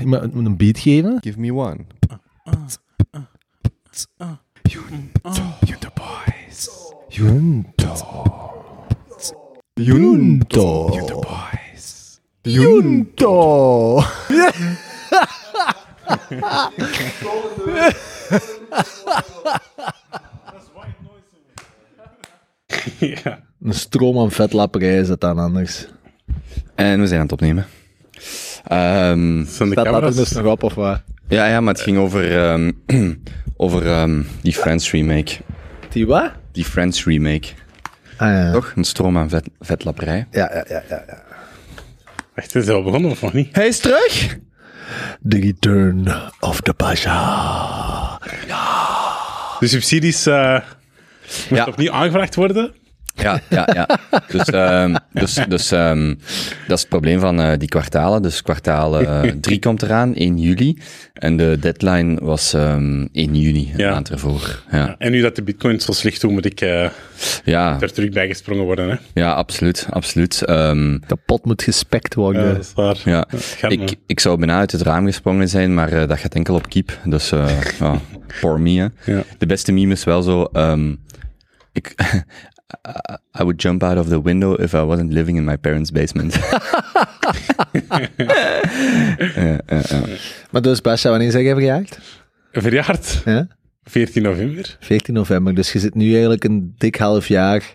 Iemand moet een beat geven. Give me one. Junto boys. Junto. Junto. Junto boys. Junto. ja. Een stroom aan vetlapperij is het dan anders. En we zijn aan het opnemen. Ehm, Zijn de er camera's... dus nog op, of wat? ja, ja, maar het ging over, ehm, over ehm, die Friends remake. Die wat? Die Friends remake. Ah ja. Toch? Een stroom aan vet, vetlapperij. Ja, ja, ja, ja, ja. Echt, het is al begonnen of nog niet? Hij is terug! The Return of the Pasha. De subsidies eh moeten Ja. opnieuw aangevraagd worden. Ja, ja, ja. Dus, ehm, dus, dus ehm, dat is het probleem van eh, die kwartalen. Dus kwartaal 3 komt eraan, 1 juli. En de deadline was ehm 1 juni, een Ja. maand ervoor. Ja, En nu dat de bitcoin zo slecht doet, moet ik eh, ja, er terug bij gesprongen worden. Hè? ja absoluut. absoluut. Ehm, De pot moet gespekt Ja, worden. dat is waar. ja. Ik, ik zou bijna uit het raam gesprongen zijn, maar eh, dat gaat enkel op keep. Dus, eh ja, for me, hè. Ja. De beste meme is wel zo... ehm, ik, I would jump out of the window if I wasn't living in my parents' basement. Ja, ja, ja. Maar dus, Pasha, wanneer zeg je verjaard? Verjaard, Ja? 14 november. 14 november. Dus je zit nu eigenlijk een dik half jaar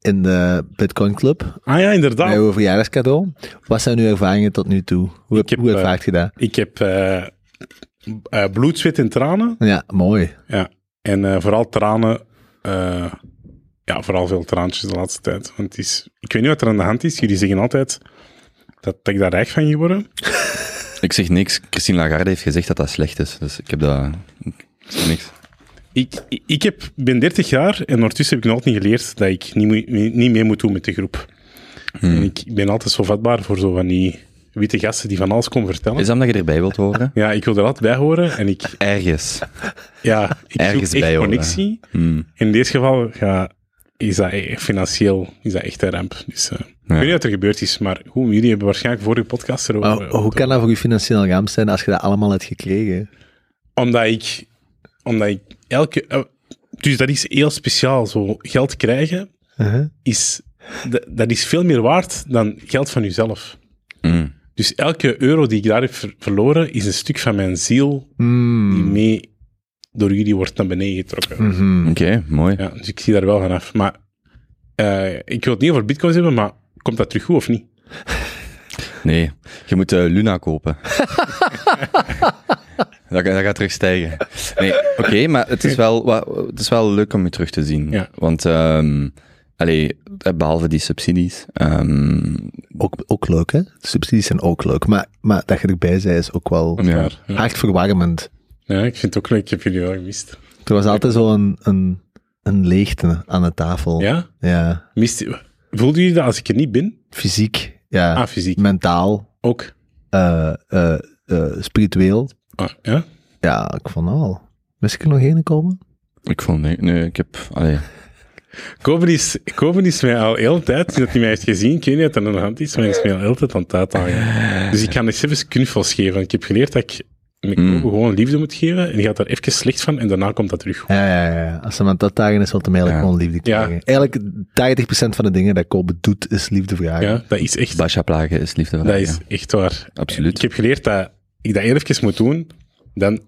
in de Bitcoin Club. Ah ja, Bij inderdaad. jouw verjaardagscadeau. Wat zijn uw ervaringen tot nu toe? Hoe, Ik heb, hoe eh, ervaart je dat? Ik heb eh, eh, bloed, zweet en tranen. Ja, mooi. Ja. En eh, vooral tranen. eh, ja, vooral veel traantjes de laatste tijd. Want het is, ik weet niet wat er aan de hand is. Jullie zeggen altijd dat, dat ik daar rijk van geworden. Ik zeg niks. Christine Lagarde heeft gezegd dat dat slecht is. Dus ik heb zeg niks. Ik, ik, heb, ben 30 jaar en ondertussen heb ik nog altijd niet geleerd dat ik niet, niet mee moet doen met de groep. En ik ben altijd zo vatbaar voor zo van die witte gasten die van alles komen vertellen. Is dat omdat je erbij wilt horen? Ja, ik wil er altijd bij horen en ik, Ergens. ja, ik Ergens zoek echt bij connectie. Hmm. In dit geval ja, is dat e- financieel is dat echt een ramp. Dus, eh, Ik weet niet wat er gebeurd is, maar goed, jullie hebben waarschijnlijk vorige podcast erover. Maar hoe kan dat voor je financieel ramp zijn als je dat allemaal hebt gekregen? Omdat ik, omdat ik elke... eh, dus dat is heel speciaal. Zo geld krijgen Uh-huh. is... Dat, dat is veel meer waard dan geld van jezelf. Hmm. Dus elke euro die ik daar heb ver- verloren, is een stuk van mijn ziel Mm. die mee door jullie wordt naar beneden getrokken. Mhm. Oké, mooi. Ja, dus ik zie daar wel vanaf. Maar eh, ik wil het niet over bitcoins hebben, maar komt dat terug goed of niet? Nee, je moet eh, Luna kopen. dat, dat gaat terug stijgen. Nee, oké, maar het is, wel, het is wel leuk om je terug te zien. Ja. Want, ehm allee, eh, behalve die subsidies, ehm, Ook, ook leuk, hè? Subsidies zijn ook leuk. Maar, maar dat je erbij bent is ook wel Ja. Waar, ja. hartverwarmend. Ja, ik vind het ook leuk. Ik heb jullie wel gemist. Er was altijd zo een, een, een leegte aan de tafel. Ja? Ja. Mist, voelden jullie dat als ik er niet ben? Fysiek, ja. Ah, fysiek. Mentaal, Ook. eh, eh, eh, spiritueel. Ah, ja? Ja, ik vond al. Wist ik er nog één komen? ik vond, nee, nee, ik heb, allee, Koben is, mij al heel tijd, sinds dat hij mij heeft gezien, ik weet niet wat er aan de hand is, maar hij is mij al heel tijd aan het uitdagen. Dus ik kan eens even knuffels geven. want Ik heb geleerd dat ik met Mm. Gewoon liefde moet geven, en die gaat daar even slecht van, en daarna komt dat terug. Ja, ja, ja. Als ze me aan dat dagen is, wil hem eigenlijk Ja. gewoon liefde Ja. krijgen. Eigenlijk 80% van de dingen dat Kobe doet, is liefde vragen. Ja, dat is echt, Basha plagen is liefde dat vragen. is echt waar. Absoluut. Ik heb geleerd dat ik dat even moet doen, dan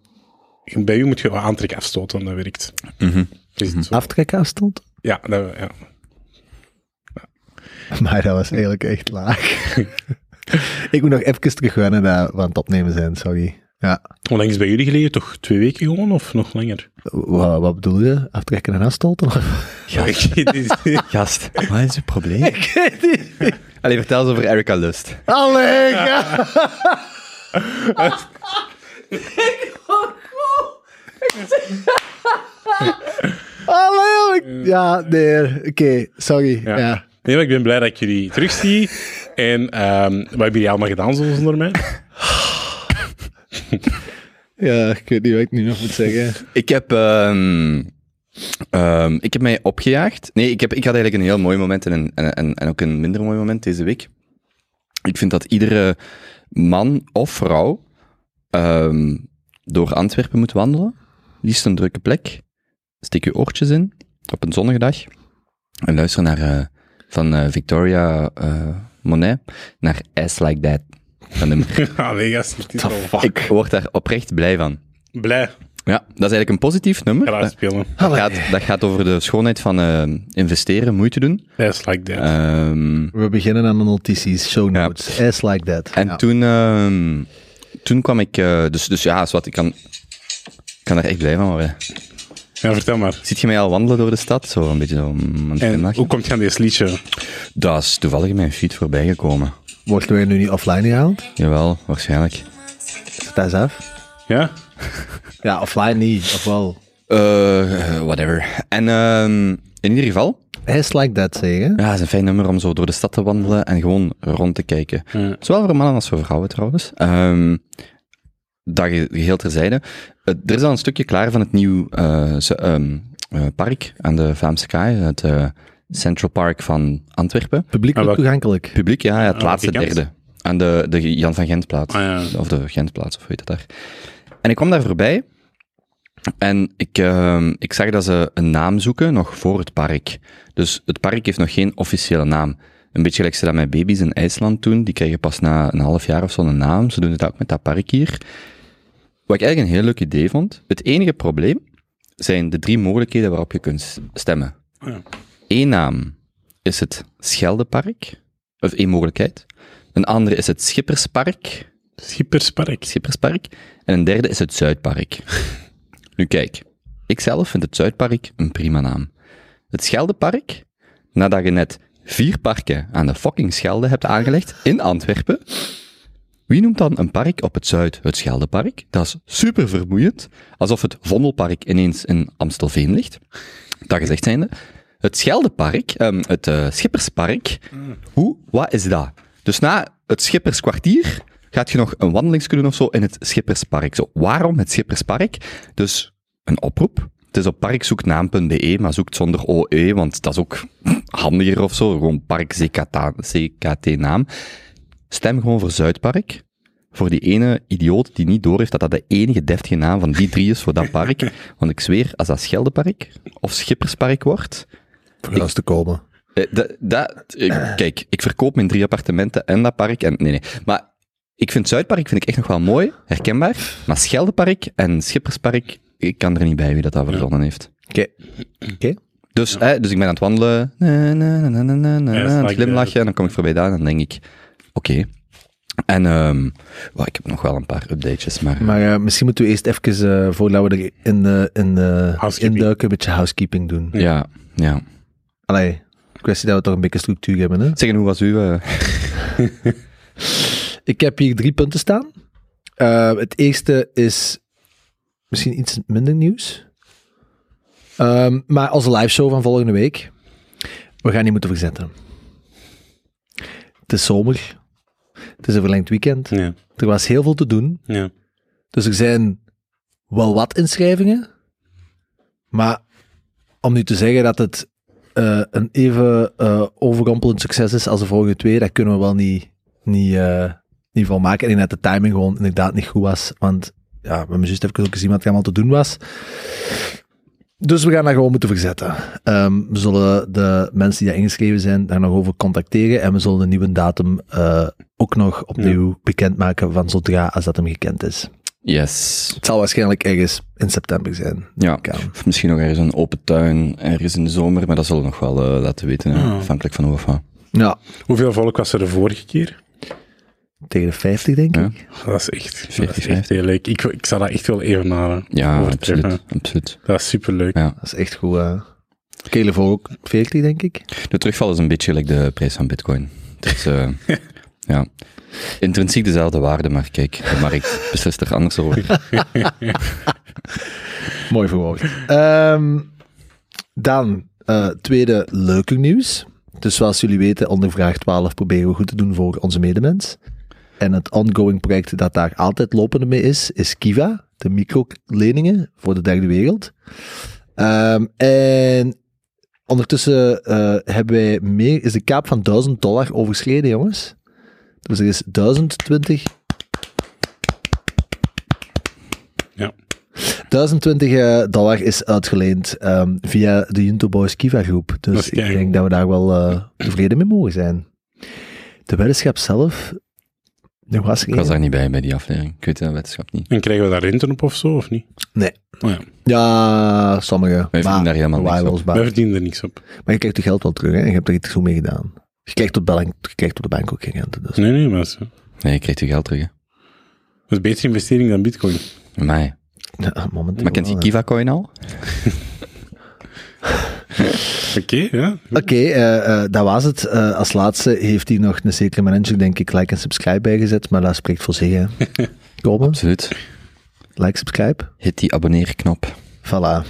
bij u moet je wel aantrek afstoten, dat werkt. Mhm. Is het zo? Aftrekken afstond? Ja, dat, ja. Maar dat was eigenlijk echt laag. ik moet nog even terug wennen dat we aan het opnemen zijn, sorry. Ja. Hoe lang is het bij jullie geleden? Toch twee weken gewoon, of nog langer? Wat, wat bedoel je? Aftrekken en afstoten? Gast, gast, wat is het probleem? Allee, vertel eens over Erica Lust. Allee, ja. Allee, ik- ja, nee, oké, sorry. Ja. Ja. Nee, maar ik ben blij dat ik jullie terugzie. En ehm, wat hebben jullie allemaal gedaan zo zonder mij? Ja, ik weet niet wat ik nu nog moet zeggen. Ik heb, ehm, ehm, ik heb mij opgejaagd. Nee, ik, heb, ik had eigenlijk een heel mooi moment en, een, en, en, ook een minder mooi moment deze week. Ik vind dat iedere man of vrouw ehm, door Antwerpen moet wandelen, liefst een drukke plek, steek je oortjes in op een zonnige dag en luister naar eh, van eh, Victoria eh, Monet naar Ice Like That. Van het is wel Ik word daar oprecht blij van. blij. Ja, dat is eigenlijk een positief nummer. Daar spelen. Dat gaat, dat gaat over de schoonheid van eh, investeren, moeite doen. Yes, like that. Ehm, We beginnen aan de notities, show Ja. notes. As like that. en Ja. toen, ehm, toen kwam ik, eh, dus, dus ja, is wat, ik kan, ik kan daar echt blij van worden. ja, vertel maar. Ziet je mij al wandelen door de stad? Zo een beetje zo mm, aan het En hoe komt je aan deze liedje? Dat is toevallig in mijn feed voorbij gekomen. Worden wij nu niet offline gehaald? Jawel, waarschijnlijk. Zet dat eens af. Ja? Ja, offline niet, of wel. Eh, whatever. En ehm, in ieder geval, As like that, zeggen. ja, het is een fijn nummer om zo door de stad te wandelen en gewoon rond te kijken. Ja. Zowel voor mannen als voor vrouwen trouwens. Ehm dat ge- geheel terzijde. Eh, er is al een stukje klaar van het nieuw eh, ehm, eh, park aan de Vlaamse Kaai, het eh, Central Park van Antwerpen. Publiekelijk Ah, toegankelijk. Publiek, ja, het Ah, laatste derde. Aan de, de Jan van Gentplaats. Ah, ja. Of de Gentplaats, of hoe heet dat daar. En ik kwam daar voorbij. En ik, ehm, ik zag dat ze een naam zoeken, nog voor het park. Dus het park heeft nog geen officiële naam. Een beetje gelijk ze dat met baby's in IJsland doen. Die krijgen pas na een half jaar of zo een naam. Ze doen het ook met dat park hier. Wat ik eigenlijk een heel leuk idee vond. Het enige probleem zijn de drie mogelijkheden waarop je kunt stemmen. Ja. Eén naam is het Scheldepark. Of één mogelijkheid. Een andere is het Schipperspark. Schipperspark. Schipperspark. En een derde is het Zuidpark. nu kijk, ik zelf vind het Zuidpark een prima naam. Het Scheldepark, nadat je net vier parken aan de fucking Schelde hebt aangelegd in Antwerpen, wie noemt dan een park op het Zuid het Scheldepark? Dat is super vermoeiend, alsof het Vondelpark ineens in Amstelveen ligt. Dat gezegd zijnde. Het Scheldepark, ehm, het eh, Schipperspark, hoe, wat is dat? Dus na het Schipperskwartier gaat je nog een wandeling kunnen of zo in het Schipperspark. Zo, waarom het Schipperspark? Dus een oproep. Het is op parkzoeknaam.be, maar zoekt zonder OE, want dat is ook handiger of zo. Gewoon park CKT-naam. Stem gewoon voor Zuidpark. Voor die ene idioot die niet doorheeft dat dat de enige deftige naam van die drie is voor dat park. Want ik zweer, als dat Scheldepark of Schipperspark wordt, Voor ons te komen. eh, dat, dat, kijk, ik verkoop mijn drie appartementen en dat park. En, nee, nee. Maar ik vind Zuidpark vind ik echt nog wel mooi, herkenbaar. Maar Scheldepark en Schipperspark, ik kan er niet bij wie dat, dat verzonnen heeft. Oké. Oké. Dus, hè, dus ik ben aan het wandelen, na, na, na, na, na, na, na, Ja, aan het like glimlachen, en dan kom ik voorbij daar en dan denk ik, oké. En ehm well, ik heb nog wel een paar updates, maar... Maar eh, misschien moeten we eerst even, eh voordat we er in de, in de induiken, een beetje housekeeping doen. ja, ja. Allee, kwestie dat we toch een beetje structuur hebben. Hè? Zeg, hoe was uw... eh, Ik heb hier drie punten staan. Eh, het eerste is misschien iets minder nieuws. Ehm, maar onze live show van volgende week. We gaan die moeten verzetten. Het is zomer. Het is een verlengd weekend. Ja. Er was heel veel te doen. Ja. Dus er zijn wel wat inschrijvingen. Maar om nu te zeggen dat het eh, een even eh overrompelend succes is als de vorige twee, dat kunnen we wel niet, niet, eh, niet van maken. En ik denk dat de timing gewoon inderdaad niet goed was. Want ja, we hebben juist even ook gezien wat er allemaal te doen was. Dus we gaan dat gewoon moeten verzetten. Ehm, we zullen de mensen die daar ingeschreven zijn daar nog over contacteren. En we zullen een nieuwe datum ook nog opnieuw bekendmaken van zodra als dat hem gekend is. Yes. Het zal waarschijnlijk ergens in september zijn. Ja, of misschien nog ergens een open tuin, ergens in de zomer, maar dat zullen we nog wel eh, laten weten, hè, Ah. afhankelijk van wat. Ja, Hoeveel volk was er de vorige keer? tegen de 50 denk ik. Ja. Dat is echt, dat 40, is echt heel leuk. Ik, ik zou dat echt wel even naar Ja, overtreffen. absoluut, absoluut. Dat is superleuk. Ja. Dat is echt goed. eh Kele voor ook 40 denk ik. De terugval is een beetje like de prijs van bitcoin. Is, eh, ja, intrinsiek dezelfde waarde, maar kijk, de markt beslist er anders over. Mooi verwoord. Ehm, dan, eh, tweede leuke nieuws. Dus zoals jullie weten, onder vraag 12 proberen we goed te doen voor onze medemens. En het ongoing project dat daar altijd lopende mee is, is Kiva, de microleningen voor de derde wereld. Ehm, en ondertussen eh, hebben wij meer, is de kaap van 1000 dollar overschreden, jongens. Dus er is 1020 1020 eh, dollar is uitgeleend ehm, via de Junto Boys Kiva groep. Dus ik denk dat we daar wel eh, tevreden mee mogen zijn. De weddenschap zelf, nog was er Ik was daar niet bij, bij die aflevering. Ik weet de wetenschap niet. En krijgen we daar rente op of zo, of niet? Nee. Oh ja, Ja, sommige. Wij maar verdienen daar helemaal niks op. bij. wij verdienen er niks op. Maar je krijgt je geld wel terug, hè? Je hebt er iets goed mee gedaan. Je krijgt op, bank, je krijgt op de bank ook geen rente. Dus. Nee, nee, maar dat dat Nee, je krijgt je geld terug. hè. is een betere investering dan bitcoin. Amai. Ja, momenteel Maar kent je wel, hè. Kiva Coin al? Oké, ja. Oké, eh, eh, dat was het. Eh, als laatste heeft hij nog een zekere manager, denk ik, like en subscribe bijgezet, maar dat spreekt voor zich, hè. Komen, Absoluut. like, subscribe. Hit die abonneerknop. Voilà.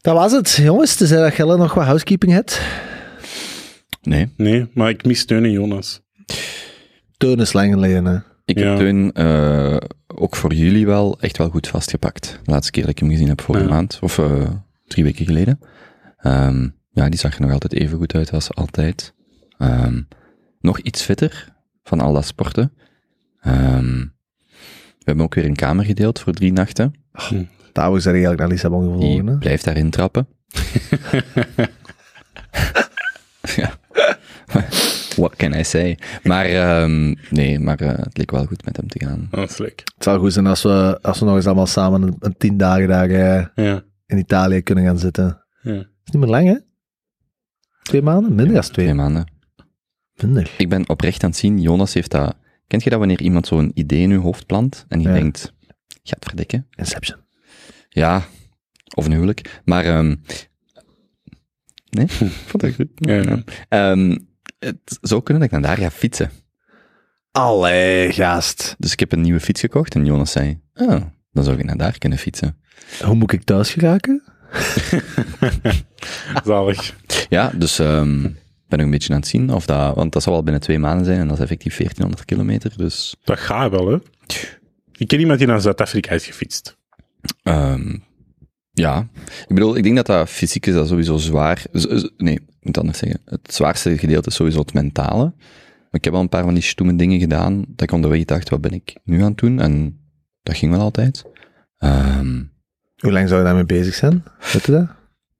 Dat was het, jongens. Tenzij dat Gelle nog wat housekeeping hebt. Nee. Nee, maar ik mis Steun en Jonas. Teun is lang geleden, hè. Ik Ja. heb Teun eh, ook voor jullie wel echt wel goed vastgepakt. De laatste keer dat ik hem gezien heb, vorige Ja. maand. Of eh, drie weken geleden. Ehm, ja, die zag er nog altijd even goed uit als altijd. Ehm, nog iets fitter van al dat sporten. Ehm, we hebben ook weer een kamer gedeeld voor drie nachten. Daarvoor zijn eigenlijk naar Lissabon gevlogen, hè. blijft daarin trappen. ja. What can I say? Maar ehm, nee, maar eh, het leek wel goed met hem te gaan. Dat is leuk. Het zou goed zijn als we, als we nog eens allemaal samen een, een tien dagen daar eh, Ja, in Italië kunnen gaan zitten. ja. is niet meer lang, hè? Twee maanden? Minder dan twee. Twee maanden. Minder. Ik ben oprecht aan het zien, Jonas heeft dat... Kent je dat wanneer iemand zo'n idee in je hoofd plant en je Ja. denkt, gaat verdikken? Inception. Ja, of een huwelijk. Maar, ehm nee, vond ik goed. Ja, ja. Het zou kunnen dat ik naar daar ga fietsen. Allee, gast. Dus ik heb een nieuwe fiets gekocht en Jonas zei, oh, dan zou ik naar daar kunnen fietsen. Hoe moet ik thuis geraken? Zalig. Ja, dus ehm ben nog een beetje aan het zien of dat, want dat zal wel binnen twee maanden zijn en dat is effectief 1400 kilometer, dus Dat gaat wel, hè. Ik ken iemand die naar Zuid-Afrika is gefietst. Ehm, ja, ik bedoel, ik denk dat dat fysiek is dat sowieso zwaar. Nee, ik moet het anders zeggen. Het zwaarste gedeelte is sowieso het mentale. Maar ik heb al een paar van die stoeme dingen gedaan, dat ik onderweg dacht, wat ben ik nu aan het doen? En dat ging wel altijd. Ehm, Hoe lang zou je daarmee bezig zijn? Weet je dat?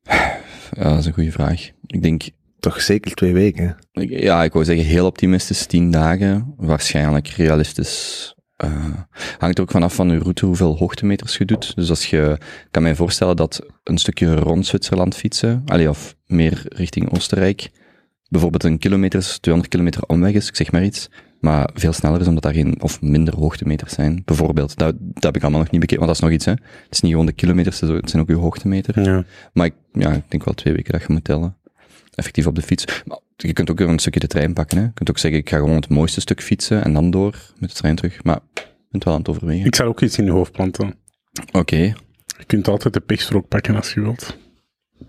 ja, dat is een goede vraag. Ik denk, Toch zeker twee weken. ik- ja, ik wou zeggen heel optimistisch, tien dagen. Waarschijnlijk realistisch. Eh, hangt er ook vanaf van je route hoeveel hoogtemeters je doet. Dus als je, ik kan mij voorstellen dat een stukje rond Zwitserland fietsen, allee, of meer richting Oostenrijk, bijvoorbeeld een kilometer, 200 kilometer omweg is, ik zeg maar iets, maar veel sneller is omdat daar geen, of minder hoogtemeters zijn. Bijvoorbeeld, dat, dat heb ik allemaal nog niet bekeken, want dat is nog iets, hè. Het is niet gewoon de kilometers, het zijn ook je hoogtemeter. Ja. Maar ik, ja, ik denk wel twee weken dat je moet tellen. Effectief op de fiets. Maar je kunt ook weer een stukje de trein pakken. Hè. Je kunt ook zeggen, ik ga gewoon het mooiste stuk fietsen en dan door met de trein terug. Maar je bent wel aan het overwegen. Ik zou ook iets in je hoofd planten. Oké, Je kunt altijd de pechstrook pakken als je wilt.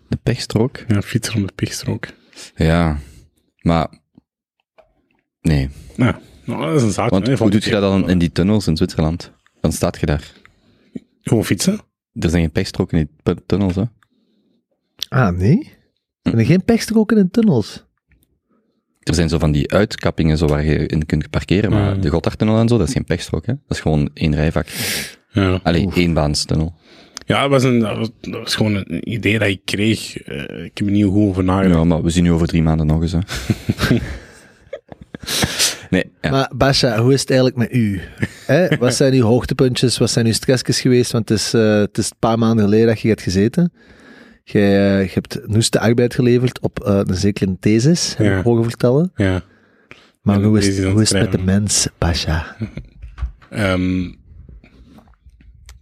de pechstrook. Ja, fietsen om de pechstrook. Ja, maar... Nee, Nou, nou, dat is een zaak. want hè, hoe van- doe je dat dan in die tunnels in Zwitserland? Dan staat je daar. Gewoon fietsen? Er zijn geen pechstroken in die tunnels, hè. Ah, nee? Zijn er geen pechstroken in tunnels? Er zijn zo van die uitkappingen zo waar je in kunt parkeren, maar Ja. de Gotthardtunnel en zo, dat is geen pechstrook, hè. Dat is gewoon één rijvak. Ja. Allee, éénbaanstunnel. Ja, dat was, een, dat, was, dat was gewoon een idee dat ik kreeg. Eh, ik heb er niet goed over nagedacht. Ja, maar we zien nu over drie maanden nog eens, hè. nee, ja. Maar Basha, hoe is het eigenlijk met u? Hè? Wat zijn uw hoogtepuntjes? Wat zijn uw stressjes geweest? Want het is, eh, het is een paar maanden geleden dat je hebt gezeten. Je, eh, je hebt noeste arbeid geleverd op eh, een zekere thesis, heb Ja. ik horen vertellen. Ja. Maar hoe is, hoe het is het met de mens, Basha? Ehm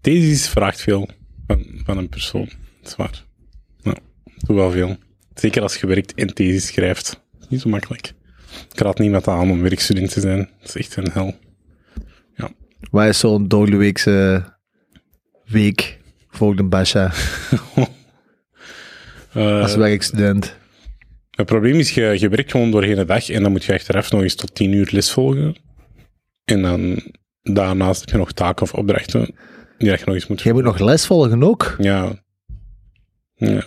thesis vraagt veel van, van een persoon. Dat is waar. Nou, doe wel veel. Zeker als je werkt en thesis schrijft. Niet zo makkelijk. Ik raad niemand aan om werkstudent te zijn. Dat is echt een hel. Wat is zo'n doordeweekse week voor de Basha als werkstudent? Het probleem is, je, je werkt gewoon doorheen de dag en dan moet je achteraf nog eens tot tien uur les volgen. En dan daarnaast heb je nog taken of opdrachten die dat je nog eens moet Jij moet nog les volgen ook? Ja. Ja.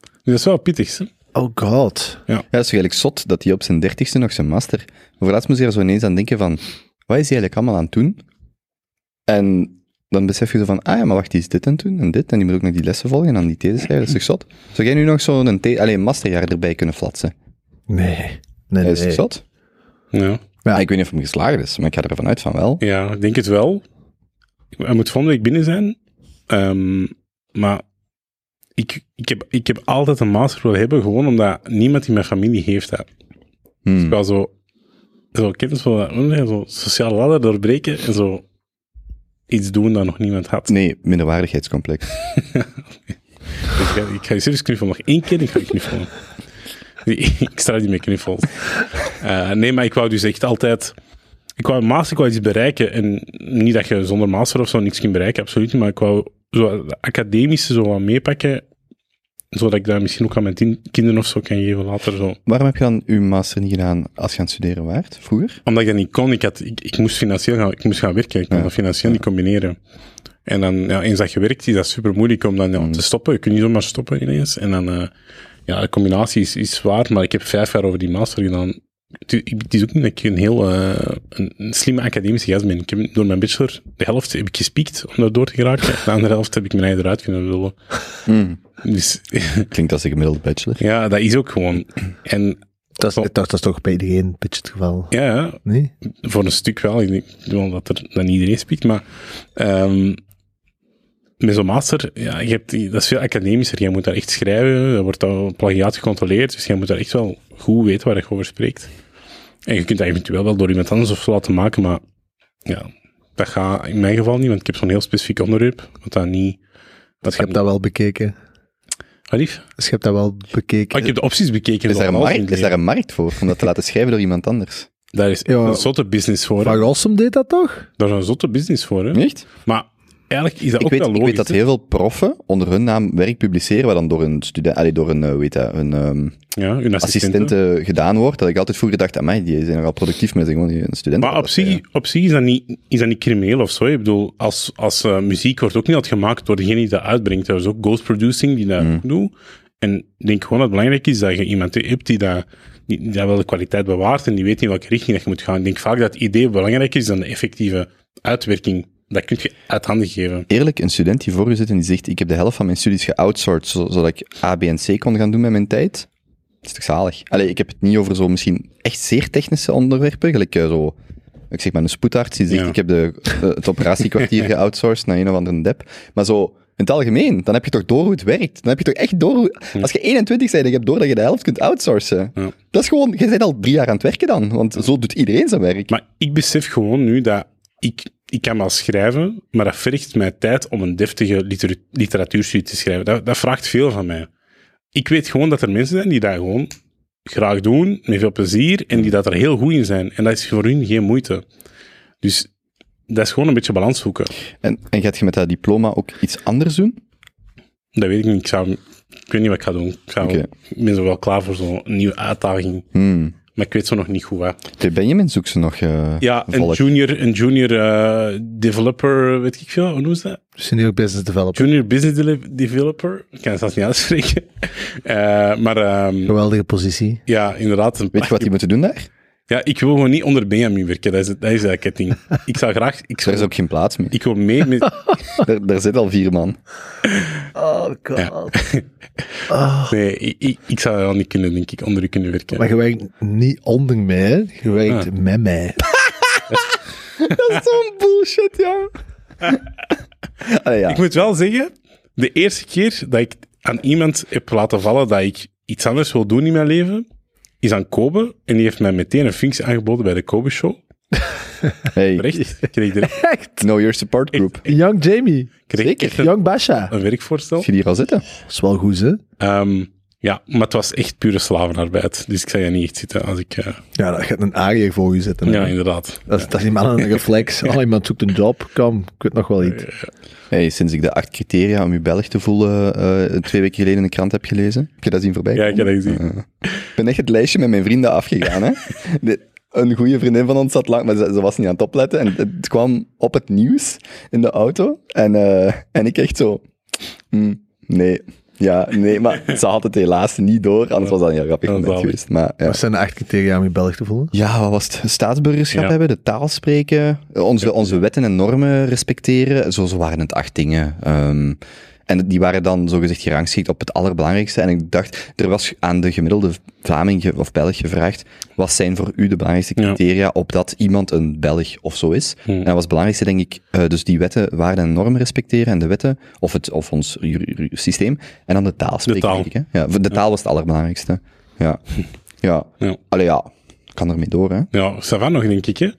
Dus dat is wel pittig, hè? Oh god. Ja, het is eigenlijk zot dat hij op zijn dertigste nog zijn master... Voor laatst moest hij er zo ineens aan denken van... Wat is hij eigenlijk allemaal aan het doen? En dan besef je zo van, ah ja, maar wacht, die is dit en toen en dit, en die moet ook nog die lessen volgen en dan die thesis schrijven, dat is toch zot? Zou jij nu nog zo'n the- allee, een masterjaar erbij kunnen flatsen? Nee. Nee, Dat is toch nee. zot? Ja. Ja. Ik weet niet of hem geslaagd is, maar ik ga ervan uit van wel. ja, ik denk het wel. Hij moet volgende week binnen zijn. Ehm, maar ik, ik, heb, ik heb altijd een master willen hebben, gewoon omdat niemand in mijn familie heeft dat. Hmm. Ik wou zo, zo, ken je zo, hoe noem je dat? zo sociale ladder doorbreken en zo iets doen dat nog niemand had. Nee, minderwaardigheidscomplex. Ik, ga, ik ga je serieus knuffelen. Nog één keer, ik ga je knuffelen. ik sta niet met knuffels. Eh, nee, maar ik wou dus echt altijd... Ik wou master, ik wou iets bereiken. En niet dat je zonder master of zo niks kunt bereiken, absoluut. Maar ik wou zo de academische zo wat meepakken, zodat ik dat misschien ook aan mijn kinderen of zo kan geven later. Zo. Waarom heb je dan uw master niet gedaan als je aan het studeren waart, vroeger? Omdat ik dat niet kon. Ik, had, ik, ik moest financieel gaan, ik moest gaan werken. Ik kon Ja. dat financieel niet combineren. En dan, ja, eens dat je werkt, is dat super moeilijk om dan ja, Mm. te stoppen. Je kunt niet zomaar stoppen ineens. En dan, eh, ja, de combinatie is, is zwaar, maar ik heb vijf jaar over die master gedaan. Het, is- ook niet dat ik een heel eh, een, een slimme academische gast ben. Ik heb door mijn bachelor, de helft heb ik gespiekt om daar door te geraken. De andere helft heb ik mijn eigen eruit kunnen lullen. Hmm. Dus Klinkt als een gemiddelde bachelor. ja, dat is ook gewoon. En Dat is, dat, dat is toch bij iedereen een beetje het geval? ja, ja, Nee? voor een stuk wel. Ik denk wel dat er dan iedereen spiekt, maar ehm, met zo'n master, ja, je hebt, die- dat is veel academischer. Je moet daar echt schrijven, er wordt al plagiaat gecontroleerd, dus je moet daar echt wel goed weten waar je over spreekt. En je kunt dat eventueel wel door iemand anders of zo laten maken, maar ja, dat gaat in mijn geval niet, want ik heb zo'n heel specifiek onderwerp, wat dat niet... Dat Dus je hebt dat wel bekeken. Wat lief? Dus je hebt dat wel bekeken. Oh, ik heb de opties bekeken. Is daar, een markt, is daar leven. een markt voor, om dat te laten schrijven door iemand anders? Daar is Ja. een zotte business voor. Van Rossum deed dat toch? Daar is een zotte business voor. Hè. Echt? Maar eigenlijk is dat Ik ook weet, wel ik weet dat heel veel proffen onder hun naam werk publiceren, wat dan door een student, allee, door een, eh, weet dat, een ehm, Ja, hun assistenten. assistente gedaan wordt. Dat ik altijd vroeger dacht, amai, die zijn nogal productief, maar ze zijn gewoon een student. Maar op zich, op zich is, dat niet, is dat niet crimineel of zo. Ik bedoel, als, als eh, muziek wordt ook niet altijd gemaakt door degene die dat uitbrengt. Er is ook ghost producing die dat ook doet. En ik denk gewoon dat het belangrijk is dat je iemand hebt die dat, die, die dat wel de kwaliteit bewaart en die weet in welke richting dat je moet gaan. Ik denk vaak dat het idee belangrijker is dan de effectieve uitwerking. Dat kun je uit handen geven. Eerlijk, een student die voor je zit en die zegt, ik heb de helft van mijn studies geoutsourced, zo- zodat ik A, B en C kon gaan doen met mijn tijd. Dat is toch zalig? Allee, ik heb het niet over zo misschien echt zeer technische onderwerpen, gelijk eh, zo, ik zeg maar een spoedarts die zegt, Ja. ik heb de, eh, het operatiekwartier geoutsourced naar een of andere dep. Maar zo, in het algemeen, dan heb je toch door hoe het werkt. Dan heb je toch echt door hoe... Als je 21 bent en je hebt door dat je de helft kunt outsourcen. Ja. Dat is gewoon, je bent al drie jaar aan het werken dan, want zo doet iedereen zijn werk. Maar ik besef gewoon nu dat ik, ik kan wel schrijven, maar dat vergt mij tijd om een deftige liter literatuurstudie te schrijven. Dat, dat vraagt veel van mij. Ik weet gewoon dat er mensen zijn die dat gewoon graag doen, met veel plezier, en die dat er heel goed in zijn. En dat is voor hun geen moeite. Dus dat is gewoon een beetje balans zoeken. En, en gaat je met dat diploma ook iets anders doen? Dat weet ik niet. Ik, zou, ik weet niet wat ik ga doen. Ik, zou, ik ben zo wel klaar voor zo'n nieuwe uitdaging. Hmm. Maar ik weet zo nog niet goed wat. De Benjamin zoekt ze nog eh Ja, een volk. junior, een junior eh, developer, weet ik veel, hoe noemen ze dat? Senior Business Developer. Junior Business Developer. Ik kan het zelfs niet uitspreken. Eh, maar ehm, Geweldige positie. ja, inderdaad. Een Weet je wat die moeten doen daar? Ja, ik wil gewoon niet onder Benjamin werken. Dat is, het- dat is eigenlijk het ding. Ik zou graag... Ik, zou, is ook geen plaats meer. ik wil mee met... Daar, daar zit al vier man. Oh god. Nee, ik, ik, ik zou wel niet kunnen, denk ik, onder u kunnen werken. Maar je werkt niet onder mij, je werkt Ah. met mij. Dat is zo'n bullshit, ja. Allee, ja. Ik moet wel zeggen, de eerste keer dat ik aan iemand heb laten vallen dat ik iets anders wil doen in mijn leven, is aan Kobe. En die heeft mij meteen een functie aangeboden bij de Kobe Show. Hey, Recht. Ik kreeg direct, Echt? know your support group. Young Jamie. kreeg Zeker. een, Young Basha. een werkvoorstel. Heb je die hier al zitten? Dat is wel goed, hè? Ehm, ja, maar het was echt pure slavenarbeid. Dus ik zou je niet echt zitten als ik... eh, Ja, dat gaat een aria voor je zetten. hè. ja, inderdaad. Dat is, dat is niet maar een reflex. Oh, iemand zoekt een job. Kom, ik weet nog wel iets. Hey, sinds ik de acht criteria om je Belg te voelen eh, twee weken geleden in de krant heb gelezen. Heb je dat zien voorbij Ja, ik heb dat gezien. Ik ben echt het lijstje met mijn vrienden afgegaan. Hè? De- een goede vriendin van ons zat lang, maar ze, ze was niet aan het opletten. En het kwam op het nieuws in de auto. En, eh, en ik echt zo... "Hmm, nee, Ja, nee, maar ze had het helaas niet door, anders was dat een heel grappig moment geweest. Maar, ja. Wat zijn de acht criteria om je Belg te voelen? Ja, wat was het? Staatsburgerschap Ja. hebben, de taal spreken, onze, onze wetten en normen respecteren. Zo, zo waren het acht dingen. Ehm, en die waren dan zogezegd gerangschikt op het allerbelangrijkste. En ik dacht, er was aan de gemiddelde Vlaming of Belg gevraagd, wat zijn voor u de belangrijkste Ja. criteria op dat iemand een Belg of zo is? Hm. En dat was het belangrijkste, denk ik, eh, dus die wetten, waarden en normen respecteren en de wetten, of, het, of ons systeem. En dan de taal spreken, taal. denk ik. Hè? Ja, de taal was het allerbelangrijkste. Ja. Ja. Ja. Allee, ja. Kan ermee door, hè. Ja, Savan nog, denk ik, hè?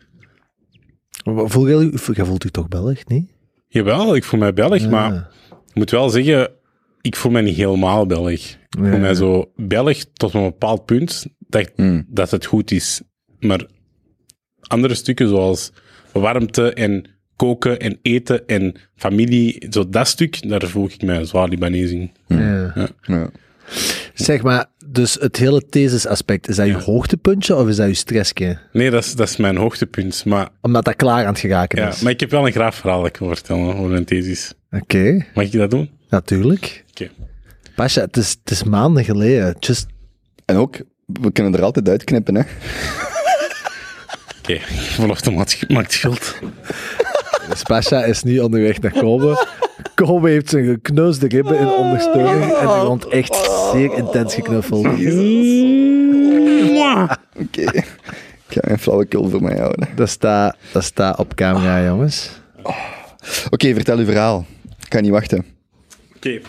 Voel je, je voelt u toch Belg, niet? Jawel, ik voel mij Belg, maar Ah. Ik moet wel zeggen, ik voel mij niet helemaal Belg. Ik voel mij zo Belg tot een bepaald punt dat, Hmm. dat het goed is. Maar andere stukken zoals warmte en koken en eten en familie, zo dat stuk, daar voel ik mij zwaar Libanees in. Ja. Ja. Zeg maar, dus het hele thesis-aspect, is dat je Ja. hoogtepuntje of is dat je stressje? Nee, dat is, dat is mijn hoogtepunt. Maar, Omdat dat klaar aan het geraken ja, is. maar ik heb wel een graaf verhaal dat ik wil vertellen over mijn thesis. Oké, Mag ik dat doen? natuurlijk. Oké. Pasha, het is, het is maanden geleden. Just, En ook, we kunnen er altijd uitknippen, hè. Oké, vanochtend maakt, maakt schuld. dus Pasha is nu onderweg naar Kobe. Kobe heeft zijn gekneusde ribben in ondersteuning en die wordt echt zeer intens geknuffeld. Oké. Ik ga mijn flauwekul voor mij houden. Dat staat, dat staat op camera, jongens. Oké, vertel uw verhaal. Ik kan niet wachten. Oké.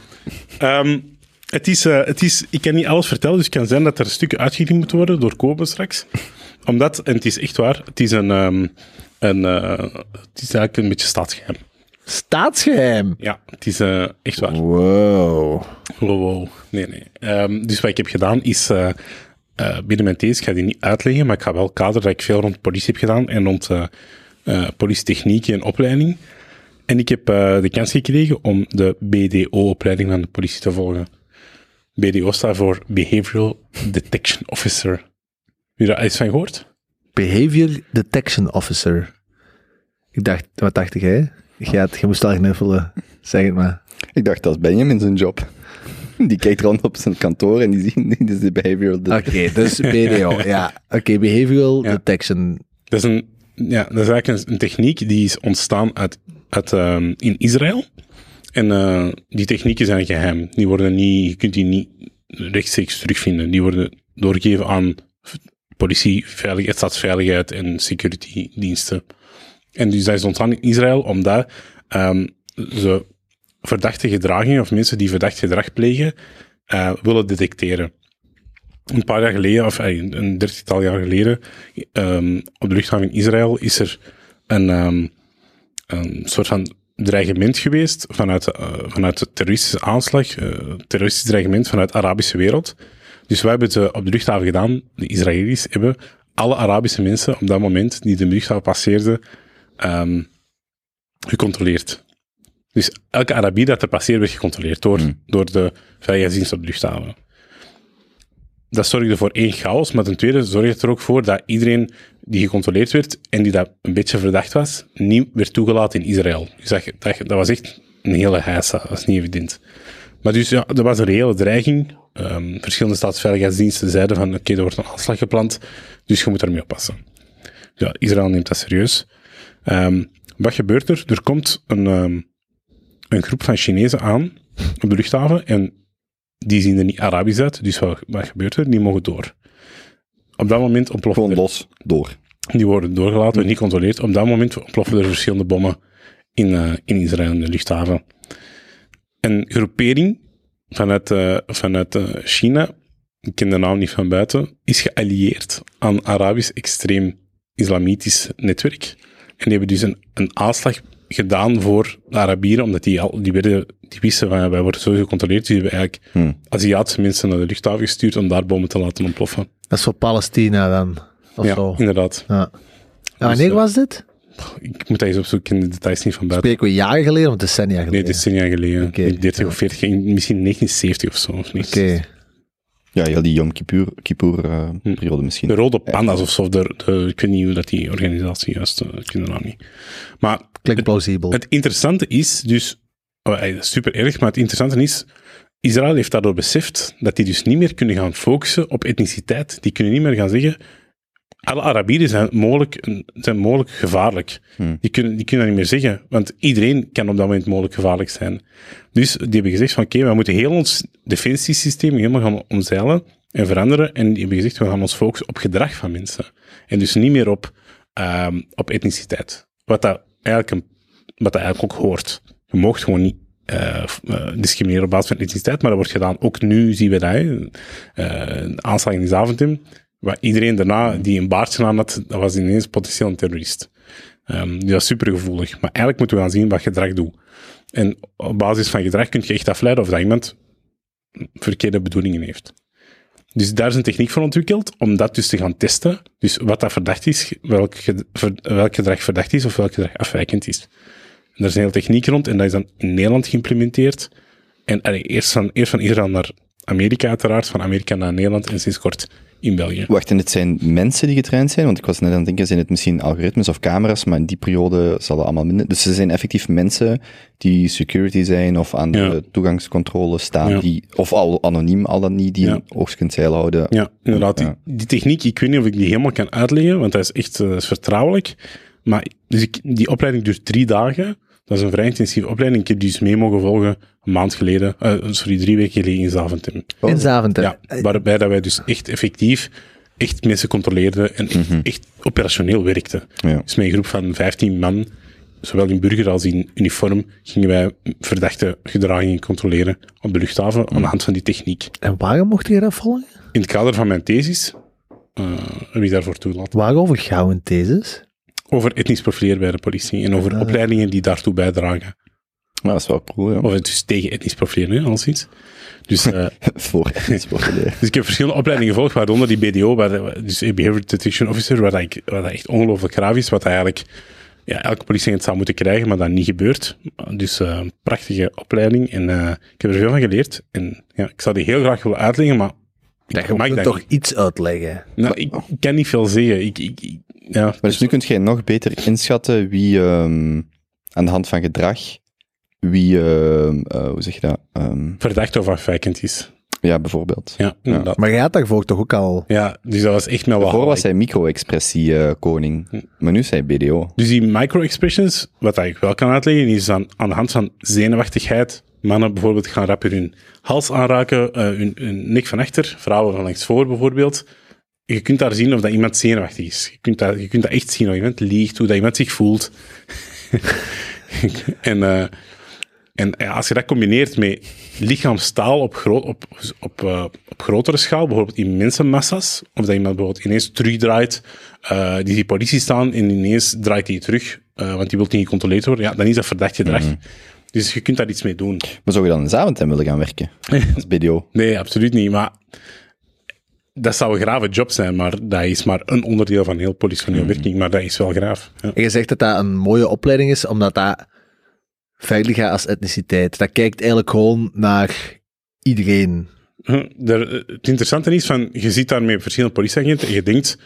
Ehm, het is, eh, het is, ik kan niet alles vertellen, dus het kan zijn dat er stukken uitgeknipt moeten worden door Kobe straks. Omdat, en het is echt waar, het is een, ehm, een eh, het is eigenlijk een beetje staatsgeheim. Staatsgeheim. Ja, het is eh, echt waar. Wow. Wow, wow. Nee, nee. Ehm, dus wat ik heb gedaan is, eh, binnen mijn thesis, ik ga die niet uitleggen, maar ik ga wel kaderen dat ik veel rond politie heb gedaan en rond politietechniek en opleiding. En ik heb de kans gekregen om de BDO-opleiding van de politie te volgen. BDO staat voor Behavioral Detection Officer. Heb je daar iets van gehoord? Behavior Detection Officer. Ik dacht, wat dacht jij? Je, had, je moest al knuffelen. Zeg het maar. Ik dacht, dat is Benjamin zijn job. Die kijkt rond op zijn kantoor en die ziet dit is de behavioral. Oké, dus BDO. Ja, oké, Behavioral Ja. Detection. Dat is, een, ja, dat is eigenlijk een, een techniek die is ontstaan uit, uit, ehm, in Israël. En eh, die technieken zijn geheim. Die worden niet, je kunt die niet rechtstreeks terugvinden. Die worden doorgegeven aan politie, veiligheid, staatsveiligheid en security diensten. En dus dat is ontstaan in Israël omdat ehm, ze verdachte gedragingen of mensen die verdacht gedrag plegen eh, willen detecteren. Een paar jaar geleden, of eh, een dertigtal jaar geleden, ehm, op de luchthaven in Israël is er een, ehm, een soort van dreigement geweest vanuit, eh, vanuit de terroristische aanslag, terroristisch dreigement vanuit de Arabische wereld. Dus wij hebben het op de luchthaven gedaan, de Israëli's hebben alle Arabische mensen op dat moment die de luchthaven passeerden, ehm, gecontroleerd. Dus elke Arabier dat er passeerde werd gecontroleerd door, door de veiligheidsdienst op de luchthaven dat zorgde voor één chaos, maar ten tweede zorgde het er ook voor dat iedereen die gecontroleerd werd en die dat een beetje verdacht was, niet werd toegelaten in Israël. Dus dat, dat, dat was echt een hele heisa, dat is niet evident. Maar dus ja, er was een reële dreiging. Ehm, verschillende staatsveiligheidsdiensten zeiden van oké, er wordt een aanslag gepland, dus je moet ermee oppassen. Ja, Israël neemt dat serieus. Ehm, wat gebeurt er? Er komt een, ehm, een groep van Chinezen aan op de luchthaven en die zien er niet Arabisch uit, dus wat, wat gebeurt er? Die mogen door. Op dat moment ontploffen Gewoon er, los, door. die worden doorgelaten, en niet gecontroleerd. Op dat moment ontploffen er verschillende bommen in, eh, in Israël, in de luchthaven. Een groepering vanuit, eh, vanuit eh, China, ik ken de naam niet van buiten, is geallieerd aan Arabisch extreem islamitisch netwerk. En die hebben dus een, een aanslag gedaan voor de Arabieren, omdat die, al, die, werden, die wisten van ja, wij worden zo gecontroleerd. Dus die hebben eigenlijk Hmm. Aziatische mensen naar de luchthaven gestuurd om daar bommen te laten ontploffen. Dat is voor Palestina dan. Of ja, zo. inderdaad. Ja. En wanneer eh, was dit? Ik moet dat eens opzoeken, ken de details niet van buiten. Spreken we jaren geleden of decennia Nee, geleden? tien jaar geleden. Denk 30 of 40, misschien 1970 of zo. Of niet. Oké. Ja, heel die Yom Kippur, Kippur eh, periode misschien. De Rode Panda's of zo. De, de, ik weet niet hoe dat die organisatie juist, eh, ik ken de naam niet. Maar Klinkt plausibel. het interessante is dus, oh, eh, super erg, maar het interessante is, Israël heeft daardoor beseft dat die dus niet meer kunnen gaan focussen op etniciteit. Die kunnen niet meer gaan zeggen, alle Arabieren zijn mogelijk, zijn mogelijk gevaarlijk. Hmm. Die, kunnen, die kunnen dat niet meer zeggen, want iedereen kan op dat moment mogelijk gevaarlijk zijn. Dus die hebben gezegd van oké, we moeten heel ons defensiesysteem helemaal gaan omzeilen en veranderen. En die hebben gezegd, we gaan ons focussen op gedrag van mensen. En dus niet meer op, ehm, op etniciteit. Wat dat, eigenlijk een, wat dat eigenlijk ook hoort. Je moogt gewoon niet eh, eh, discrimineren op basis van etniciteit, maar dat wordt gedaan. Ook nu zien we dat. hè. Eh, een aanslag in Zaventem, waar iedereen daarna die een baardje aan had, dat was ineens potentieel een terrorist. Ehm die was supergevoelig. Maar eigenlijk moeten we gaan zien wat gedrag doet. En op basis van gedrag kun je echt afleiden of dat iemand verkeerde bedoelingen heeft. Dus daar is een techniek voor ontwikkeld om dat dus te gaan testen. Dus wat dat verdacht is, welk, welk gedrag verdacht is of welk gedrag afwijkend is. En daar is een hele techniek rond en dat is dan in Nederland geïmplementeerd. En eerst, van, eerst van Israël naar Amerika uiteraard, van Amerika naar Nederland en sinds kort in België. Wacht, en het zijn mensen die getraind zijn? Want ik was net aan het denken, zijn het misschien algoritmes of camera's, maar in die periode zal dat allemaal minder. Dus ze zijn effectief mensen die security zijn of aan Ja. de toegangscontrole staan, Ja. die, of al anoniem al dan niet, die Ja. een zeil houden. Ja, inderdaad. Die, die techniek, ik weet niet of ik die helemaal kan uitleggen, want dat is echt eh, vertrouwelijk. Maar dus ik, die opleiding duurt drie dagen. Dat is een vrij intensieve opleiding. Ik heb die dus mee mogen volgen een maand geleden, eh, sorry, drie weken geleden in Zaventem. In Zaventem. Ja, waarbij dat wij dus echt effectief echt mensen controleerden en echt, echt operationeel werkten. Ja. Dus met een groep van 15 man, zowel in burger als in uniform, gingen wij verdachte gedragingen controleren op de luchthaven aan de hand van die techniek. En waarom mocht je dat volgen? In het kader van mijn thesis eh heb ik daarvoor toelaten. Waarover gaan we een thesis? Over etnisch profileren bij de politie en over Ah. opleidingen die daartoe bijdragen. Maar dat is wel cool, ja. Of het dus tegen etnisch profileren, als iets. Dus, eh, Voor etnisch profileren. dus ik heb verschillende opleidingen gevolgd, waaronder die BDO, waar, dus Behavior Detection Officer, waar, dat ik, waar dat echt ongelooflijk graaf is, wat eigenlijk ja, elke politieagent zou moeten krijgen, maar dat niet gebeurt. Dus eh, een prachtige opleiding en eh, ik heb er veel van geleerd. En ja, ik zou die heel graag willen uitleggen, maar Dat je mag moet dat toch niet. iets uitleggen. Nou, ik kan niet veel zeggen. Ik, ik, ik- ja, Maar dus nu kunt jij nog beter inschatten wie ehm, aan de hand van gedrag, wie, ehm, eh, hoe zeg je dat? Ehm, verdacht of afwijkend is. ja, bijvoorbeeld. Ja, inderdaad. Maar jij had daarvoor toch ook al... Ja, dus dat was echt wat Daarvoor was hij micro-expressie-koning, Hm. maar nu is hij BDO. Dus die micro-expressions, wat ik wel kan uitleggen, is aan, aan de hand van zenuwachtigheid. Mannen bijvoorbeeld gaan rapper hun hals aanraken, eh, hun, hun nek van achter, vrouwen van langs voor bijvoorbeeld. Je kunt daar zien of dat iemand zenuwachtig is. Je kunt dat, je kunt dat echt zien, of iemand liegt, hoe dat iemand zich voelt. en eh, en ja, als je dat combineert met lichaamstaal op, groot, op, op, eh, op grotere schaal, bijvoorbeeld in mensenmassa's, of dat iemand bijvoorbeeld ineens terugdraait, eh die die politie staan en ineens draait hij terug, eh, want die wil niet gecontroleerd worden, ja, dan is dat verdacht gedrag. Dus je kunt daar iets mee doen. Maar zou je dan in Zaventem willen gaan werken? Als BDO. Nee, absoluut niet, maar dat zou een grave job zijn, maar dat is maar een onderdeel van heel politioneel werking, maar dat is wel graaf. Ja. En je zegt dat dat een mooie opleiding is, omdat dat verder gaat als etniciteit. Dat kijkt eigenlijk gewoon naar iedereen. Huh, er- het interessante is, van, je ziet daarmee verschillende politieagenten en je denkt,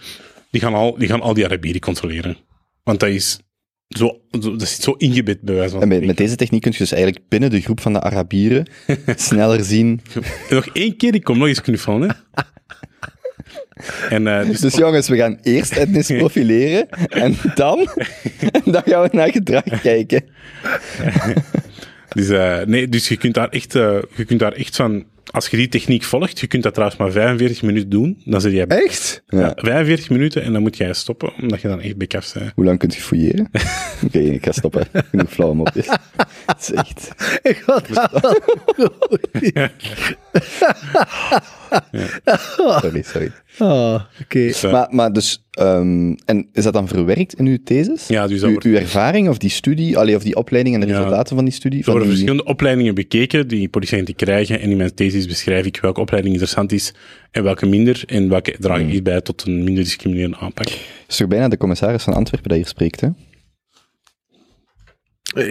die gaan al die, gaan al die Arabieren controleren. Want dat is zo, zo- dat zit zo ingebed bij wijze van En met, spreken. met deze techniek kun je dus eigenlijk binnen de groep van de Arabieren sneller zien. En nog één keer, ik kom nog eens knuffelen. Hè. en, eh, dus, Dus jongens, we gaan eerst etnisch profileren en dan, en dan gaan we naar gedrag kijken. dus, eh, nee, dus je kunt daar echt, eh, je kunt daar echt van, als je die techniek volgt, je kunt dat trouwens maar 45 minuten doen, dan zit jij Echt? ja, 45 minuten en dan moet jij stoppen, omdat je dan echt bekaf bent. Hoe lang kunt je fouilleren? Oké, ik ga stoppen. Genoeg flauw om op. Het is echt... Ik had dat wel goed. Sorry, sorry. Oh, oké. Dus, eh, Maar, maar dus, ehm, en is dat dan verwerkt in uw thesis? Ja, dus dat uw, wordt- uw ervaring of die studie, allee, of die opleiding en de Ja. resultaten van die studie? Er Van worden die- verschillende opleidingen bekeken die politieagenten krijgen. En in mijn thesis beschrijf ik welke opleiding interessant is en welke minder. En welke dragen iets bij tot een minder discriminerende aanpak. is toch bijna de commissaris van Antwerpen dat hier spreekt, hè?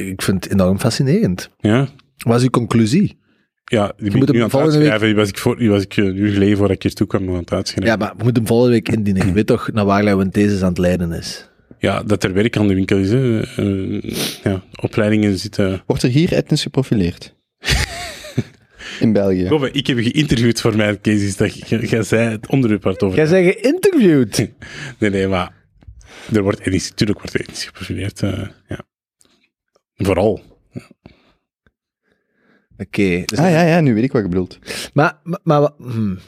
Ik vind het enorm fascinerend. Ja, Wat is uw conclusie? Ja die moet ik nu hem aan het volgende week- uitschrijven. Die was ik, voor, die was ik eh, een uur geleden voordat ik hier toe kwam aan het uitschrijven. Ja, maar we moeten hem volgende week indienen. Je weet toch naar waar thesis aan het leiden is. Ja, dat er werk aan de winkel is. Hè. Eh, ja, opleidingen zitten... Wordt er hier etnisch geprofileerd? in België. Robbe, ik heb je geïnterviewd voor mijn cases. Dat jij zei het onderwerp waar het over Jij bent geïnterviewd. Nee, nee, maar er wordt etnisch, natuurlijk wordt er etnisch geprofileerd. eh, ja. Vooral. Oké. dus- Ah ja, ja, nu weet ik wat je bedoelt. Maar, maar, hmm.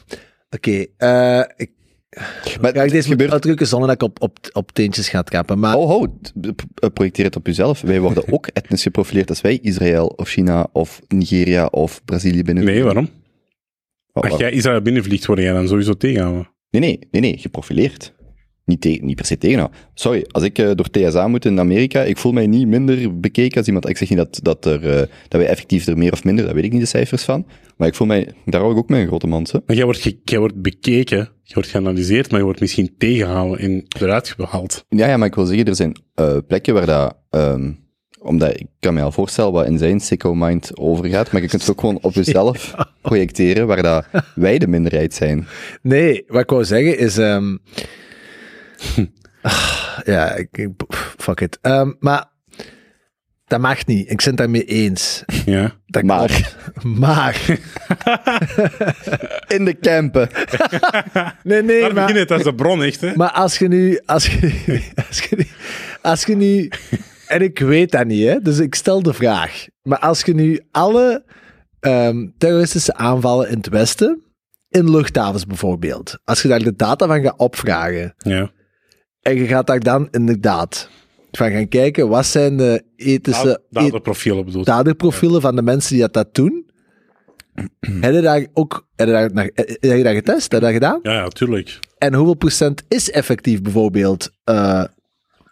oké. eh, ik Maar ga ik het deze gebeurt... uitdrukken zonder dat ik op, op, op teentjes ga trappen. Maar Oh, ho, projecteer het op jezelf. Wij worden ook etnisch geprofileerd als wij Israël of China of Nigeria of Brazilië binnen. Nee, waarom? Oh, Als jij Israël binnenvliegt, word jij dan sowieso tegenhouden. Nee, nee, nee, nee, geprofileerd. Niet, te- niet per se tegenhouden. Sorry, als ik eh, door TSA moet in Amerika, ik voel mij niet minder bekeken als iemand. Ik zeg niet dat, dat, er, eh, dat wij effectief er meer of minder, daar weet ik niet de cijfers van. Maar ik voel mij, daar hou ik ook mijn grote mans. hè. Maar jij wordt, ge- jij wordt bekeken, je wordt geanalyseerd, maar je wordt misschien tegengehouden en eruit gehaald. Ja, ja, maar ik wil zeggen, er zijn eh, plekken waar dat... ehm, omdat ik kan me al voorstellen wat in zijn sicko mind overgaat, maar je kunt het ook gewoon op jezelf projecteren, waar dat wij de minderheid zijn. nee, wat ik wou zeggen is... ehm, ja, ik, fuck it. Ehm, maar dat mag niet. Ik ben het daarmee eens. Ja. Dat Maar. klopt. Maar... In de campen. Nee, nee, Daar maar... begint het als de bron, echt, hè? Maar als je nu, als je, als je, nu- als je nu, en ik weet dat niet, hè, dus ik stel de vraag. Maar als je nu alle ehm, terroristische aanvallen in het Westen, in luchthavens bijvoorbeeld, als je daar de data van gaat opvragen, Ja. En je gaat daar dan inderdaad van gaan kijken, wat zijn de ethische Daar et- de profielen bedoeld. daderprofielen van de mensen die dat, dat doen, heb je daar ook, heb je daar, naar- heb je dat getest, heb je dat gedaan? Ja, ja, tuurlijk. En hoeveel procent is effectief bijvoorbeeld eh,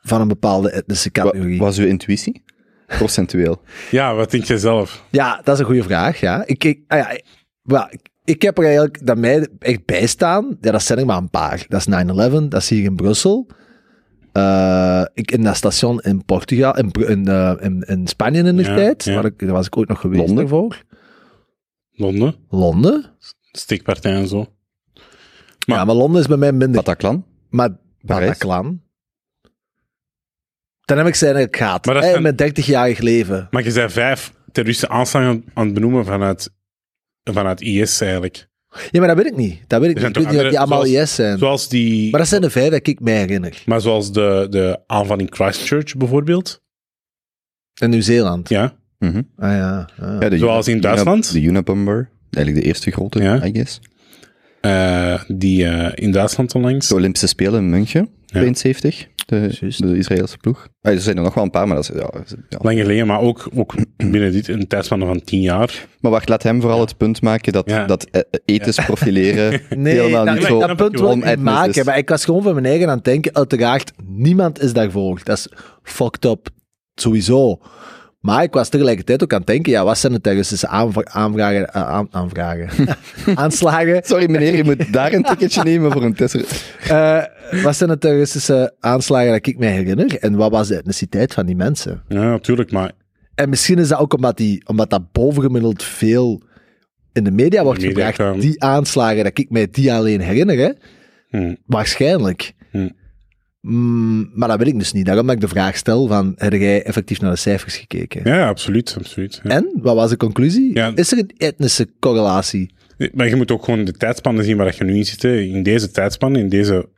van een bepaalde etnische categorie? was uw intuïtie? Procentueel. Ja, wat denk jij zelf? Ja, dat is een goede vraag. Ja. Ik, ik, ah ja, ik, wel, ik, ik heb er eigenlijk dat mij echt bij staan. Ja, dat zijn er maar een paar. Dat is 9-11, dat is hier in Brussel. Eh, ik in dat station in Portugal, in, eh, in, in Spanje in de Ja, tijd. ja. Waar ik, daar was ik ook nog geweest Londen? daarvoor. Londen, Londen? steekpartij en zo. Maar- ja, maar Londen is bij mij minder. Bataclan? Maar Parijs? Bataclan. Dan heb ik zijn het gehad. Maar zijn- Met 30-jarig leven. Maar je zei vijf terroristische aanslagen aan het benoemen vanuit, vanuit IS eigenlijk. Ja, maar dat weet ik niet. Dat weet ik niet. zijn Ik weet toch niet dat die allemaal zoals- IS zijn. Zoals die... Maar dat zijn de vijf dat ik mij herinner. Maar zoals de, de aanval in Christchurch bijvoorbeeld. In Nieuw-Zeeland. Ja. Mhm. Ah ja. ah. Ja, de Zoals in Duitsland? De Unabomber. Eigenlijk de eerste grote, Ja. I guess. Eh, die eh, in Duitsland onlangs. De Olympische Spelen in München, 72. De, Juist. de Israëlische ploeg. Ah, er zijn er nog wel een paar, maar dat is... Ja, ja. Lang geleden, maar ook, ook binnen dit een tijdspanne van tien jaar. Maar wacht, laat hem vooral het punt maken dat, Ja. dat eh, ethisch profileren Nee, helemaal dat, niet nee, zo... dat punt wil ik maken. is. Maar ik was gewoon van mijn eigen aan het denken. Uiteraard, niemand is daarvoor. Dat is fucked up. Sowieso. Maar ik was tegelijkertijd ook aan het denken, ja, wat zijn de terroristische aanvra- aanvragen, eh, aan, aanvragen, aanslagen? Sorry meneer, je moet daar een ticketje nemen voor een test. Eh, wat zijn de terroristische aanslagen dat ik mij herinner? En wat was de etniciteit van die mensen? Ja, natuurlijk, maar En misschien is dat ook omdat, die, omdat dat bovengemiddeld veel in de media wordt media gebracht. Die aanslagen, dat ik mij die alleen herinner, hè? hm, Waarschijnlijk. hm. Mm, maar dat weet ik dus niet. Daarom dat ik de vraag stel van, heb jij effectief naar de cijfers gekeken? ja, absoluut. absoluut ja. En, wat was de conclusie? Ja. Is er een etnische correlatie? Maar je moet ook gewoon de tijdspannen zien waar je nu in zit. In deze tijdspannen, in deze,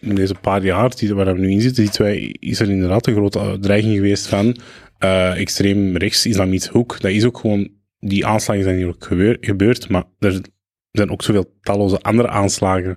in deze paar jaar waar we nu in zitten, wij, is er inderdaad een grote dreiging geweest van eh, extreem rechts, islamitische hoek. Dat is ook gewoon, die aanslagen zijn hier ook gebeur- gebeurd, maar er zijn ook zoveel talloze andere aanslagen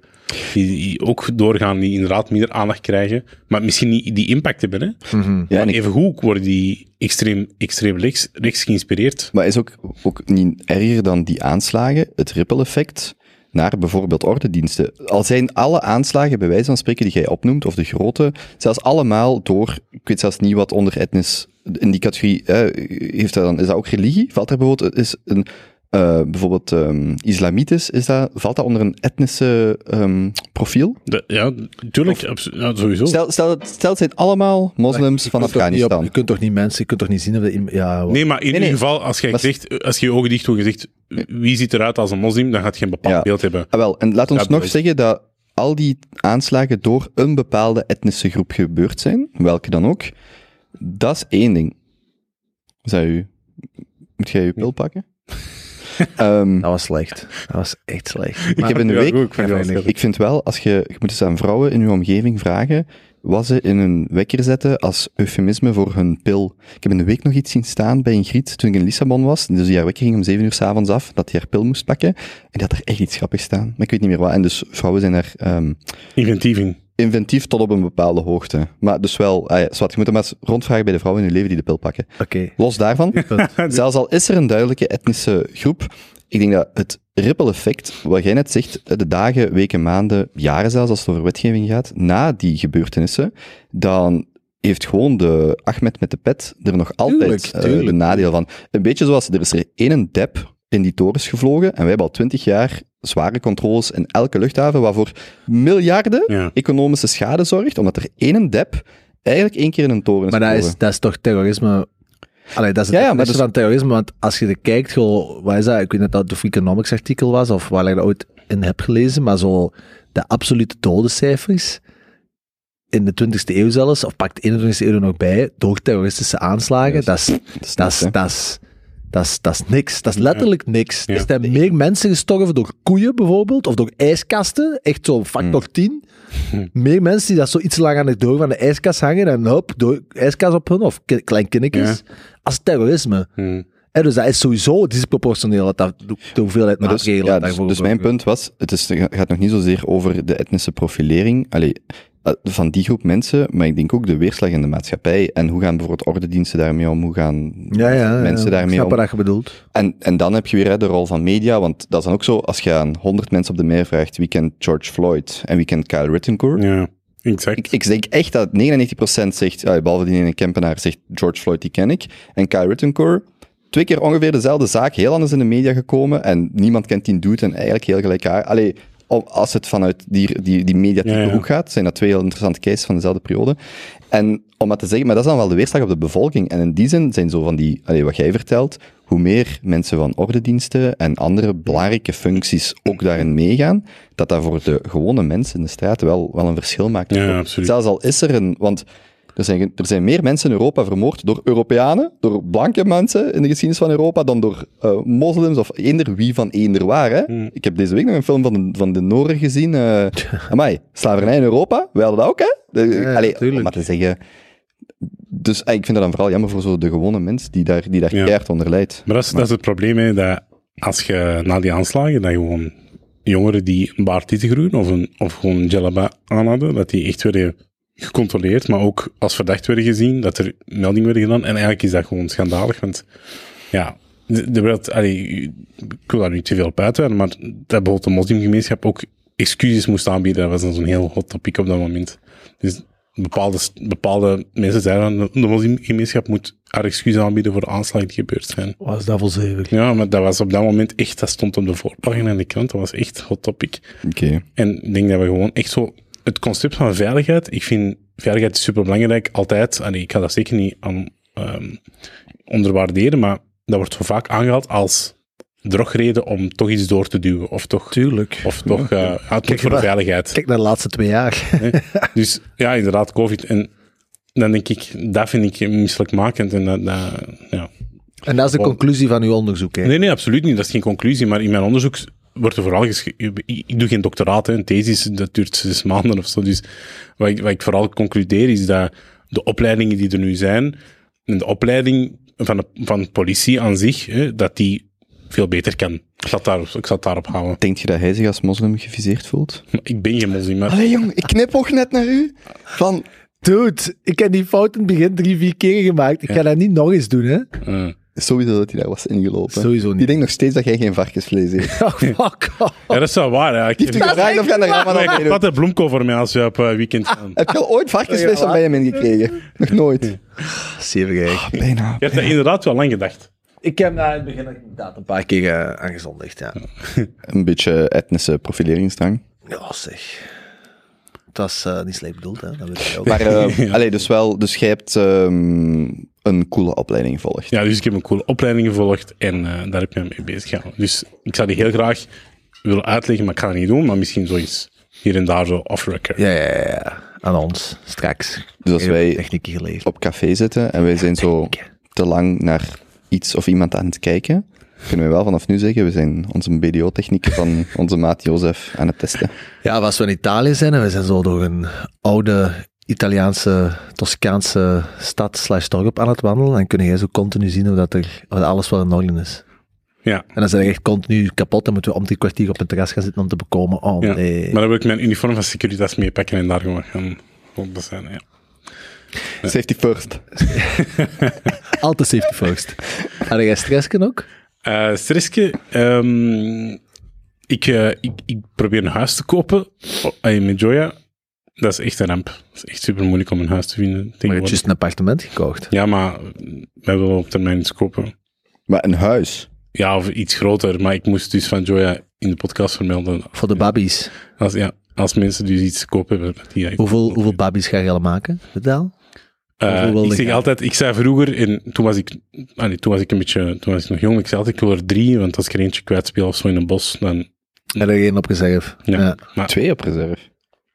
die, die ook doorgaan, die inderdaad minder aandacht krijgen, maar misschien niet die impact hebben. Hè? Ja, en Even hoe worden die extreem, extreem rechts, rechts geïnspireerd? maar is ook, ook niet erger dan die aanslagen, het ripple effect naar bijvoorbeeld ordediensten. Al zijn alle aanslagen, bij wijze van spreken, die jij opnoemt, of de grote, zelfs allemaal door, ik weet zelfs niet wat onder etnisch, in die categorie, eh, heeft dat dan, is dat ook religie? Valt er bijvoorbeeld, is een, eh, bijvoorbeeld ehm, islamitisch, is dat, valt dat onder een etnische ehm, profiel? De- ja, natuurlijk, abso- ja, sowieso. Stel, stel, het- stel het zijn allemaal moslims van op- Afghanistan. je kunt toch niet mensen, je kunt toch niet zien of dat ja, Nee, maar in Nee, nee. ieder geval, als, jij Maar- zegt, als je je ogen dicht doet en je zegt wie ziet eruit als een moslim, dan gaat je een bepaald Ja. beeld hebben. Ah, wel, en laat ons Ja, nog boys. zeggen dat al die aanslagen door een bepaalde etnische groep gebeurd zijn, welke dan ook. Dat is één ding. Zou u... Moet jij je pil pakken? Ehm, Dat was slecht. Dat was echt slecht. ik heb in de Ja, week... goed, ik vind wel ik- slecht. Ik vind wel, als je, je moet eens aan vrouwen in je omgeving vragen, wat ze in een wekker zetten als eufemisme voor hun pil. Ik heb in de week nog iets zien staan bij een griet toen ik in Lissabon was. Dus die haar wekker ging om zeven uur s'avonds af, dat hij haar pil moest pakken. En die had er echt iets grappigs staan. Maar ik weet niet meer wat. En dus vrouwen zijn daar ehm, Inventief in. Inventief tot op een bepaalde hoogte. Maar dus wel, ah ja, zwart, je moet maar eens rondvragen bij de vrouwen in je leven die de pil pakken. Los daarvan, zelfs al is er een duidelijke etnische groep, ik denk dat het ripple effect, wat jij net zegt, de dagen, weken, maanden, jaren zelfs, als het over wetgeving gaat, na die gebeurtenissen, dan heeft gewoon de Ahmed met de pet er nog altijd Tuurlijk, eh, de nadeel van. Een beetje zoals, er is er één dep in die torens gevlogen en wij hebben al twintig jaar zware controles in elke luchthaven, waarvoor miljarden Ja. economische schade zorgt, omdat er één dep eigenlijk één keer in een toren is Maar dat is, dat is toch terrorisme? Allee, dat is het Ja, ja, maar dus- van terrorisme, want als je er kijkt, goh, wat is dat? Ik weet niet of dat de Freakonomics artikel was, of waar ik dat ooit in heb gelezen, maar zo de absolute dodencijfers in de 20e eeuw zelfs, of pakt de 21e eeuw er nog bij, door terroristische aanslagen, Yes. dat is, Dat dat is dat is, dat is, dat is niks. Dat is letterlijk niks. Ja. Er zijn meer mensen gestorven door koeien bijvoorbeeld, of door ijskasten, echt zo factor 10. Meer mensen die dat zo iets lang aan de deur van de ijskast hangen en hop, door, ijskast op hun, of ki- klein kindertjes, als terrorisme. Hm. Dus dat is sowieso disproportioneel, dat, dat de, hoeveelheid Maar dus, maatregelen ja, dus, daarvoor dus mijn punt was, het is, gaat nog niet zozeer over de etnische profilering allee, van die groep mensen, maar ik denk ook de weerslag in de maatschappij. En hoe gaan bijvoorbeeld ordendiensten daarmee om? Hoe gaan Ja, ja, mensen ja, daarmee ik snap om? wat je bedoelt. En, en dan heb je weer hè, de rol van media, want dat is dan ook zo, als je aan 100 mensen op de meer vraagt, wie kent George Floyd en wie kent Kyle Rittencourt? Ja, exact. Ik, ik denk echt dat 99% zegt, ja, behalve die ene Kempenaar, zegt George Floyd, die ken ik. En Kyle Rittencourt, twee keer ongeveer dezelfde zaak, heel anders in de media gekomen. En niemand kent die dude en eigenlijk heel gelijk haar. Allee, als het vanuit die, die, die mediatieke Ja, ja. hoek gaat, zijn dat twee heel interessante cases van dezelfde periode. En om dat te zeggen, maar dat is dan wel de weerslag op de bevolking. En in die zin zijn zo van die, allee, wat jij vertelt, hoe meer mensen van ordendiensten en andere belangrijke functies ook daarin meegaan, dat dat voor de gewone mensen in de straat wel, wel een verschil maakt. Ja, absoluut. Zelfs al is er een, want er zijn, er zijn meer mensen in Europa vermoord door Europeanen, door blanke mensen in de geschiedenis van Europa, dan door eh, moslims of eender wie van eender waar. Hè? Hmm. Ik heb deze week nog een film van de, van de Noren gezien. amai, slavernij in Europa, wij hadden dat ook, hè? De- Ja, allee, om maar te zeggen... Dus eh, ik vind dat dan vooral jammer voor zo de gewone mens die daar, die daar Ja. onder lijdt. Maar dat is, dat is het probleem, hè, dat als je na die aanslagen, dat gewoon jongeren die een baard lieten groeien of, een, of gewoon jalaba aan hadden, dat die echt werden gecontroleerd, maar ook als verdacht werden gezien, dat er meldingen werden gedaan. En eigenlijk is dat gewoon schandalig, want ja, de, de wereld, allee, ik wil daar niet te veel op uitweiden, maar dat bijvoorbeeld de moslimgemeenschap ook excuses moest aanbieden, dat was dan zo'n heel hot topic op dat moment. Dus bepaalde, bepaalde mensen zeiden, dan, de moslimgemeenschap moet haar excuses aanbieden voor de aanslagen die gebeurd zijn. Was dat volzevig? Ja, maar dat was op dat moment echt, dat stond op de voorpagina in de krant, dat was echt hot topic. Oké. En ik denk dat we gewoon echt zo, het concept van veiligheid, ik vind veiligheid super belangrijk, altijd. Allee, ik ga dat zeker niet aan, ehm, onderwaarderen, maar dat wordt zo vaak aangehaald als drogreden om toch iets door te duwen, of toch, Tuurlijk. of toch, moet voor de veiligheid. Kijk naar de laatste twee jaar. Dus ja, inderdaad, COVID. En dan denk ik, dat vind ik misselijkmakend. En dat, dat, ja. En dat is de conclusie van uw onderzoek. Hè? Nee, nee, absoluut niet. Dat is geen conclusie. Maar in mijn onderzoek wordt er vooral geschreven... Ik doe geen doctoraat, hè. een thesis, dat duurt zes maanden of zo. Dus wat ik, wat ik vooral concludeer is dat de opleidingen die er nu zijn, en de opleiding van de van politie aan zich, hè, dat die veel beter kan. Ik zal, het daarop, ik zal het daarop houden. Denk je dat hij zich als moslim geviseerd voelt? Ik ben geen moslim, maar... Allee jong, ik knipoog net naar u. Van, Dude, ik heb die fout in het begin drie, vier keer gemaakt. Ik ga dat niet nog eens doen, hè? eh, sowieso dat hij daar was ingelopen. Sowieso niet. Die denkt nog steeds dat jij geen varkensvlees eet. Oh, fuck off. ja, dat is wel waar. Ja. Ik, u gevraagd of je aan de Ramadan ik meedoet. had een bloemkool voor mij als we op eh, weekend gaan. Heb je al ooit varkensvlees van bij hem ingekregen? Nog nooit. Zeven gek. Bijna. Je hebt dat inderdaad wel lang gedacht. Ik heb daar in het begin inderdaad een paar keer uh, aangezondigd, ja. Een beetje etnische profileringsdrang. Ja, zeg. Dat is uh, niet slecht bedoeld, hè. Dat weet ik ook. Maar, uh, allee, dus wel, dus jij hebt um, een coole opleiding gevolgd. Ja, dus ik heb een coole opleiding gevolgd en uh, daar heb ik me mee bezig gehouden. Dus ik zou die heel graag willen uitleggen, maar ik kan het niet doen. Maar misschien zoiets hier en daar zo off-record. Ja, ja, ja. Aan ons, straks. Dus als wij op café zitten en wij zijn zo te lang naar iets of iemand aan het kijken, kunnen we wel vanaf nu zeggen, we zijn onze BDO-technieken van onze maat Jozef aan het testen. Ja, als we in Italië zijn en we zijn zo door een oude Italiaanse, Toscaanse stad slash dorp aan het wandelen, dan kun je zo continu zien hoe dat er hoe dat alles wel in orde is. Ja. En dan zijn we echt continu kapot en moeten we om die kwartier op een terras gaan zitten om te bekomen. Oh ja. nee. Maar dan wil ik mijn uniform van Securitas meepakken en daar gewoon gaan op zijn. Ja. Safety first. Altijd safety first. Had jij stressken ook? Eh ehm, ik, eh, ik, ik probeer een huis te kopen oh, met Joya. Dat is echt een ramp. Het is echt super moeilijk om een huis te vinden. Maar je hebt juist een appartement gekocht. Ja, maar wij willen op termijn iets kopen. Maar een huis. Ja, of iets groter. Maar ik moest dus van Joya in de podcast vermelden. Voor de babbies. Als, ja, als mensen dus iets kopen hebben. Die, Hoeveel, hoeveel babbies ga je al maken? Vertel. Eh, wilde ik zeg altijd, ik zei vroeger, en toen was ik, ah nee, toen was ik een beetje, toen was ik nog jong, ik zei altijd, ik wil er drie, want als ik er eentje kwijtspeel of zo in een bos, dan, En er geen op reserve. ja, Ja. maar, Twee op reserve.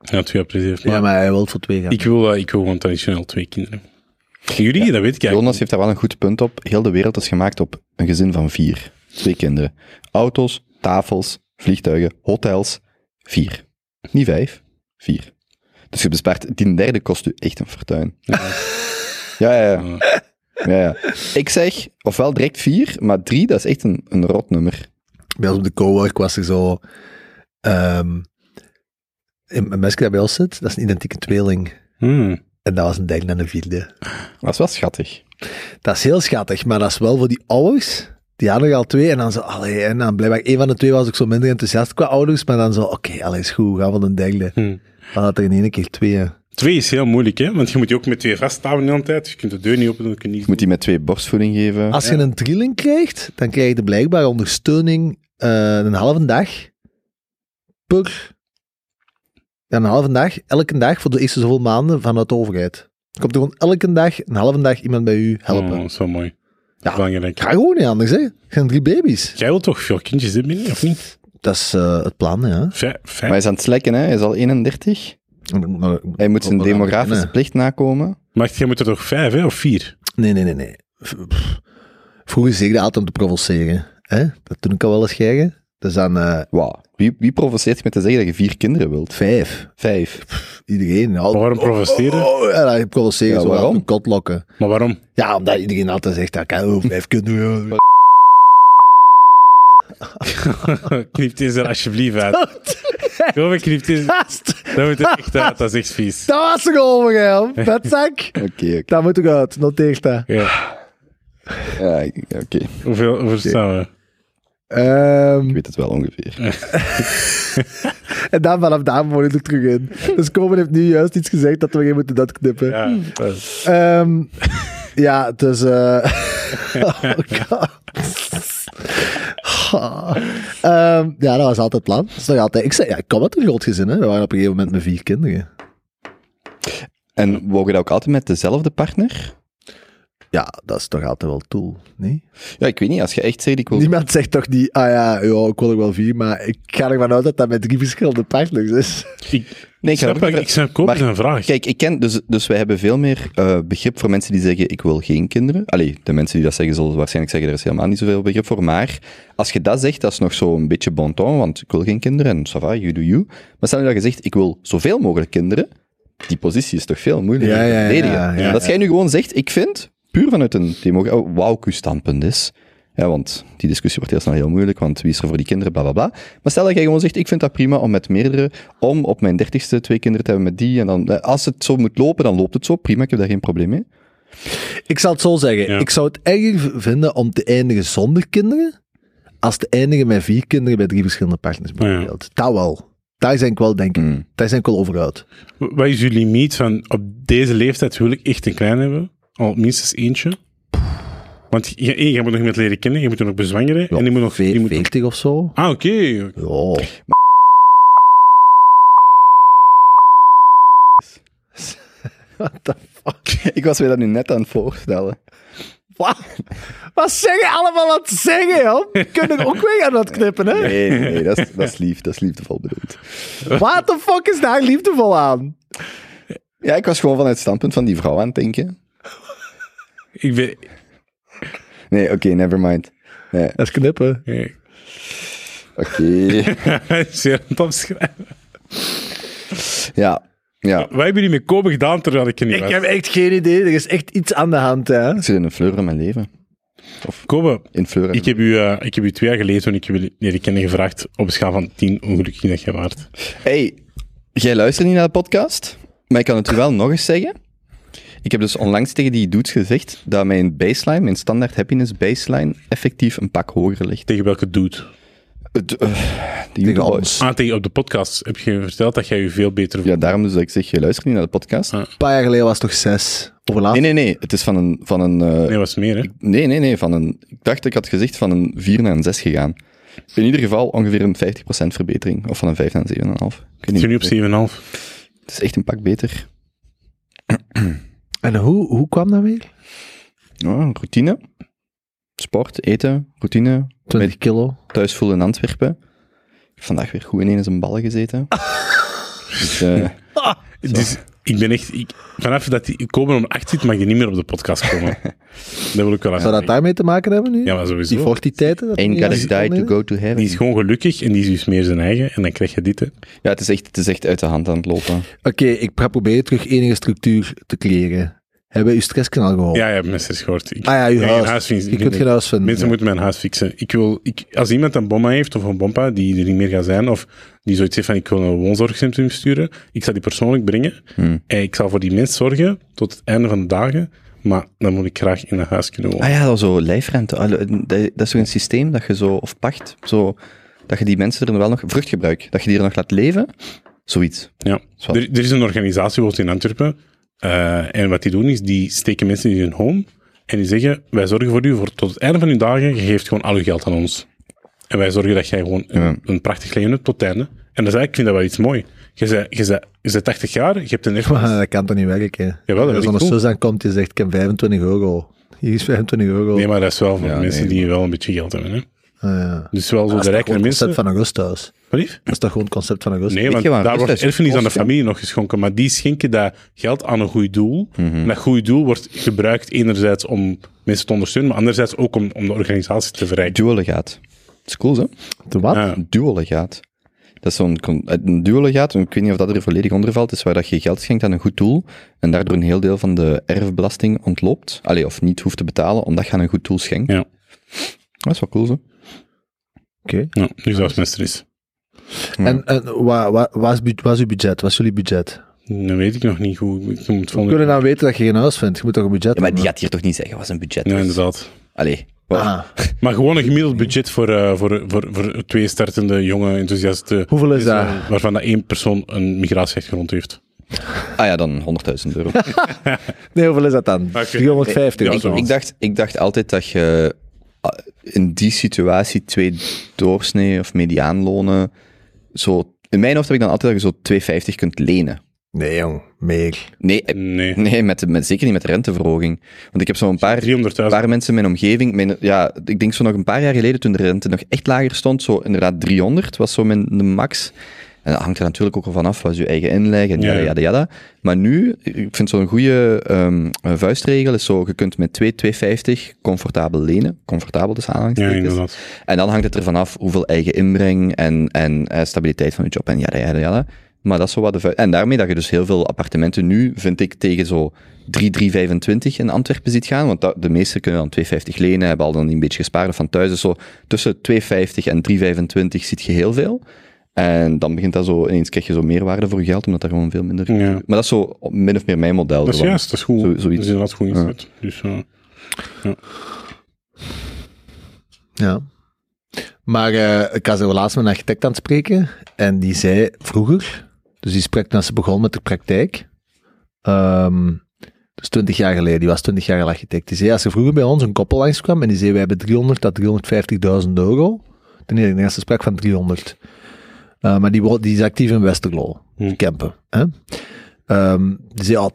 Ja twee. Maar Ja, maar hij wil voor twee gaan. ik, wil, eh, ik wil gewoon traditioneel twee kinderen. En jullie, dat weet ik eigenlijk. Jonas heeft daar wel een goed punt op. Heel de wereld is gemaakt op een gezin van vier. Twee kinderen. Auto's, tafels, vliegtuigen, hotels. Vier. Niet vijf. Vier. Dus je bespaart, die derde kost u echt een fortuin. Ja, ja, ja. Ja, ja. Ik zeg, ofwel direct vier, maar drie, dat is echt een, een rot nummer. Bij ons op de cowork was er zo... ehm een een meisje dat bij ons zit, dat is een identieke tweeling. hmm. En dat was een derde en een vierde. Dat is wel schattig. Dat is heel schattig, maar dat is wel voor die ouders. Die hadden er al twee en dan zo, allee, en dan blijkbaar een van de twee was ik zo minder enthousiast qua ouders, maar dan zo, oké, allee, is goed, gaan we een derde. Hmm. Dan had er in één keer twee. Twee is heel moeilijk, hè, want je moet je ook met twee vasthouden de hele tijd. Je kunt de deur niet open doen, je kunt niet... Je moet die met twee borstvoeding geven. Als je een trilling krijgt, dan krijg je blijkbaar ondersteuning eh, een halve dag per... Ja, een halve dag, elke dag voor de eerste zoveel maanden vanuit de overheid. Komt er gewoon elke dag, een halve dag iemand bij u helpen. Oh, zo mooi. Ja. Belangrijk. Ga gewoon niet anders, hè. Hebt drie baby's. Jij wilt toch veel kindjes hebben, binnen, of niet? Dat is eh, het plan, ja. Vijf? Maar hij is aan het slekken, hè? Hij is al 31. Hij moet zijn demografische plicht nakomen. Maar jij moet er toch vijf, hè, of vier? Nee, nee, nee, nee. Vroeger zeg je dat altijd om te provoceren. Hè? Dat doe ik al wel eens. Dus dan Wauw. Wie, wie provoceert je met te zeggen dat je vier kinderen wilt? vijf. Vijf. Iedereen. Ja, Maar waarom provoceren? Oh, oh, ja, dat provoceren. Ja, zo waarom? kot lokken. Maar waarom? Ja, omdat iedereen altijd zegt, dat kan oh, vijf kinderen. knip deze er alsjeblieft uit. Kom, knip deze. Dat moet er echt uit, dat is echt vies. dat was er over, hè. Vetzak. Oké, oké. Dat moet ik uit. Noteer dat. Ja. Ja, ik- oké. Hoeveel, hoeveel staan we? Ehm, Ik weet het wel ongeveer. en dan vanaf daar moet ik er terug in. Dus Komen heeft nu juist iets gezegd dat we geen moeten dat knippen. Ja, dat is- Ehm, ja, dus... eh oh god. Ehm, ja, dat was altijd het plan. Dat is nog altijd... Ik, zei, ja, ik kom uit een groot gezin, hè. We waren op een gegeven moment met vier kinderen. En je dat ook altijd met dezelfde partner? Ja, dat is toch altijd wel doel, nee? Ja, ik weet niet. Als je echt zegt, ik wil... Niemand zegt toch niet, ah ja, ja, ik wil er wel vier, maar ik ga ervan uit dat dat met drie verschillende partners is. ik, Nee, ik snap, ik snap ook zijn vraag. Kijk, ik ken, dus, dus wij hebben veel meer eh, begrip voor mensen die zeggen, ik wil geen kinderen. Allee, de mensen die dat zeggen, zullen waarschijnlijk zeggen, er is helemaal niet zoveel begrip voor. Maar als je dat zegt, dat is nog zo'n beetje bon ton, want ik wil geen kinderen en ça va, you do you. Maar stel nu dat je zegt, ik wil zoveel mogelijk kinderen, die positie is toch veel moeilijker Ja, te ja, ja, verdedigen. ja, ja. dat jij nu gewoon zegt, ik vind, puur vanuit een oh, wauw, uw standpunt is. Ja, want die discussie wordt heel snel heel moeilijk, want wie is er voor die kinderen, bla bla bla. Maar stel dat jij gewoon zegt, ik vind dat prima om met meerdere, om op mijn dertigste twee kinderen te hebben met die, en dan, eh, als het zo moet lopen, dan loopt het zo, prima, ik heb daar geen probleem mee. Ik zal het zo zeggen. Ja. Ik zou het erger vinden om te eindigen zonder kinderen, als te eindigen met vier kinderen bij drie verschillende partners bijvoorbeeld. Dat wel. Daar zijn ik wel, denk ik, Hmm. daar zijn ik wel over uit. Wat is uw limiet van op deze leeftijd wil ik echt een klein hebben? Al minstens eentje? Want je, één, je moet nog iemand leren kennen, je moet er nog bezwangeren. en die moet nog... Die moet nog- 40 of zo. Ah, oké. Ja. What the fuck? Ik was mij dat nu net aan het voorstellen. Wat? Wat zeg je allemaal aan het zeggen, joh? Kun je ook weer aan het knippen, hè? Nee, nee, nee, dat is, dat is lief, dat is liefdevol bedoeld. What the fuck is daar liefdevol aan? Ja, ik was gewoon van het standpunt van die vrouw aan het denken. Ik ben... Nee, oké, never mind. Nee. Dat is knippen. Nee. Oké. Zeer aan het opschrijven. ja. Ja. Wat hebben jullie met Kobe gedaan terwijl ik er niet Ik was? heb echt geen idee. Er is echt iets aan de hand, hè. Ik zit in een fleur in mijn leven. Kobe, In fleur. ik heb, u, eh, ik heb u twee jaar geleden, toen ik jullie leren kennen, gevraagd op een schaal van 10 hoe gelukkig dat jij waart. Hey, jij luistert niet naar de podcast, maar ik kan het u wel nog eens zeggen. Ik heb dus onlangs tegen die dudes gezegd dat mijn baseline, mijn standaard happiness baseline, effectief een pak hoger ligt. Tegen welke dude? Het, eh, die Tegen ons. Ah, tegen op de podcast heb je verteld dat jij je veel beter voelt. Ja, daarom dus dat ik zeg, je luistert niet naar de podcast. Ah. Een paar jaar geleden was het toch zes. Nee, nee, nee. Het is van een... Van een eh, Nee, was meer, hè? nee, nee, nee. Van een, ik dacht, ik had gezegd van een 4 naar een 6 gegaan. In ieder geval ongeveer een 50% verbetering. Of van een 5 naar een 7,5. Ik weet Zit je niet. nu op 7,5? Het is echt een pak beter. En hoe, hoe kwam dat weer? Ja, routine. Sport, eten, routine. 20 kilo. Thuis voelen in Antwerpen. Ik heb vandaag weer goed ineens een ballen gezeten. dus, Dus ik ben echt... Ik, vanaf dat die Kobe om 8 zit, mag je niet meer op de podcast komen. dat wil ik wel aan Zou dat daarmee te maken hebben nu? Ja, maar sowieso. Die fortiteiten? dat ain't die gotta niet die to opnemen? go to heaven. Die is gewoon gelukkig en die is dus meer zijn eigen. En dan krijg je dit, hè. Ja, het is, echt, het is echt uit de hand aan het lopen. Oké, ik ga proberen terug enige structuur te creëren. Hebben we uw stresskanaal geholpen? Ja, je hebt mensen gehoord. Ik, Ah ja, uw Ja, huis. je huis je kunt geen huis vinden. Mensen moeten mijn huis fixen. Ik wil, ik, als iemand een bomma heeft, of een bompa, die er niet meer gaat zijn, of die zoiets heeft van ik wil een woonzorgcentrum sturen, ik zal die persoonlijk brengen. Hmm. En ik zal voor die mens zorgen tot het einde van de dagen, maar dan moet ik graag in een huis kunnen wonen. Ah ja, zo lijfrente. Ah, Dat dat is een systeem dat je zo, of pacht, zo, dat je die mensen er wel nog, vruchtgebruik, dat je die er nog laat leven. Zoiets. Ja. Er, er is een organisatie bijvoorbeeld in Antwerpen, eh, en wat die doen is, die steken mensen in hun home, en die zeggen, wij zorgen voor u voor tot het einde van uw dagen, je geeft gewoon al uw geld aan ons. En wij zorgen dat jij gewoon een, Ja. een prachtig leven hebt tot het einde. En dat is eigenlijk, ik vind dat wel iets mooi. Je bent, je bent, je bent 80 jaar, je hebt een erfenis. Dat kan toch niet werken? Jawel, dat Als er een zus aankomt die zegt, ik heb 25 euro. Hier is 25 euro. Nee, maar dat is wel voor Ja, mensen nee, die wel een beetje geld hebben. Hè? Ah, ja. Dus wel zo de rijkere het concept mensen. van rusthuis. Wat lief? Dat is toch gewoon het concept van rusthuis? Nee, want daar rust wordt is erfenis aan de familie nog geschonken, maar die schenken dat geld aan een goed doel. Mhm. En dat goede doel wordt gebruikt enerzijds om mensen te ondersteunen, maar anderzijds ook om, om de organisatie te verrijken. Duolegaat. Dat is cool, hè? De wat? Ja. Duolegaat. Dat is zo'n, con- een duolegaat, ik weet niet of dat er volledig onder valt, is waar dat je geld schenkt aan een goed doel en daardoor een heel deel van de erfbelasting ontloopt. Allee, of niet hoeft te betalen, omdat je aan een goed doel schenkt. Ja. Dat is wel cool, zo. Oké. Ja, dus dat is. En, en wat, wat, wat, is, wat is uw budget? Wat is jullie budget? Dan weet ik nog niet hoe. Ik moet We volgende... kunnen dan weten dat je geen huis vindt. Je moet toch een budget Ja, maar die gaat hier toch niet zeggen wat zijn budget Ja, is? inderdaad. Allee. Ah, Maar gewoon een gemiddeld budget voor, eh, voor, voor, voor twee startende jonge enthousiasten. hoeveel is dat? eh, waarvan dat één persoon een migratieachtergrond heeft. Ah ja, dan 100.000 euro. Nee, hoeveel is dat dan? Ik- 350 Ja, of ik, dacht, ik dacht altijd dat je in die situatie twee doorsnee of mediaanlonen zo... In mijn hoofd heb ik dan altijd dat je zo 250 kunt lenen. Nee, jong. Meer. Nee, eh, Nee. nee met, met, zeker niet met de renteverhoging. Want ik heb zo'n paar, 300.000. paar mensen in mijn omgeving... Mijn, ja, ik denk zo nog een paar jaar geleden, toen de rente nog echt lager stond, zo inderdaad 300 was zo mijn de max. En dat hangt er natuurlijk ook al vanaf, wat is je eigen inleg en Ja, jada, ja. jada, jada. Maar nu, ik vind zo'n goede ehm, eh, vuistregel is zo, je kunt met 2, 250 comfortabel lenen. Comfortabel dus Ja, aanhalingstekens. inderdaad. En dan hangt het ervan af hoeveel eigen inbreng en, en eh, stabiliteit van je job en jada, jada, jada. Maar dat is zo wat de En daarmee dat je dus heel veel appartementen nu, vind ik, tegen zo 3, 325 in Antwerpen ziet gaan. Want dat, de meeste kunnen dan 250 lenen, hebben al dan een beetje gespaard van thuis. Dus zo tussen 250 en 325 ziet je heel veel. En dan begint dat zo, ineens krijg je zo meerwaarde voor je geld, omdat er gewoon veel minder... Ja. Maar dat is zo min of meer mijn model. Dat is juist, dat is goed. Zo- dat zoiets. is inderdaad goed inzet. Dus, eh, Ja. Maar eh, ik was er laatst met een architect aan het spreken en die zei vroeger, dus die sprak toen ze begon met de praktijk, ehm, dus 20 jaar geleden, die was 20 jaar architect, die zei als er vroeger bij ons een koppel langskwam en die zei wij hebben 300 tot 350.000 euro, ten eerste sprak van 300. Eh, maar die, die is actief in Westerlo, Hm. Kempen. Hè? Ehm, die zei, oh,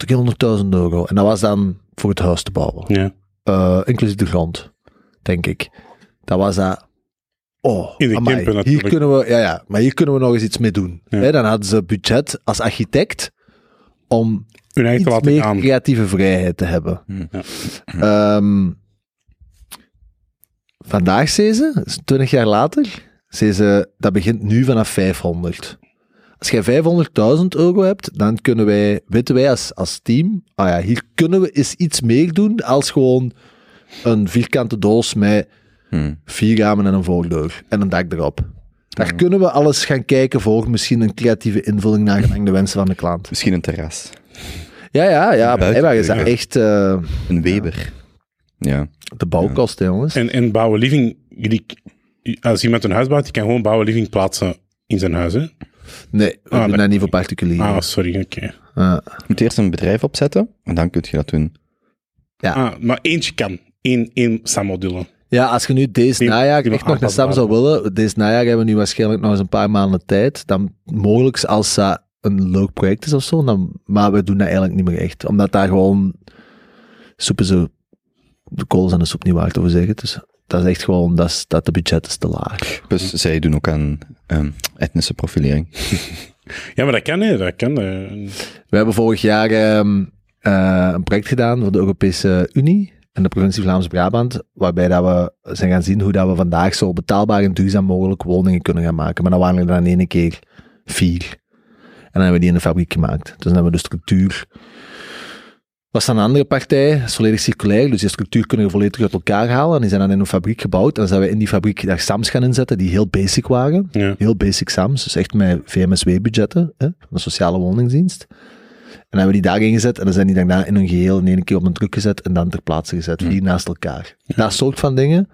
300.000 euro. En dat was dan voor het huis te bouwen ja. eh, inclusief de grond, denk ik. Dat was dat. Oh, In de amai, Kempen hier kunnen we, ja, ja, maar hier kunnen we nog eens iets mee doen. Ja. Hè, dan hadden ze budget als architect om Hun eigen te iets meer gaan. creatieve vrijheid te hebben. Hm. Ja. Ehm, vandaag zei ze, dat is 20 jaar later, zei ze, dat begint nu vanaf 500. Als jij 500.000 euro hebt, dan kunnen wij, weten wij als, als team, ah ja, hier kunnen we eens iets meer doen als gewoon een vierkante doos met Hmm. vier ramen en een voordeur en een dak erop. Daar kunnen we alles gaan kijken voor misschien een creatieve invulling naar gelang de wensen van de klant. Misschien een terras. Ja, ja, ja. Blijkbaar is dat echt eh, Een Weber. Ja. de bouwkosten, jongens. En, en bouwen living, jullie, als iemand een huis bouwt, die kan gewoon bouwen living plaatsen in zijn huis, hè? Nee, we Ah, doen dat niet voor particulieren. Ah, sorry, oké. Ah. Je moet eerst een bedrijf opzetten en dan kun je dat doen. Ja. Ah, maar eentje kan. Eén, één SAM-module. Ja, als je nu deze Die- najaar die echt nog een SAM zou willen, deze najaar hebben we nu waarschijnlijk nog eens een paar maanden tijd, dan mogelijk als dat een leuk project is of zo, dan, maar we doen dat eigenlijk niet meer echt. Omdat daar gewoon soep is zo de kolen zijn de soep niet waard, over zeggen. Dus dat is echt gewoon, dat, is, dat de budget is te laag. Dus zij doen ook aan ehm, etnische profilering. Ja, maar dat kan, hè. Dat kan. eh. We hebben vorig jaar ehm, eh, een project gedaan voor de Europese Unie en de provincie Vlaams-Brabant, waarbij dat we zijn gaan zien hoe dat we vandaag zo betaalbaar en duurzaam mogelijk woningen kunnen gaan maken. Maar dan waren er dan in één keer vier. En dan hebben we die in de fabriek gemaakt. Dus dan hebben we de structuur. Was dan een andere partij, dat is volledig circulair, dus die structuur kunnen we volledig uit elkaar halen. En die zijn dan in een fabriek gebouwd. En dan zijn we in die fabriek daar SAMs gaan inzetten die heel basic waren Ja. heel basic SAMs, dus echt met VMSW-budgetten, hè, van de sociale woningsdienst. En dan hebben we die daarin gezet en dan zijn die daarna in hun geheel in één keer op een truck gezet en dan ter plaatse gezet, vier naast elkaar. Dat soort van dingen,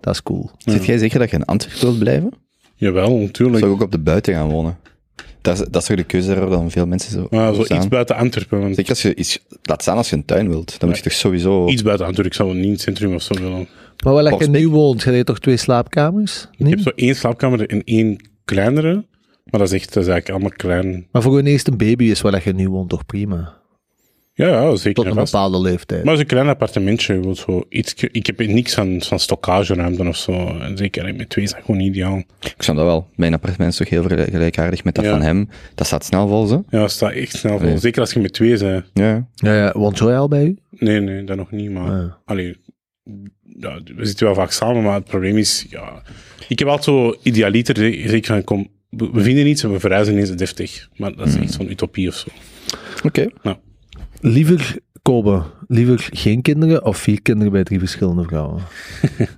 dat is cool. Zit jij zeker dat je in Antwerpen wilt blijven? Jawel, natuurlijk. Zou ik ook op de buiten gaan wonen? Dat is, dat is toch de keuze daarop dan veel mensen zo, Maar zo iets buiten Antwerpen. Want Zeker als je iets, laat staan als je een tuin wilt, dan moet je toch sowieso... Iets buiten Antwerpen. Ik zou niet in het centrum of zo willen. Maar waar dat je nu woont, heb je toch twee slaapkamers? Ik heb zo één slaapkamer en één kleinere. Maar dat is echt, dat is eigenlijk allemaal klein. Maar voor een eerste baby is waar dat je nu woont toch prima? Ja, ja zeker. Tot en een vast. bepaalde leeftijd. Maar het is een klein appartementje. Zo iets, ik heb niks van, van stockageruimte of zo. En zeker met twee is dat gewoon ideaal. Ik snap dat wel. Mijn appartement is toch heel gelijkaardig met dat Ja. van hem. Dat staat snel vol, zo. Ja, dat staat echt snel vol. Nee. Zeker als je met twee bent. Ja. Ja, ja, woont Joy al bij u? Nee, nee, dat nog niet. Maar Ah. allee, ja, we zitten wel vaak samen, maar het probleem is... Ja, ik heb altijd zo idealiter, ze- zeker van, kom, we vinden iets en we verhuizen eens deftig. Maar dat is echt zo'n utopie of zo. Oké. Liever, Kobe, liever geen kinderen of vier kinderen bij drie verschillende vrouwen?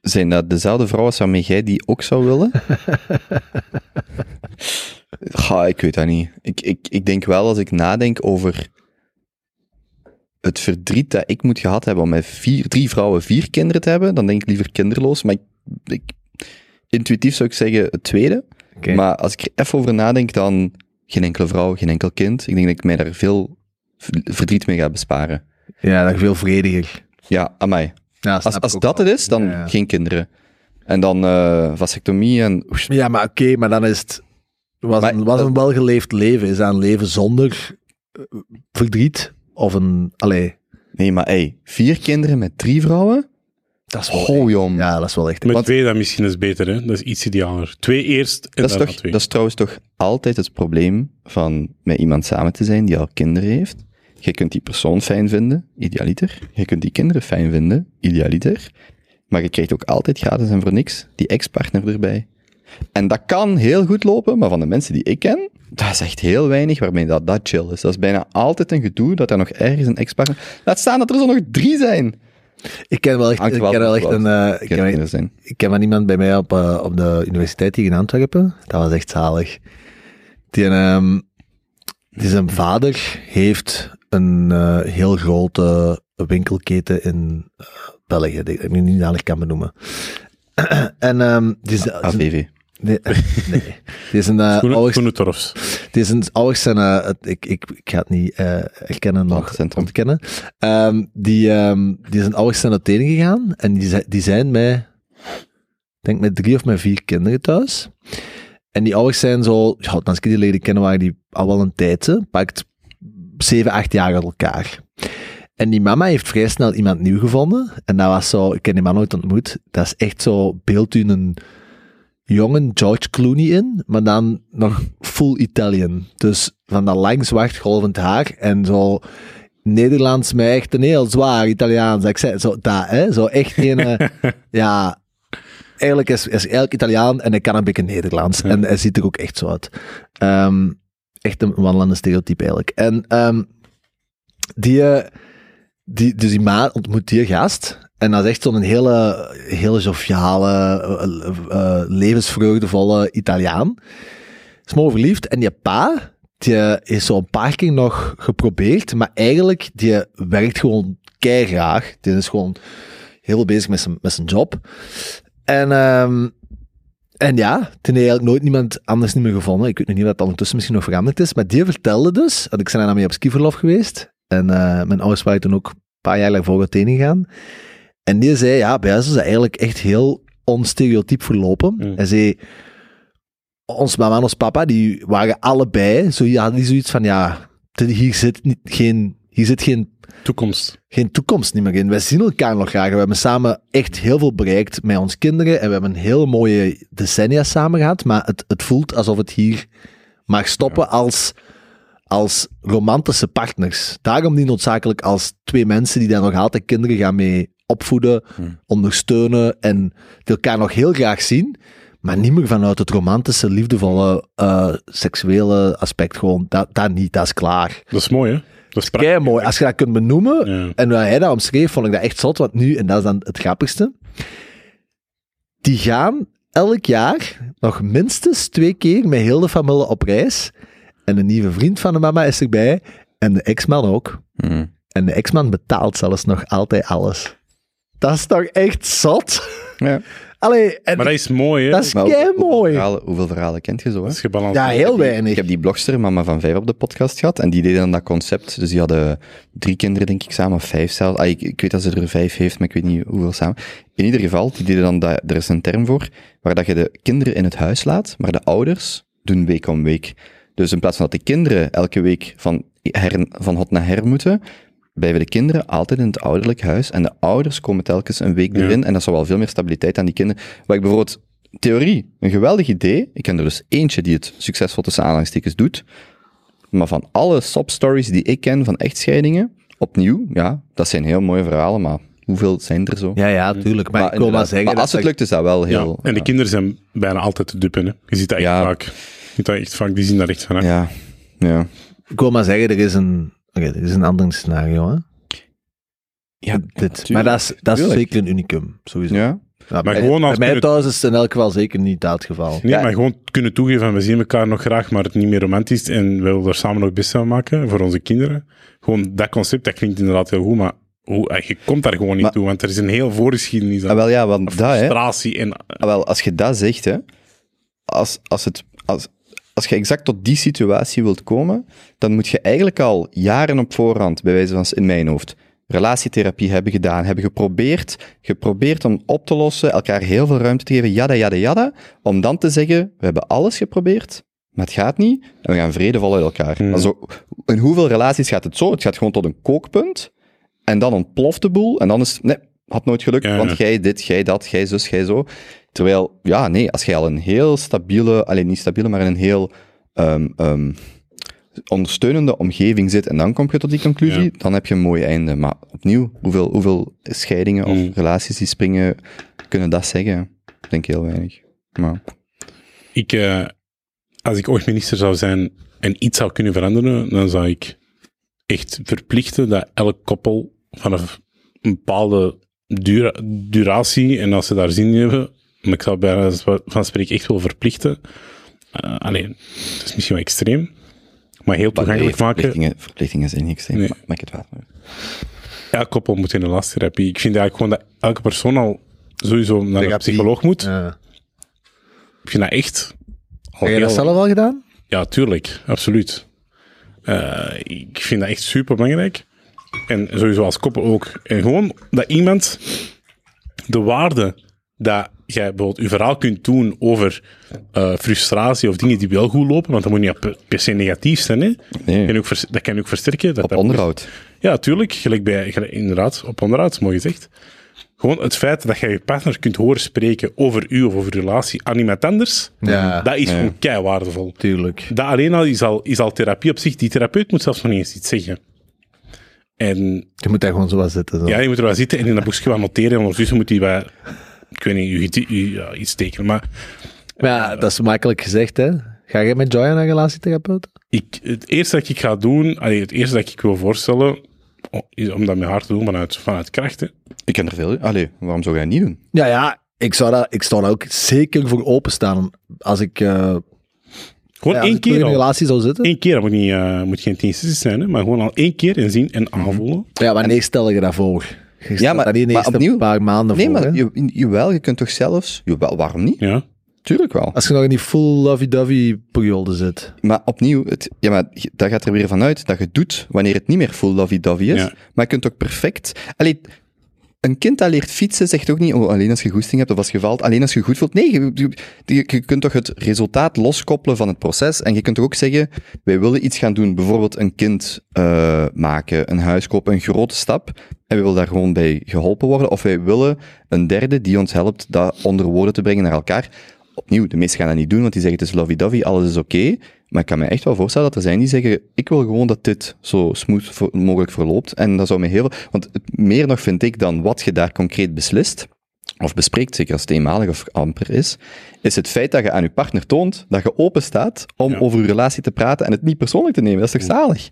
Zijn dat dezelfde vrouwen waarmee jij die ook zou willen? Ga, ik weet dat niet. Ik, ik, ik denk wel, als ik nadenk over het verdriet dat ik moet gehad hebben om met vier, drie vrouwen vier kinderen te hebben, dan denk ik liever kinderloos. Maar ik, ik, intuïtief zou ik zeggen het tweede. Maar als ik er even over nadenk, dan geen enkele vrouw, geen enkel kind. Ik denk dat ik mij daar veel verdriet mee ga besparen. Ja, dat is veel vrediger. Ja, amai. Ja, Als, als dat wel. het is, dan Ja, ja. geen kinderen. En dan eh vasectomie en... Ja, maar oké, maar dan is het... Was, Maar- een, was een welgeleefd leven. Is dat een leven zonder eh, verdriet? Of een... Allee, Nee, maar hey, vier kinderen met drie vrouwen? Dat is wel... Ja, dat is wel echt... Met Want- twee dan misschien is beter, hè? Dat is iets idealer. Twee eerst en Dat is, dan toch, twee. dat is trouwens toch altijd het probleem van met iemand samen te zijn die al kinderen heeft. Je kunt die persoon fijn vinden, idealiter. Je kunt die kinderen fijn vinden, idealiter. Maar je krijgt ook altijd gratis en voor niks die ex-partner erbij. En dat kan heel goed lopen, maar van de mensen die ik ken, dat is echt heel weinig waarmee dat, dat chill is. Dat is bijna altijd een gedoe dat er nog ergens een ex-partner... Laat staan dat er zo nog drie zijn. Ik ken wel echt, ik ken wel echt een... eh, ik, ken, Kinderen zijn. ik ken wel iemand bij mij op, eh, op de universiteit hier in Antwerpen. Dat was echt zalig. Die, ehm, die zijn vader heeft een eh, heel grote winkelketen in België, die ik nu niet dadelijk kan benoemen. en ehm, die is, AVV. Nee, nee. Die is een uh, Schoenen, ouders, is een ouders zijn, eh, het- ik, ik, ik ga het niet eh, erkennen nog ontkennen. Ehm, die, ehm, die zijn ouders zijn uiteen gegaan en die, die zijn met, ik denk met drie of met vier kinderen thuis. En die ouders zijn zo, ja, als ik die leren kennen waren die al wel een tijdje, pakt zeven, acht jaar uit elkaar. En die mama heeft vrij snel iemand nieuw gevonden. En dat was zo, ik ken die man nooit ontmoet. Dat is echt zo, beeld u een jongen George Clooney in, maar dan nog full Italian. Dus van dat lang zwart golvend haar en zo Nederlands mij echt een heel zwaar Italiaans accent. Zo, dat, hè? Zo echt een... eh, ja... Eigenlijk is, is eigenlijk Italiaan en hij kan een beetje Nederlands. En hij ziet er ook echt zo uit. Ehm, echt een wandelende stereotype eigenlijk. En ehm, die, eh, die, dus die ma ontmoet die gast. En dat is echt zo'n hele, hele joviale, eh, eh, eh, levensvreugdevolle Italiaan. Is mooi verliefd. En die pa, die is zo een paar keer nog geprobeerd, maar eigenlijk, die werkt gewoon graag. Die is gewoon heel bezig met zijn, met zijn job. En, ehm, en ja, toen heeft eigenlijk nooit niemand anders niet meer gevonden. Ik weet nog niet wat dat ondertussen misschien nog veranderd is. Maar die vertelde dus, want ik ben daarna mee op skiverlof geweest. En mijn ouders waren toen ook een paar jaar daarvoor uiteen gegaan. En die zei, ja, bij ons is dat eigenlijk echt heel onstereotyp verlopen. Mm. Hij zei, ons mama en ons papa, die waren allebei, zo, ja, die zoiets van, ja, hier zit, niet, geen, hier zit geen Toekomst. geen toekomst niet meer in. Wij zien elkaar nog graag. We hebben samen echt heel veel bereikt met ons kinderen. En we hebben een hele mooie decennia samen gehad. Maar het, het voelt alsof het hier mag stoppen als, als romantische partners. Daarom niet noodzakelijk als twee mensen die daar nog altijd kinderen gaan mee opvoeden, ondersteunen en elkaar nog heel graag zien. Maar niet meer vanuit het romantische, liefdevolle, eh, seksuele aspect. Gewoon, dat, dat niet, dat is klaar. Dat is mooi, hè? Dat is prachtig. mooi. Als je dat kunt benoemen, Ja. en hoe hij dat omschreef, vond ik dat echt zot. Want nu, en dat is dan het grappigste, die gaan elk jaar nog minstens twee keer met heel de familie op reis. En een nieuwe vriend van de mama is erbij. En de ex-man ook. Hmm. En de ex-man betaalt zelfs nog altijd alles. Dat is toch echt zot? Ja. Allee, en Maar dat is mooi, hè? dat is kei hoeveel mooi. verhalen, hoeveel verhalen kent je zo? Hè? Dat is gebalanceerd. Ja, heel Ik weinig. heb die blogster, Mama van Vijf, op de podcast gehad. En die deden dan dat concept. Dus die hadden drie kinderen, denk ik, samen. Of vijf zelfs. Ah, ik, ik weet dat ze er vijf heeft, maar ik weet niet hoeveel samen. In ieder geval, die deden dan dat, er is een term voor, waar dat je de kinderen in het huis laat, maar de ouders doen week om week. Dus in plaats van dat de kinderen elke week van, her, van hot naar her moeten, blijven de kinderen altijd in het ouderlijk huis. En de ouders komen telkens een week Ja. erin. En dat zal wel veel meer stabiliteit aan die kinderen. Waar ik bijvoorbeeld, theorie, een geweldig idee. Ik ken er dus eentje die het succesvol tussen aanhalingstekens doet. Maar van alle sob-stories die ik ken van echtscheidingen, opnieuw, ja, dat zijn heel mooie verhalen, maar hoeveel zijn er zo? Ja, ja, tuurlijk. Maar, ik wil maar zeggen... maar dat als het lukt, is dat wel Ja. heel... En de kinderen zijn bijna altijd te duppen, hè? Je ziet dat echt Ja. vaak. Je ziet dat echt vaak, die zien dat echt van. hè. Ja, ja. Ik wil maar zeggen, er is een, oké, er is een ander scenario, hè. Ja, Dit. Maar dat is, dat is tuurlijk. zeker een unicum, sowieso. Ja, Maar bij, gewoon als bij mij thuis is het in elk geval zeker niet dat geval. Nee, Ja. maar gewoon kunnen toegeven van we zien elkaar nog graag, maar het niet meer romantisch en we willen er samen nog het beste van maken voor onze kinderen. Gewoon dat concept, dat klinkt inderdaad heel goed, maar hoe, eh, je komt daar gewoon niet Maar- toe, want er is een heel voorgeschiedenis ah, aan. wel ja, want dat, hè. frustratie en... Ah, wel, als je dat zegt, hè, als, als, het, als, als je exact tot die situatie wilt komen, dan moet je eigenlijk al jaren op voorhand, bij wijze van in mijn hoofd, relatietherapie hebben gedaan, hebben geprobeerd, geprobeerd om op te lossen, elkaar heel veel ruimte te geven, jada, jada, jada, om dan te zeggen, we hebben alles geprobeerd, maar het gaat niet, en we gaan vredevol uit elkaar. Hmm. Zo, in hoeveel relaties gaat het zo? Het gaat gewoon tot een kookpunt, en dan ontploft de boel, en dan is het, nee, had nooit gelukt, Ja, want jij dit, jij dat, jij zus, jij zo. Terwijl, ja, nee, als jij al een heel stabiele, alleen niet stabiele, maar in een heel ehm, ehm, ondersteunende omgeving zit en dan kom je tot die conclusie, Ja. dan heb je een mooi einde. Maar opnieuw, hoeveel, hoeveel scheidingen Mm. of relaties die springen, kunnen dat zeggen? Ik denk heel weinig. Maar, Ik, eh, als ik ooit minister zou zijn en iets zou kunnen veranderen, dan zou ik echt verplichten dat elk koppel vanaf een bepaalde dura- duratie, en als ze daar zin in hebben, maar ik zou bij wijze van spreken echt wel verplichten. eh, alleen, het is misschien wel extreem, maar heel toegankelijk nee, maken. verplichtingen, verplichtingen zijn niet extreem. Nee. maar Maak het waar. Elk koppel moet in een lasttherapie. Ik vind eigenlijk gewoon dat elke persoon al sowieso naar een Therapie. psycholoog moet. Ja. Ik vind dat echt... al Heb je dat heel- zelf al gedaan? Ja, tuurlijk, absoluut. Eh, ik vind dat echt super belangrijk. En sowieso als koppel ook. En gewoon dat iemand de waarde dat jij bijvoorbeeld je verhaal kunt doen over eh, frustratie of dingen die wel goed lopen, want dat moet niet per, se negatief zijn. Hè? Nee, Dat, kan ook dat kan ook versterken. Dat op dat- onderhoud. Ja, tuurlijk. Gelijk bij, gelijk- inderdaad, op onderhoud, mooi gezegd. Gewoon het feit dat jij je partner kunt horen spreken over u of over uw relatie aan iemand anders, Ja, dat is gewoon kei waardevol. tuurlijk. Dat alleen al is, al is al therapie op zich. Die therapeut moet zelfs nog niet eens iets zeggen. En Je moet daar gewoon zo wat zitten. Zo. ja, je moet er wel zitten en in dat boekje wat noteren. En ondertussen moet hij wel, ik weet niet, ja, iets tekenen. Maar Maar ja, dat is makkelijk gezegd, hè. Ga jij met Joy naar een relatietherapeut? ik, het eerste dat ik ga doen, allee, het eerste dat ik wil voorstellen, is om dat met haar te doen vanuit, vanuit krachten. Ik ken er veel. Allee, waarom zou jij dat niet doen? Ja, ja. Ik zou daar, ik sta daar ook zeker voor openstaan. Als ik, eh, Gewoon ja, als één in keer een al. relatie zou zitten. Eén keer, dat moet, niet, eh, moet geen tien sessies zijn, hè, maar gewoon al één keer en zien en aanvoelen. Ja, wanneer stel je dat voor? Je Ja, maar- dat niet maar eerste opnieuw- paar maanden Nee, voor. maar hè. je, jawel, je kunt toch zelfs... Jawel, waarom niet? Ja. Tuurlijk wel. Als je nog in die full lovey-dovey periode zit. Maar opnieuw, het, ja, maar dat gaat er weer vanuit dat je doet wanneer het niet meer full lovey-dovey is. Ja. Maar je kunt ook perfect... Allee, een kind dat leert fietsen zegt ook niet, oh, alleen als je goesting hebt of als je valt, alleen als je goed voelt. Nee, je, kunt toch het resultaat loskoppelen van het proces. En je kunt toch ook zeggen, wij willen iets gaan doen, bijvoorbeeld een kind eh, maken, een huis kopen, een grote stap. En we willen daar gewoon bij geholpen worden. Of wij willen een derde die ons helpt dat onder woorden te brengen naar elkaar. Opnieuw, de meesten gaan dat niet doen, want die zeggen het is lovey-dovey, alles is oké. Maar ik kan me echt wel voorstellen dat er zijn die zeggen, ik wil gewoon dat dit zo smooth mogelijk verloopt. En dat zou me heel veel... Want het, meer nog vind ik dan wat je daar concreet beslist, of bespreekt, zeker als het eenmalig of amper is, is het feit dat je aan je partner toont dat je open staat om Ja. over je relatie te praten en het niet persoonlijk te nemen. Dat is toch zalig?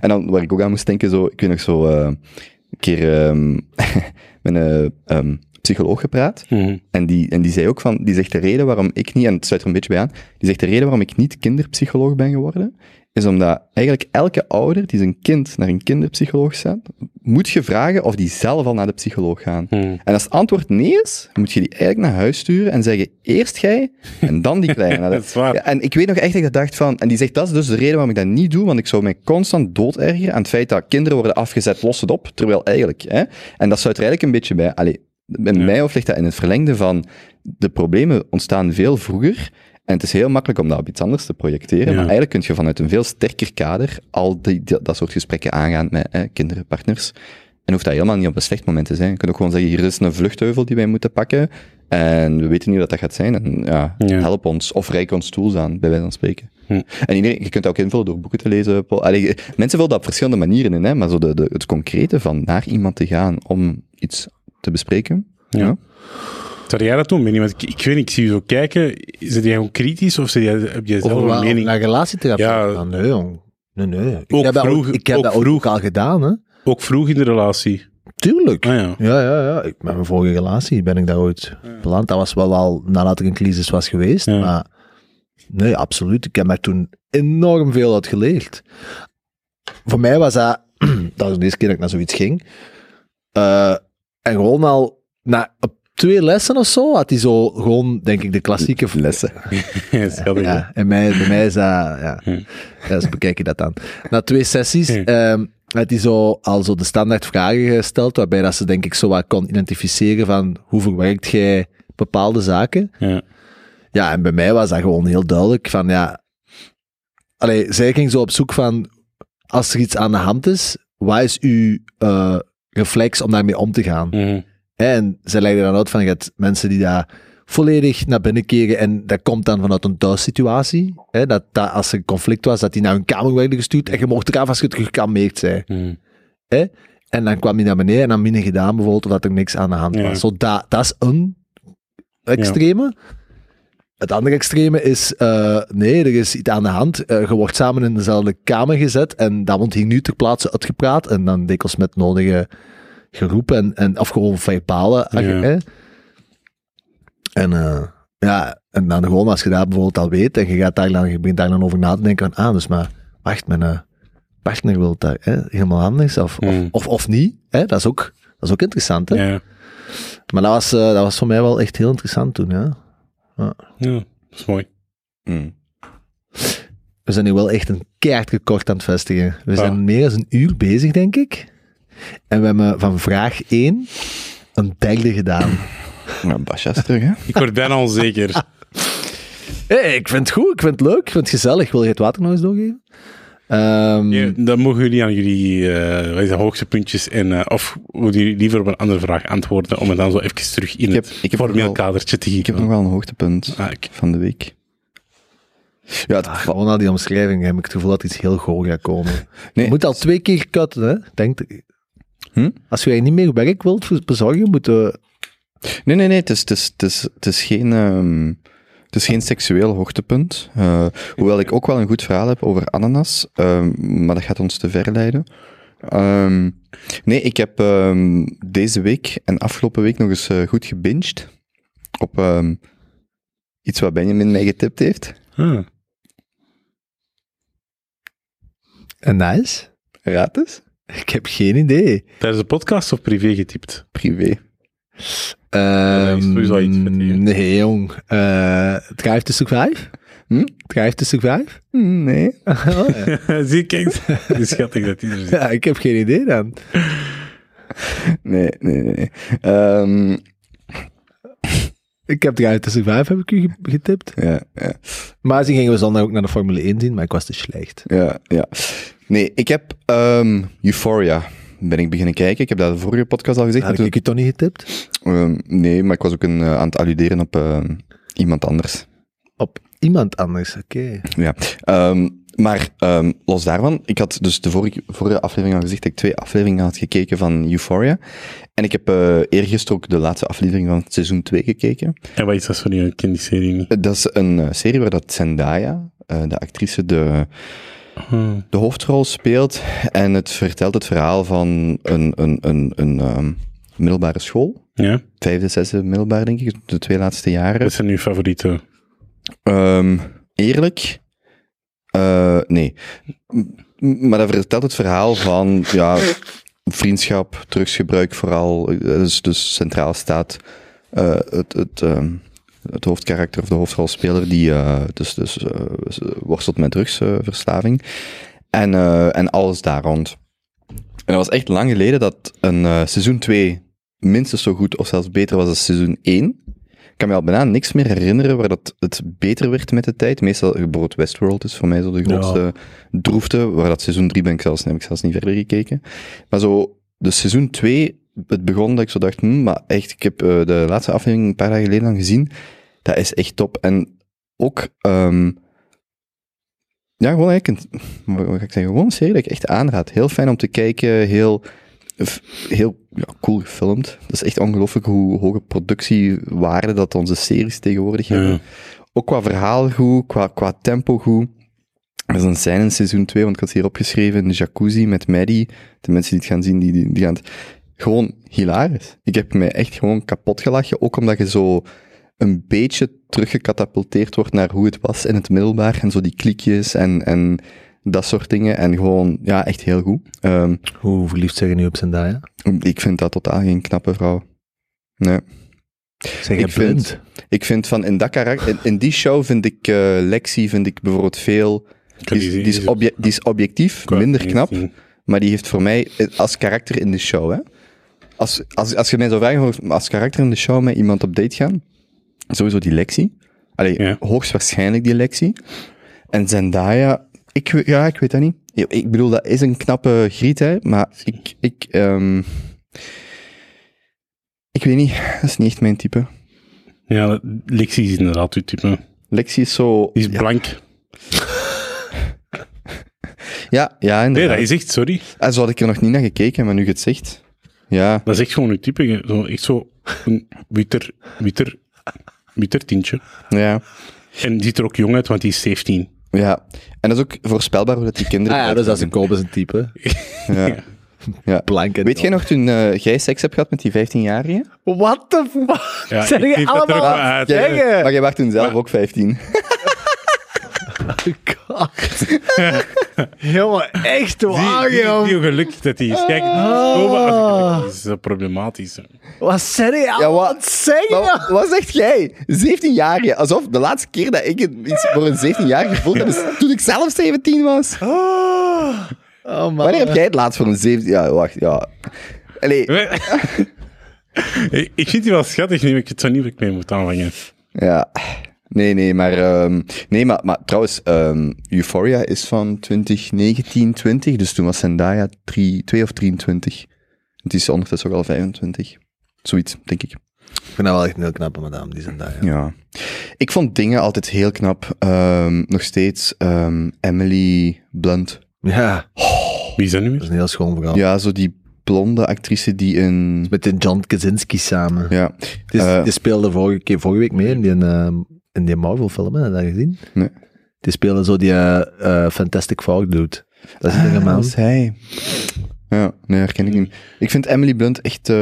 En dan, waar ik ook aan moest denken, zo, ik weet nog zo, eh, een keer ehm, met een ehm, psycholoog gepraat. Mhm. En die, en die zei ook van, die zegt de reden waarom ik niet, en het sluit er een beetje bij aan, die zegt de reden waarom ik niet kinderpsycholoog ben geworden, is omdat eigenlijk elke ouder die zijn kind naar een kinderpsycholoog zendt, moet je vragen of die zelf al naar de psycholoog gaan. Mhm. En als het antwoord nee is, moet je die eigenlijk naar huis sturen en zeggen, eerst jij, en dan die kleine. naar de- Dat is waar. Ja, en ik weet nog echt dat ik dacht van, en die zegt, dat is dus de reden waarom ik dat niet doe, want ik zou mij constant doodergeren aan het feit dat kinderen worden afgezet, los het op, terwijl eigenlijk, hè, en dat sluit er eigenlijk een beetje bij, allee, bij Ja. mij of ligt dat in het verlengde van, de problemen ontstaan veel vroeger, en het is heel makkelijk om dat op iets anders te projecteren, Ja. maar eigenlijk kun je vanuit een veel sterker kader al die, dat soort gesprekken aangaan met hè, kinderen, partners. En hoeft dat helemaal niet op een slecht moment te zijn. Je kunt ook gewoon zeggen, hier is een vluchtheuvel die wij moeten pakken, en we weten niet wat dat gaat zijn, en ja, Ja. help ons, of reik ons tools aan, bij wijze van spreken. Hm. En iedereen, je kunt dat ook invullen door boeken te lezen. Allee, mensen vullen dat op verschillende manieren in, hè, maar zo de, de, het concrete van naar iemand te gaan om iets te bespreken. Ja. Zou jij dat doen, Benny? Want ik, ik weet niet, ik zie je zo kijken. Zit jij gewoon kritisch of jij, heb jij zelf een mening? Naar relatietherapeut? Ja. Ja. nee, jong. Nee, nee. Ik Ook heb dat, vroeg- ook, ik heb ook dat ook, vroeg. al gedaan, hè. Ook vroeg in de relatie. Tuurlijk. Ah ja. Ja, ja, ja. Ik, met mijn vorige relatie ben ik daar ooit beland. Dat was wel al nadat ik een crisis was geweest. Ja. Maar nee, absoluut. Ik heb daar toen enorm veel uit geleerd. Voor mij was dat... dat was de eerste keer dat ik naar zoiets ging. Eh, en gewoon al... Na op twee lessen of zo had hij zo gewoon, denk ik, de klassieke... Lessen. Schattig? Ja, en mij, bij mij is dat, ja, ja zo bekijk je dat dan. Na twee sessies Hm. ehm, had hij zo al zo de standaard vragen gesteld, waarbij dat ze denk ik zo wat kon identificeren van hoe verwerkt jij bepaalde zaken. Ja. Ja, en bij mij was dat gewoon heel duidelijk van, ja... Allee, zij ging zo op zoek van, als er iets aan de hand is, wat is uw eh, reflex om daarmee om te gaan? Mhm. En zij legde dan uit van, je hebt mensen die daar volledig naar binnen keren en dat komt dan vanuit een thuissituatie. Hè, dat, dat als er een conflict was, dat die naar hun kamer werden gestuurd en je mocht eraf als je zei. Mhm. Hè? En dan kwam hij naar beneden en dan minder gedaan bijvoorbeeld, of dat er niks aan de hand Ja. was. Zo, dat, dat is een extreme. Het andere extreme is, eh, nee, er is iets aan de hand. Eh, je wordt samen in dezelfde kamer gezet en dat wordt hier nu ter plaatse uitgepraat en dan dikwijls met nodige geroepen en, en of gewoon verbale. Ja. hè. En eh, ja, en dan gewoon als je dat bijvoorbeeld al weet en je gaat daar dan, je begint daar dan over na te denken van, ah, dus maar, wacht, mijn partner wil dat hè, helemaal anders, of, of, Mm. of, of niet. Hè? Dat, is ook, dat is ook interessant, hè. Ja. Maar dat was, dat was voor mij wel echt heel interessant toen, ja. Ja, dat is mooi. Mm. We zijn nu wel echt een keihard gekort aan het vestigen. We Ja. zijn meer dan een uur bezig, denk ik. En we hebben van vraag 1 een derde gedaan. Nou, Basja is terug, hè? Ik word bijna onzeker. hey, ik vind het goed, ik vind het leuk, ik vind het gezellig. Wil je het water nog eens doorgeven? Ehm, Ja, dan mogen jullie aan jullie eh, wat is dat, hoogtepuntjes en eh, of willen jullie liever op een andere vraag antwoorden om het dan zo even terug in Ik heb- het ik heb formeel kadertje te Ik heb geven. nog wel een hoogtepunt Ah, ik- van de week. Ja, het Ah, gewoon aan die omschrijving heb ik het gevoel dat iets heel goor gaat komen. Nee. Je moet al twee keer cutten, hè? Denk, Hm? Als jij niet meer werk wilt bezorgen, moeten Nee, nee, nee, het is, het is, het is, het is geen... ehm, is geen seksueel hoogtepunt. Eh, hoewel ik ook wel een goed verhaal heb over ananas, ehm, maar dat gaat ons te ver leiden. Ehm, nee, ik heb ehm, deze week en afgelopen week nog eens eh, goed gebinged op ehm, iets wat Benjamin mij getipt heeft. Ah. En nice. Raad eens? Ik heb geen idee. Tijdens de podcast of privé getypt? Privé. Ehm, iets met die- Nee, jong. Eh Drive to Survive? Hm? Drive to Survive? Nee. Oh, ja. Zie kijk, het is schattig dat er zit. ja, ik heb geen idee dan. Nee, nee, nee. Ehm, Ik heb Drive to Survive, heb ik u ge- getipt. ja, ja. Maar ze gingen we zondag ook naar de Formule 1 zien, maar ik was te slecht. Ja, ja. Nee, ik heb ehm, Euphoria ben ik beginnen kijken. Ik heb dat de vorige podcast al gezegd. Maar ik u toch niet getipt? ehm, nee, maar ik was ook een, eh, aan het alluderen op ehm, iemand anders. Op iemand anders, oké. Ja. Ehm, maar ehm, los daarvan, ik had dus de vorige, vorige aflevering al gezegd dat ik twee afleveringen had gekeken van Euphoria. En ik heb eh eergisteren ook de laatste aflevering van seizoen 2 gekeken. En wat is dat voor een kinderserie niet? Dat is een eh, serie waar dat Zendaya, eh, de actrice, de, Ah. de hoofdrol speelt. En het vertelt het verhaal van een, een, een, een ehm, middelbare school. Ja, Vijfde, zesde middelbaar, denk ik. De twee laatste jaren. wat zijn uw favoriete? Ehm, eerlijk? Eh, nee. Maar dat vertelt het verhaal van ja, vriendschap, drugsgebruik vooral. eh, Dus, dus centraal staat eh, het, het, ehm, het hoofdkarakter of de hoofdrolspeler die eh, dus, dus, eh, worstelt met drugsverslaving. en, eh, en alles daar rond. En dat was echt lang geleden dat een seizoen 2 minstens zo goed of zelfs beter was als seizoen 1. Ik kan me al bijna niks meer herinneren waar dat het beter werd met de tijd. Meestal, bijvoorbeeld Westworld is voor mij zo de grootste droefte, waar dat seizoen 3 ben ik zelfs, heb ik zelfs niet verder gekeken. Maar zo, de seizoen 2, het begon dat ik zo dacht, hm, maar echt, ik heb de laatste aflevering een paar dagen geleden al gezien. Dat is echt top. En ook, ehm, ja, gewoon eigenlijk, een, wat ga ik zeggen, gewoon een serie dat ik echt aanraad. Heel fijn om te kijken, heel, heel ja, cool gefilmd. Dat is echt ongelooflijk hoe hoge productiewaarde dat onze series tegenwoordig hebben. Ja. Ook qua verhaal goed, qua, qua tempo goed. Er is een scène in seizoen 2, want ik had het hier opgeschreven, in de jacuzzi met Maddie. De mensen die het gaan zien, die, die, die gaan het... Gewoon hilarisch. Ik heb mij echt gewoon kapot gelachen, ook omdat je zo een beetje teruggecatapulteerd wordt naar hoe het was in het middelbaar, en zo die klikjes en, en dat soort dingen. En gewoon, ja, echt heel goed. Ehm, Hoe verliefd zijn je nu op Zendaya? ik vind dat totaal geen knappe vrouw. Nee. Zeg je Ik vind- blind? Ik vind van in dat karakter, in, in die show vind ik eh, Lexi vind ik bijvoorbeeld veel. Die is, die- die is, die- obje- die is objectief, minder knap, maar die heeft voor mij als karakter in de show. Hè? Als, als, als je mij zou vragen, als karakter in de show met iemand op date gaan, sowieso die Lexi. Allee, Ja. hoogstwaarschijnlijk die Lexi. En Zendaya, ik, ja, ik weet dat niet. Ik bedoel, dat is een knappe griet, hè, maar ik, ik, ehm, ik weet niet, dat is niet echt mijn type. Ja, Lexi is inderdaad uw type. Lexi is zo... Die is ja, blank. ja, ja, Nee, inderdaad. dat is echt, sorry. En zo had ik er nog niet naar gekeken, maar nu je het zegt. Ja, Dat is echt gewoon uw type. Zo, echt zo een witter, witter, witter tintje. ja, En die ziet er ook jong uit, want die is 17. ja. En dat is ook voorspelbaar hoe dat die kinderen... Ah ja, dus als een koop is een type. Ja. ja. Blank Weet jij nog toen eh, jij seks hebt gehad met die 15-jarige? What the fuck? Ja, Zijn dat er ook allemaal uit. Jij- Zeggen. Maar jij was toen zelf Maar- ook 15. God. Jongen, echt waar, joh. zie hoe gelukkig dat hij is. Kijk, Ah. oh, als ik gelukkig is, dat problematisch. Wat zeg je Ja, wat- het zeggen? Maar wat zegt jij? 17-jarige. Alsof de laatste keer dat ik het iets voor een 17-jarige gevoeld heb, is toen ik zelf 17 was. Oh, oh man. Wanneer heb jij het laatst voor een 17... Ja, wacht, ja. Allee, ik ik vind die wel schattig nu, ik weet zo niet mee moet aanvangen. Ja, nee, nee, maar, ehm, nee, maar, maar trouwens, ehm, Euphoria is van 2019, 20, dus toen was Zendaya 3, 2 of 23. Het is ondertussen ook al 25. Zoiets, denk ik. Ik vind dat wel echt een heel knappe madame, die zijn daar. Ja. Ik vond dingen altijd heel knap. Ehm, nog steeds ehm, Emily Blunt. ja, Wie is dat nu dat is een heel schoon verhaal. Ja, zo die blonde actrice die in... Met de John Krasinski samen. Ja, Die, Eh. die speelde vorige, keer, vorige week mee in die, eh, in die Marvel-film, hè? Heb je dat gezien? Nee. Die speelde zo die eh, eh, Fantastic Four dude. Dat is een Ah, man. dat is hij. Ja, nee, herken ik niet. Ik vind Emily Blunt echt eh,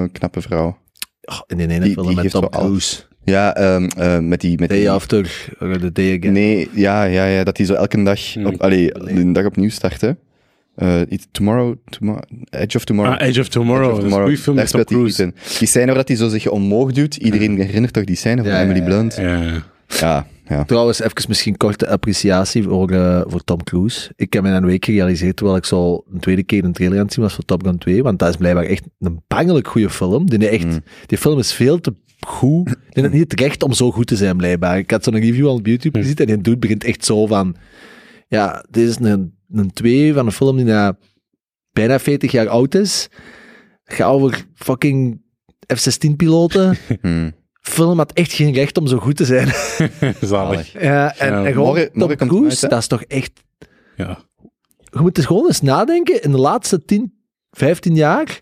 een knappe vrouw. Oh, in die ene Die- film die met Tom. Cruise. Ja, ehm, eh, met die... Met Day die After, uh, The Day Again. Nee, ja, ja, ja, dat hij zo elke dag, op, allee, een dag opnieuw start, Eh, iets- tomorrow, tomorrow, Edge of Tomorrow. Ah, Edge of Tomorrow. Edge of Dat is een goede film met Tom. Die scène waar dat hij zo zich omhoog doet, iedereen herinnert toch die scène van Ja, Emily Blunt? Ja. Ja, ja. Trouwens, even misschien korte appreciatie voor, eh, voor Tom Cruise. Ik heb me een week gerealiseerd terwijl ik zo een tweede keer een trailer aan het zien was voor Top Gun 2, want dat is blijkbaar echt een bangelijk goede film. Die, echt, Mm. die film is veel te goed. Die heeft niet het recht om zo goed te zijn, blijkbaar. Ik had zo'n review al op YouTube gezien en die dude begint echt zo van... Ja, dit is een, een 2 van een film die na bijna 40 jaar oud is. Ga over fucking F-16-piloten. Hm. film had echt geen recht om zo goed te zijn. Zalig. Ja, en, Ja, en gewoon morgen- Tom morgen Cruise, uit, dat is toch echt... Ja. Je moet eens gewoon eens nadenken, in de laatste 10, 15 jaar,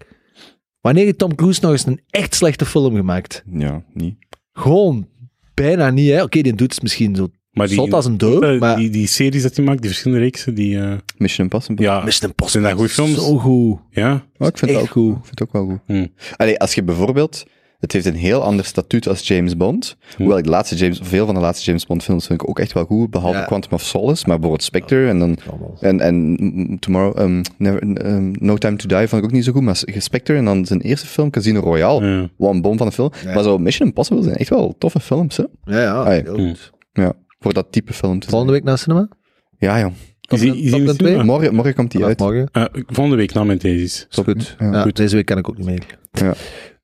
wanneer heeft Tom Cruise nog eens een echt slechte film gemaakt? Ja, niet. Gewoon bijna niet, hè. Oké, die doet het misschien zo Maar die, zot als een maar die, die series dat hij maakt, die verschillende reeksen, die... eh, Mission Impossible. ja, Mission Impossible Zijn dat goede films? Zo goed. ja. Oh, ik vind het ook goed. goed. Ik vind het ook wel goed. Hm. Allee, als je bijvoorbeeld... Het heeft een heel ander statuut als James Bond. Hoewel ik de laatste James, veel van de laatste James Bond films vind ik ook echt wel goed, behalve Ja. Quantum of Solace, maar bijvoorbeeld Spectre en dan En, en mm, Tomorrow, um, never, um, No Time to Die vond ik ook niet zo goed, maar Spectre en dan zijn eerste film, Casino Royale, Ja. wat een bom van een film. Ja. Maar zo Mission Impossible zijn echt wel toffe films, hè? Ja, ja. Ja. heel goed. Ja, voor dat type film te Volgende week naar cinema? Ja. Is die- is die? 2? Morgen, morgen komt die uit. morgen. Eh, volgende week na mijn thesis. Is goed. Ja. Deze week kan ik ook niet mee. Ja.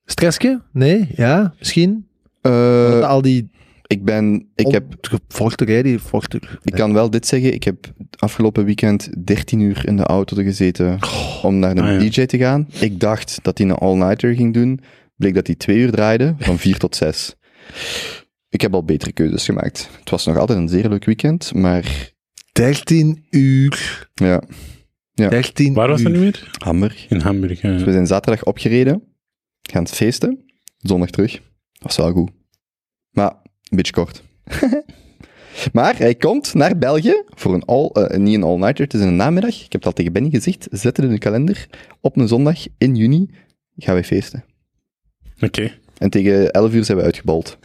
Stressje? Nee? Ja? Misschien? Eh, al die... ik ben, ik heb, Vochterij, die vochter... ik kan wel dit zeggen, ik heb afgelopen weekend 13 uur in de auto gezeten om naar een Ah, ja. DJ te gaan. Ik dacht dat hij een all-nighter ging doen, bleek dat hij twee uur draaide, van 4 tot 6. Ik heb al betere keuzes gemaakt. Het was nog altijd een zeer leuk weekend, maar 13 uur. ja, Ja. 13 Waar was uur. dat nu weer? Hamburg. In Hamburg. ja. Dus we zijn zaterdag opgereden, gaan feesten, zondag terug. Dat was wel goed. Maar een beetje kort. maar hij komt naar België voor een all, eh, niet een all-nighter, het is een namiddag. Ik heb het al tegen Benny gezegd, zet het in de kalender. Op een zondag in juni gaan wij feesten. Oké. En tegen 11 uur zijn we uitgebold.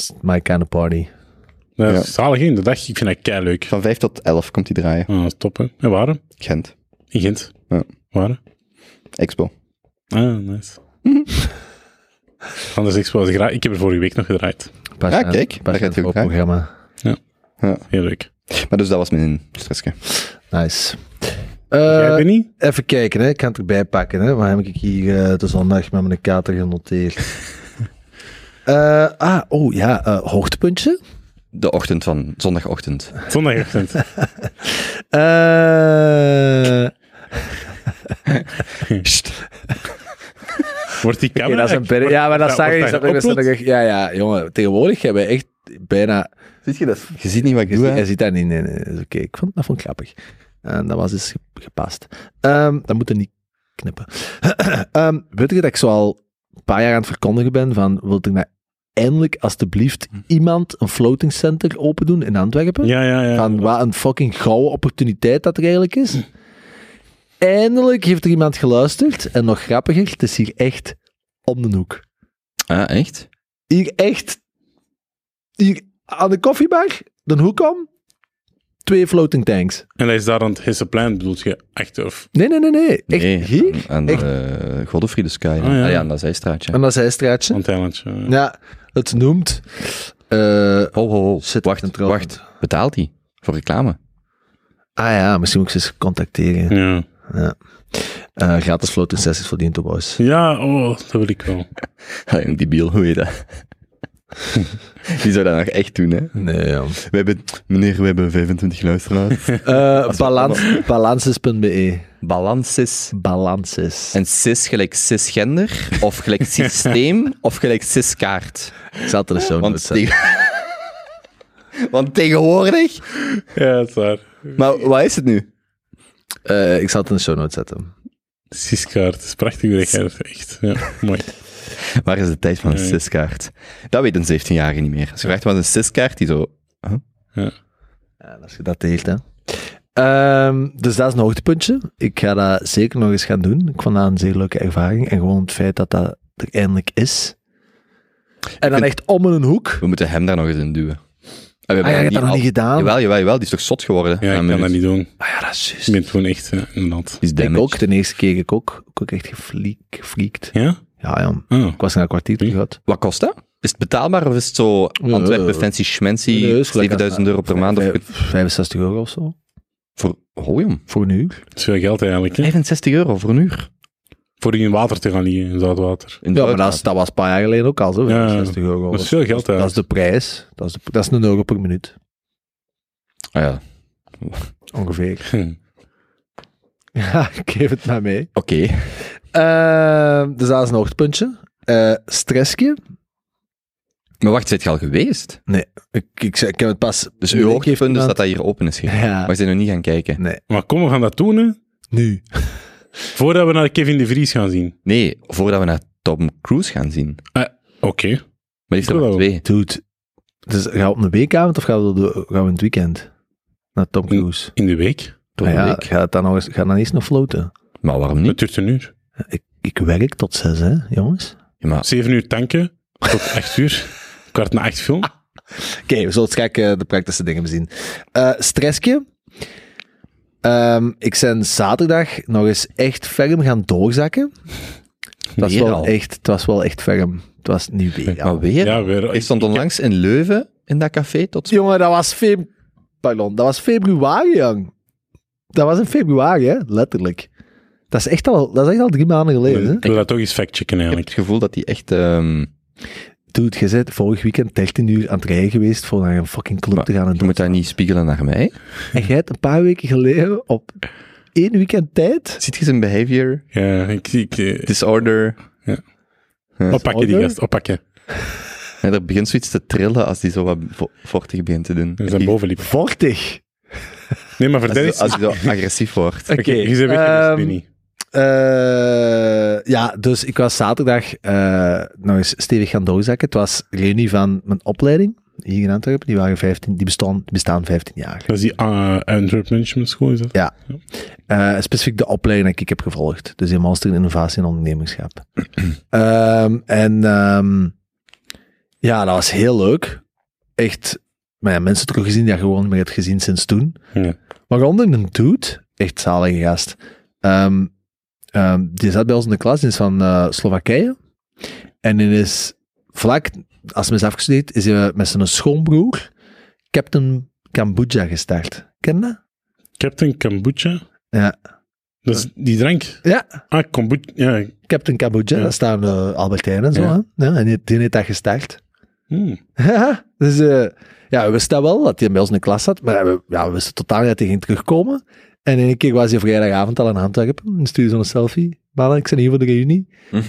It's my kind of party. Dat Ja. is zalig in de dag. Ik vind dat kei leuk. Van 5 tot 11 komt hij draaien. Ah, dat is top, hè. En waar? Gent. In Gent. Ja. Waar? Expo. Ah, nice. Van de Expo was ik graag. Ik heb er vorige week nog gedraaid. Pas Ja, aan- kijk, pas daar gaat het programma. Heel leuk. Maar dus dat was mijn stressje. Nice. Jij, Eh, Benny? even kijken, hè. ik kan het erbij pakken. Hè. Waar heb ik hier eh, de zondag met mijn kater genoteerd? Eh, ah, oh ja, eh, hoogtepuntje. De ochtend van zondagochtend. Zondagochtend. Eh Wordt die camera... dat is ja, maar dat zag ik. ik- ik- Ja, ja, jongen. Tegenwoordig hebben we echt bijna... Ziet je dat? Je ziet niet wat ik Je, doe, je ziet dat niet. Nee, nee, dat is oké. Ik vond, dat vond ik grappig. En dat was dus ge- gepast. Ehm dat moet er niet knippen. Ehm weet je dat ik zo al een paar jaar aan het verkondigen ben van, wilt er nou eindelijk alstublieft iemand een floating center open doen in Antwerpen? Ja, ja, ja. Van wat een fucking gouden opportuniteit dat er eigenlijk is. Eindelijk heeft er iemand geluisterd. En nog grappiger, het is hier echt om de hoek. Ah, echt? Hier echt, hier aan de koffiebar, de hoek om, twee floating tanks. En hij is daar aan het Hesseplein, bedoelt je echt? Of... Nee, nee, nee, nee. Echt Nee, hier? Aan, aan Echt? de Godefriede Sky. Ah, Ah, ja. ja. aan dat zijstraatje. Aan dat zijstraatje. Aan het eilandje. ja. Ja, het noemt... eh Ho, ho, ho. Zit wacht, wacht. Betaalt hij voor reclame? ah ja, misschien moet ik ze eens contacteren. Ja. Ja. Eh, gratis floating sessies voor die Boys. ja, oh, dat wil ik wel. Jong, die biel, hoe heet dat? Die zou dat nog echt doen, hè. Nee, ja. We hebben, meneer, we hebben 25 luisteraars. Eh balans, balances.be. Balansis. Balances. En cis gelijk cisgender, of gelijk systeem, of gelijk ciskaart. Ik zal het er zo Want, tegen- Want tegenwoordig... Ja, dat is waar. Maar wat is het nu? Eh, ik zal het in de show notes zetten. Siskaart, het is prachtig dat zegt. Ja, mooi. Waar is de tijd van een Nee. ciskaart? Dat weet een 17-jarige niet meer. Als je vraagt wat een ciskaart, die zo... Ja, dat is gedateerd, hè. Ehm, dus dat is een hoogtepuntje. Ik ga dat zeker nog eens gaan doen. Ik vond dat een zeer leuke ervaring. En gewoon het feit dat dat er eindelijk is. En dan vind- echt om in een hoek. We moeten hem daar nog eens in duwen. En we Ah, ja, je hebt dat nog al- niet gedaan. Jawel, jawel, jawel. Die is toch zot geworden? Ja, ik kan dat niet doen. Ah ja, dat is juist. Ik ben gewoon echt, ja, inderdaad. Die is Ik ook. De eerste keer ik ook. Ook echt gefliek, gefliekt. Ja? Ja, ja. Oh. Ik was na een kwartier terug uit. Wat kost dat? Is het betaalbaar of is het zo Antwerpen ja. fancy schmancy, Nee, is gelijk 7000 als- euro per maand? Of Vijf- 65 euro of zo. voor, oh jong, Voor een uur. Dat is veel geld eigenlijk, hè? 65 euro voor een uur. Voor in water te gaan liggen, in zoutwater. In Ja, maar dat, is, dat was een paar jaar geleden ook al zo. Ja, 65 euro. dat is veel geld, Dat is eigenlijk. de prijs. Dat is, de, dat is een euro per minuut. Ah ja, Ongeveer. Hm. Ja, ik geef het maar mee. oké. Eh, dus dat is een hoogtepuntje. Eh stressje. Maar wacht, zit je al geweest? Ik, ik, ik heb het pas... Dus uw hoogtepunt is dat dat hier open is gegaan. Ja. Maar bent nog niet gaan kijken. Nee. Maar kom, we gaan dat doen, hè? Nu. Voordat we naar Kevin de Vries gaan zien. Nee, voordat we naar Tom Cruise gaan zien. Maar Oké. die heeft er maar twee. Dude. Dus gaan we op een weekavond of gaan we, de, gaan we in het weekend? Naar Tom Cruise. In de week. Door Ah ja, week. Ga het dan nog eens, ga dan eens nog floten? Maar waarom Het niet? duurt een uur. Ik, ik werk tot zes, hè, jongens. Ja, maar Zeven uur tanken. Tot acht uur. Kwart na acht film. Oké, we zullen straks eh, de praktische dingen bezien. Eh stressje. Ehm, ik ben zaterdag nog eens echt ferm gaan doorzakken. Het was, Weer wel al? echt, het was wel echt ferm. Het was niet weer. al. weer? Ja, weer. Ik stond onlangs in Leuven, in dat café, tot... Jongen, dat was, feb Pardon, dat was februari, jong. Dat was in februari, hè? letterlijk. Dat is echt al, dat is echt al drie maanden geleden. Hè? Ik wil dat toch eens factchecken Ik heb eigenlijk. het gevoel dat die echt... ehm, Dude, je bent vorig weekend 13 uur aan het rijden geweest voor naar een fucking club maar te gaan. En, je moet dat niet spiegelen naar mij. en jij hebt een paar weken geleden op één weekend tijd... Ziet je zijn behavior, Ja, ik zie... Ik, eh, disorder? oppakken die gast, oppakken. En er begint zoiets te trillen als die zo wat vo- vochtig begint te doen. Dat is een bovenlip. Vochtig. Nee, maar vertel hij eens. als hij zo agressief wordt. Oké, je bent weg ehm, Eh, ja, dus ik was zaterdag eh, nog eens stevig gaan doorzakken. Het was reunie van mijn opleiding hier in Antwerpen. Die, waren 15, die, bestaan, bestaan 15 jaar. Dat is die uh, Antwerp Management School, is dat? Ja. Specifiek de opleiding die ik heb gevolgd. Dus die master in innovatie en ondernemerschap. Ehm, en ehm, ja, dat was heel leuk. Echt, maar ja, mensen teruggezien die ik gewoon niet meer had gezien sinds toen. Ja. Maar onder een dude, echt zalige gast. Ehm, ehm, die zat bij ons in de klas, die is van eh, Slowakije. En die is vlak, als hij is afgestudeerd, is hij met zijn schoonbroer Captain Kambuja gestart. Ken je dat? Captain Kombucha. Ja. Dat is die drank. Ja, Ah, kombucha. Ja. Captain Kambuja, Ja. daar staan uh, en zo. Ja. Hè? Ja, en die, die heeft dat gestart. Hmm. dus eh, ja, we wisten dat wel, dat hij bij ons in de klas zat. Maar we, ja, we wisten totaal niet dat hij ging terugkomen. En in een keer was hij vrijdagavond al in Antwerpen. En stuurde zo'n selfie. Mannen, ik ben hier voor de reunie. Hm.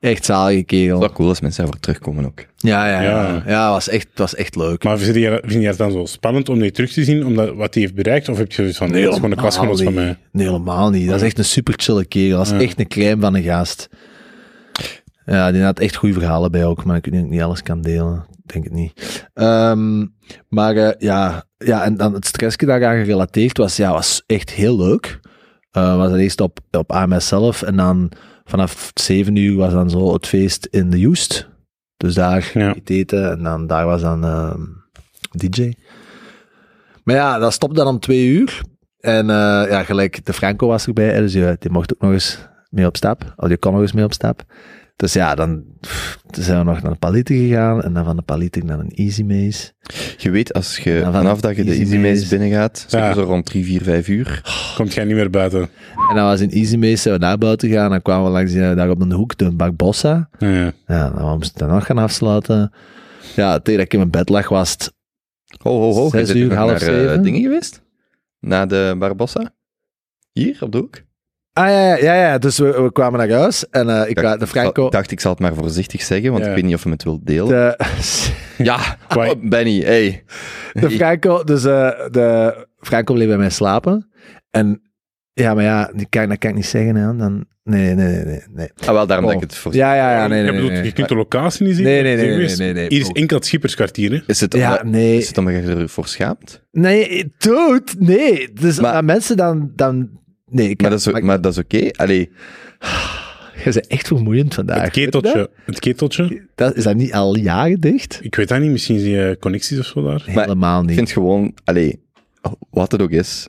Echt zalige kerel. Dat is wel cool als mensen daarvoor terugkomen ook. Ja, ja, ja. Ja. Was echt, het was echt leuk. Maar vind je, vind je het dan zo spannend om die terug te zien, omdat wat hij heeft bereikt? Of heb je zoiets van, nee, dat is gewoon een klasgenoot van mij? Nee, helemaal niet. Dat is echt een super chille kerel. Dat is Ja. echt een klein van een gast. Ja, die had echt goede verhalen bij ook, maar ik weet niet of ik niet alles kan delen. Denk het niet. Ehm, maar eh, ja, ja, en dan het stressje daaraan gerelateerd was, ja, was echt heel leuk. Eh was het eerst op, op AMS zelf en dan vanaf 7 uur was dan zo het feest in de Joest. Dus daar Ja. eten en dan daar was dan ehm, DJ. Maar ja, dat stopte dan om twee uur. En eh, ja, gelijk, de Franco was erbij, dus die, die mocht ook nog eens mee op stap. Of die kon nog eens mee op stap. Dus ja, dan, pff, toen zijn we nog naar de Palite gegaan en dan van de Palite naar een Easy Maze. Je weet, als je van vanaf dat je de Easy Maze Maze. binnengaat, Ja. zo rond 3, 4, 5 uur. Komt jij niet meer buiten? En dan was in Easy Maze, zijn we naar buiten gegaan, dan kwamen we langs die, daar op een hoek, de Barbossa. Ja, ja. Ja, dan moesten we dan nog gaan afsluiten. Ja, tegen dat ik in mijn bed lag was het... Ho, ho, ho. Je Zes bent uur, nog half naar eh, zeven? dingen geweest? Na de Barbossa? Hier, op de hoek? Ah ja, ja, ja, ja. dus we, we kwamen naar huis en eh, ik Dacht- de Franco... Ik dacht, ik zal het maar voorzichtig zeggen, want Ja. ik weet niet of je het wilt delen. De, Ja, oh, Benny, hey. de Franco, dus eh, de Franco bleef bij mij slapen. En ja, maar ja, die kan, dat kan ik niet zeggen. Hè. Dan, nee, nee, nee, nee, nee. Ah, wel, daarom Oh. dat ik het voor... Ja, ja, ja, nee, Je nee, nee. bedoelt, nee. Je kunt de locatie niet zien. Nee, nee, nee, nee, nee, nee, nee. Hier is enkel het schipperskwartier, hè. Is het, Ja, omdat, nee. is het omdat je ervoor schaamt? Nee, dude, nee. Dus Maar- maar, mensen dan... dan nee, ik Maar dat is, maar dat is oké. Allee, Je bent echt vermoeiend vandaag. Het je keteltje. Het keteltje. Dat, is dat niet al jaren dicht? Ik weet dat niet, misschien zie je connecties of zo daar. Maar Helemaal ik niet. vind gewoon... Allee, wat het ook is,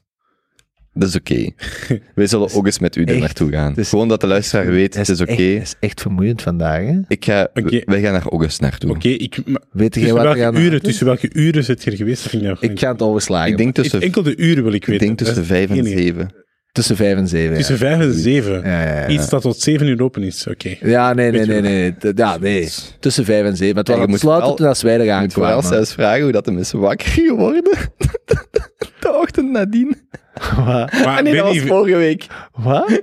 dat is oké. Wij zullen ook eens met u er naartoe gaan. Gewoon dat de luisteraar weet, het is oké. Het is echt vermoeiend vandaag, hè? Ik ga, Oké. Wij gaan naar August naartoe. Oké, ik... Weet Tussen wat welke, uren, tussen welke uren zit je geweest? Dat vind ik Ik ga het overslagen. Ik denk tussen, Enkel de uren wil ik ik weten. denk tussen vijf en zeven. Tussen vijf en zeven. Tussen vijf en zeven. Ja, ja, ja. Iets dat tot zeven uur open is. Oké. Ja, nee, nee, nee, nee. Ja, nee. Tussen vijf en zeven. Het was aan sluiten toen als wij eraan Ik moet zelfs vragen hoe dat de mensen wakker geworden. De ochtend nadien. Wat? Maar Ah nee, dat was vorige week. Wat?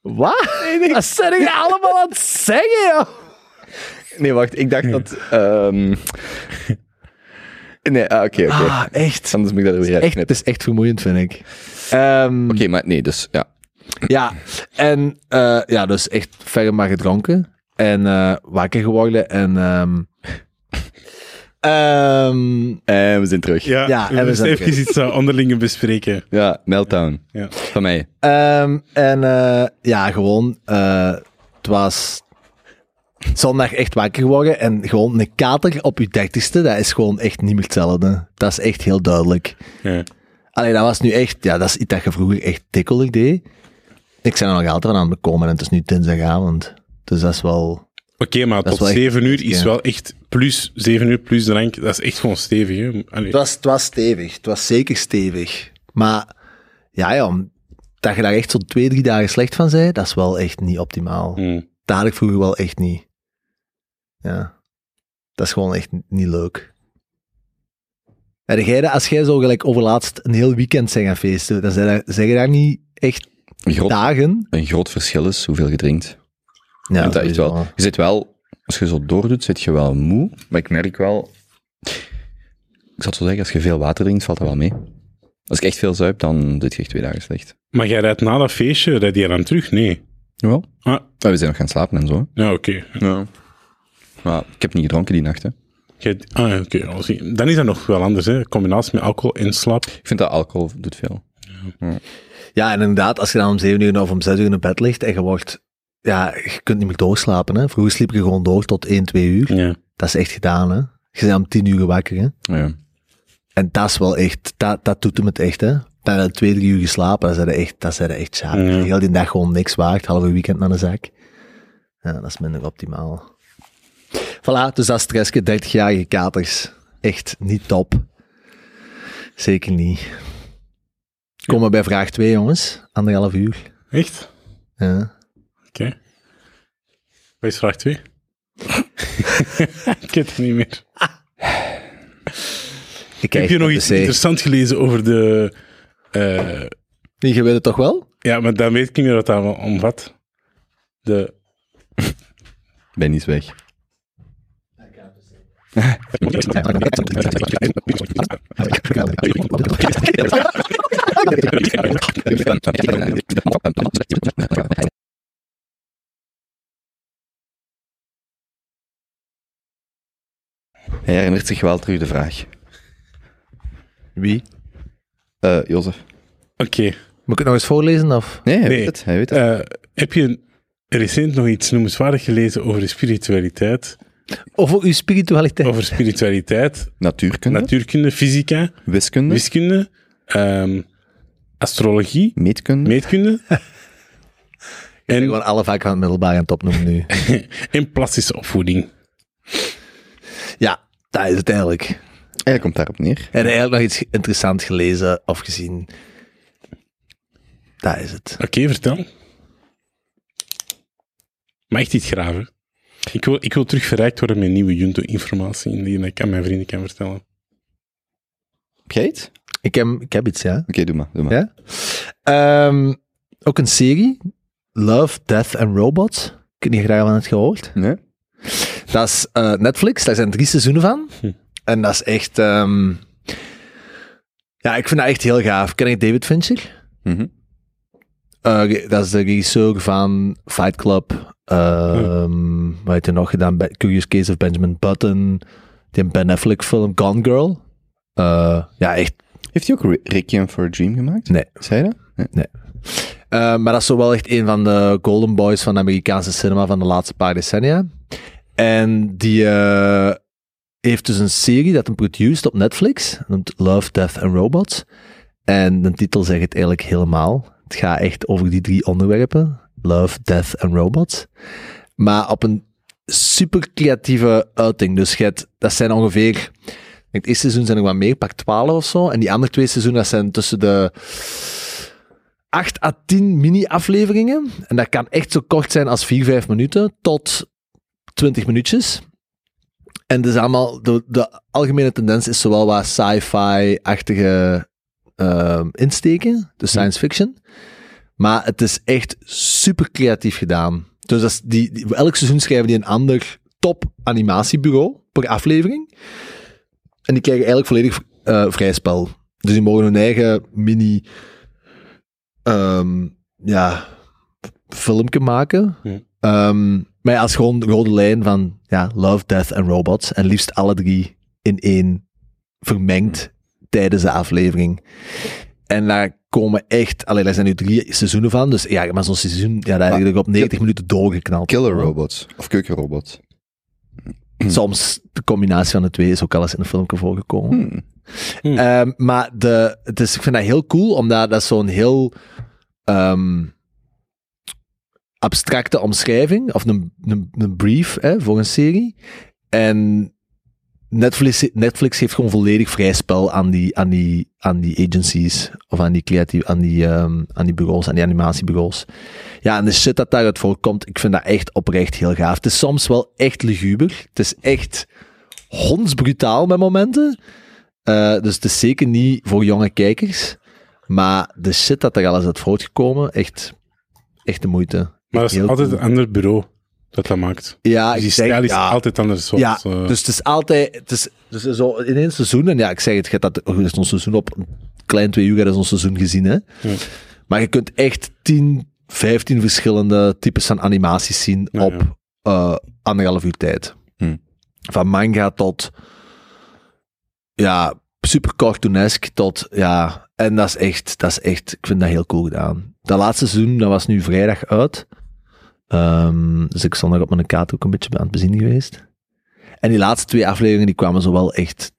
Wat? Wat zijn jullie allemaal aan het zeggen, joh? Nee, wacht, ik dacht dat... ehm, Nee, ah, oké, oké. Ah, echt. Anders moet ik dat er weer echt. Het uitknippen. is echt vermoeiend, vind ik. Ehm, Oké, maar nee, dus ja. Ja, en eh, ja, dus echt verder maar gedronken. En eh, wakker geworden. En ehm, ehm, En we zijn terug. Ja, Ja, Ja, we en we moeten zijn even iets uh, onderlingen bespreken. Meltdown. Ja. Van mij. ehm, en eh, ja, gewoon, eh, het was zondag echt wakker geworden. En gewoon een kater op je dertigste, dat is gewoon echt niet meer hetzelfde. Dat is echt heel duidelijk. Ja. Allee, dat was nu echt, ja, dat is iets dat je vroeger echt tikkelig deed. Ik ben er nog altijd aan het bekomen en het is nu dinsdagavond. Dus dat is wel... Oké, maar tot wel echt- zeven uur is ja. wel echt plus, zeven uur plus drank, dat is echt gewoon stevig. Hè? Allee. Het was, het was stevig. Het was zeker stevig. Maar ja, ja, dat je daar echt zo twee, drie dagen slecht van zei, dat is wel echt niet optimaal. Hmm. Dat had ik vroeger wel echt niet. Ja. Dat is gewoon echt niet leuk. En jij, als jij zo gelijk overlaatst een heel weekend zijn gaan feesten, dan zeg je, zeg je daar niet echt Een groot, dagen? een groot verschil is hoeveel je drinkt. Ja, dat is wel, je zit wel, als je zo doordoet, zit je wel moe. Maar ik merk wel, ik zal het zo zeggen, als je veel water drinkt, valt dat wel mee. Als ik echt veel zuip, dan zit je echt twee dagen slecht. Maar jij rijdt na dat feestje, rijd je dan terug? Nee. Jawel. Ah, Maar we zijn nog gaan slapen en zo. ja, oké. Ja. Maar ik heb niet gedronken die nacht, hè. Ah, ja, oké. Dan is dat nog wel anders, hè? Combinatie met alcohol en slaap. Ik vind dat alcohol doet veel. Ja, en inderdaad, als je dan om zeven uur of om zes uur in bed ligt en je wordt... Ja, je kunt niet meer doorslapen, hè. Vroeger sliep je gewoon door tot 1, 2 uur. Ja. Dat is echt gedaan, hè. Je bent om tien uur wakker, hè. Ja. En dat is wel echt, dat, dat doet hem het echt, hè. Dan heb je twee, drie uur geslapen, zijn er echt, dat zijn er echt. Ja. Heel die dag gewoon niks waard, halve weekend naar de zak. Ja, dat is minder optimaal. Voilà, dus dat stressje, 30-jarige katers. Echt niet top. Zeker niet. Komen we bij vraag 2, jongens. Anderhalf uur. Echt? Ja. Oké. Wat is vraag 2? ik weet het niet meer. Ik Heb je nog iets interessants gelezen over de... eh, Je weet het toch wel? ja, maar dan weet ik niet meer wat dat allemaal omvat. De... Ben is weg. Hij herinnert zich wel terug de vraag. Wie? Eh Jozef. Oké. Moet ik het nog eens voorlezen? Of? Nee, hij Nee. weet het. Hij weet het. Eh, heb je recent nog iets noemenswaardig gelezen over de spiritualiteit? Over uw spiritualiteit? Over spiritualiteit, Natuurkunde, natuurkunde, fysica, wiskunde, wiskunde, ehm, astrologie, meetkunde. meetkunde Ik ben en, gewoon alle vakken van het middelbaar aan het opnoemen nu. en plastische opvoeding. ja, dat is het eigenlijk. Hij komt daarop neer. Heb je eigenlijk nog iets interessants gelezen of gezien? Dat is het. Oké, vertel. Maar echt iets graven. Ik wil, ik wil terug verrijkt worden met nieuwe Junto-informatie die ik aan mijn vrienden kan vertellen. Heb jij iets? Ik heb, ik heb iets, ja. Oké, doe maar. Doe maar. Ja? Ehm, ook een serie. Love, Death and Robots. Ik heb niet graag van het gehoord. Nee? Dat is eh, Netflix. Daar zijn drie seizoenen van. Hm. En dat is echt... ehm, ja, ik vind dat echt heel gaaf. Ken je David Fincher? Mhm. Eh, ge- dat is de regisseur van Fight Club. ehm Wat heeft hij nog gedaan? Curious Case of Benjamin Button. Die Ben Affleck film Gone Girl. Eh, ja, echt. Heeft hij ook Re- Requiem for a Dream gemaakt? Nee. Zei dat? Nee. Eh, maar dat is zo wel echt een van de golden boys van de Amerikaanse cinema van de laatste paar decennia. En die eh, heeft dus een serie dat hem produced op Netflix. Noemt Love, Death and Robots. En de titel zegt het eigenlijk helemaal. Het gaat echt over die drie onderwerpen. Love, Death and Robots. Maar op een super creatieve uiting. Dus je hebt- dat zijn ongeveer... Het eerste seizoen zijn er wat meer, pak 12 of zo. En die andere twee seizoenen, dat zijn tussen de 8 à 10 mini-afleveringen. En dat kan echt zo kort zijn als 4, 5 minuten tot 20 minuutjes. En dus allemaal, de, de algemene tendens is zowel wat sci-fi-achtige ehm, insteken, de science fiction. Maar het is echt super creatief gedaan. Dus dat is die, die- elk seizoen schrijven die een ander top animatiebureau per aflevering. En die krijgen eigenlijk volledig eh, vrij spel. Dus die mogen hun eigen mini ehm, ja, filmpje maken. Ja. Ehm, maar ja, als gewoon de rode lijn van ja, Love, Death en Robots. En liefst alle drie in één vermengd tijdens de aflevering. En daar komen echt, alleen daar zijn nu drie seizoenen van. Dus ja, maar zo'n seizoen, ja, daar heb ik op 90 minuten doorgeknald. Killer robots. Of keukenrobots. Soms de combinatie van de twee is ook al eens in een filmpje voorgekomen. Hmm. Ehm, maar de, het is, ik vind dat heel cool, omdat dat zo'n heel ehm, abstracte omschrijving, of een, een, een brief hè, voor een serie. En Netflix, Netflix heeft gewoon volledig vrij spel aan die, aan die, aan die agencies, of aan die creatieve, aan die, ehm, aan die bureaus, aan die animatiebureaus. Ja, en de shit dat daaruit voorkomt, ik vind dat echt oprecht heel gaaf. Het is soms wel echt luguber. Het is echt hondsbrutaal met momenten. Eh, dus het is zeker niet voor jonge kijkers. Maar de shit dat er alles uit voortgekomen, echt, echt de moeite. Maar dat is Heel altijd cool. een ander bureau dat dat maakt. Ja, Dus die stijl is ja, altijd anders. Ja, eh, dus het is altijd, het is, dus zo in één seizoen, en ja, ik zeg het, je hebt dat, is zo'n seizoen op een klein twee uur, heb je zo'n seizoen gezien, hè. Ja. Maar je kunt echt 10, 15 verschillende types van animaties zien Ja, op eh, anderhalf uur tijd. Hm. Van manga tot, ja, super cartoonesk tot, ja, en dat is echt, dat is echt, ik vind dat heel cool gedaan. Dat laatste seizoen, dat was nu vrijdag uit. Ehm, dus ik daar op mijn kaart ook een beetje aan het bezien geweest. En die laatste twee afleveringen, die kwamen zo wel echt,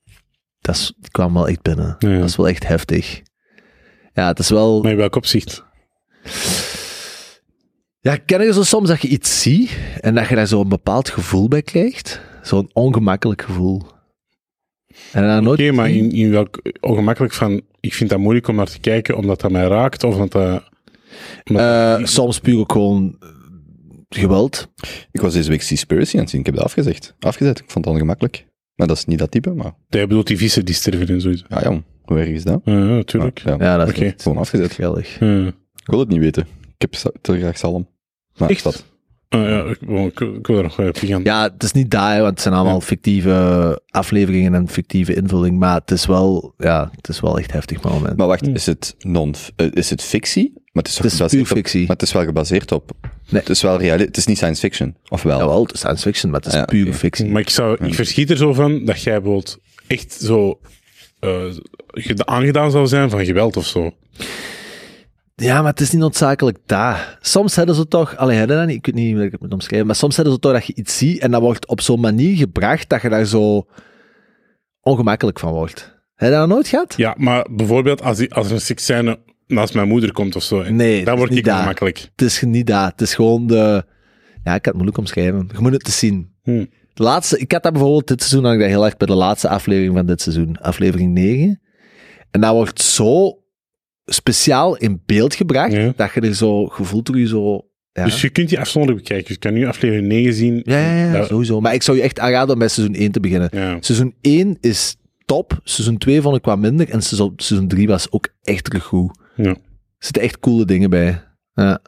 dat is, die kwamen wel echt binnen. Ja, ja. Dat is wel echt heftig. Ja, het is wel... Maar in welk opzicht? Ja, ken je zo soms dat je iets ziet en dat je daar zo'n bepaald gevoel bij krijgt? Zo'n ongemakkelijk gevoel. En dan nooit Oké, maar in, in welk ongemakkelijk van. Ik vind dat moeilijk om naar te kijken omdat dat mij raakt of omdat dat. omdat- Eh, soms puur ook gewoon geweld. Ik was deze week Seaspiracy aan het zien. Ik heb dat afgezegd. Afgezet. Ik vond het ongemakkelijk. Maar dat is niet dat type, maar... Jij bedoelt die vissen die sterven en zoiets. Ja, jong. Hoe erg is dat? Ja, ja, natuurlijk. Ja, Ja, dat is Oké. echt Gewoon afgezet. geweldig. Ja. Ik wil het niet weten. Ik heb te graag zalm. Maar Echt? dat. Ah, ja, ik, ik, ik wil er nog op gaan. Ja, het is niet daar, want het zijn allemaal Ja. fictieve afleveringen en fictieve invulling, maar het is wel, ja, het is wel echt heftig moment. Maar wacht, Hmm. is het, non, eh, is het fictie? Maar het is, Het is puur op- fictie. maar het is wel gebaseerd op... Nee. Het is wel reali Het is niet science fiction. Of wel? Jawel, het is science fiction, maar het is Ja, pure oké. fictie. Maar ik, zou, ik verschiet er zo van dat jij bijvoorbeeld echt zo eh, ge- aangedaan zou zijn van geweld of zo. Ja, maar het is niet noodzakelijk daar. Soms hebben ze toch, allee, hebben dat niet, ik weet niet hoe ik het moet omschrijven, maar soms hebben ze toch dat je iets ziet en dat wordt op zo'n manier gebracht dat je daar zo ongemakkelijk van wordt. Heb je dat nooit gehad? Ja, maar bijvoorbeeld als, die- als er een seksscène naast mijn moeder komt of zo. Nee, dat dan is word niet ik ongemakkelijk. Het is niet dat. Het is gewoon de... Ja, ik kan het moeilijk omschrijven. Je moet het te zien. Hm. De laatste, ik had dat bijvoorbeeld dit seizoen, had ik dat heel erg bij de laatste aflevering van dit seizoen. Aflevering 9. En dat wordt zo speciaal in beeld gebracht, Ja. dat je er zo gevoeld door je zo Ja. Dus je kunt die afzonderlijk bekijken. Je kan nu aflevering 9 zien. Ja, ja, ja, sowieso. Maar ik zou je echt aanraden om bij seizoen 1 te beginnen. Seizoen 1 is top, seizoen 2 vond ik wat minder en seizoen, seizoen 3 was ook echt terug goed. Ja. Er zitten echt coole dingen bij. Ja.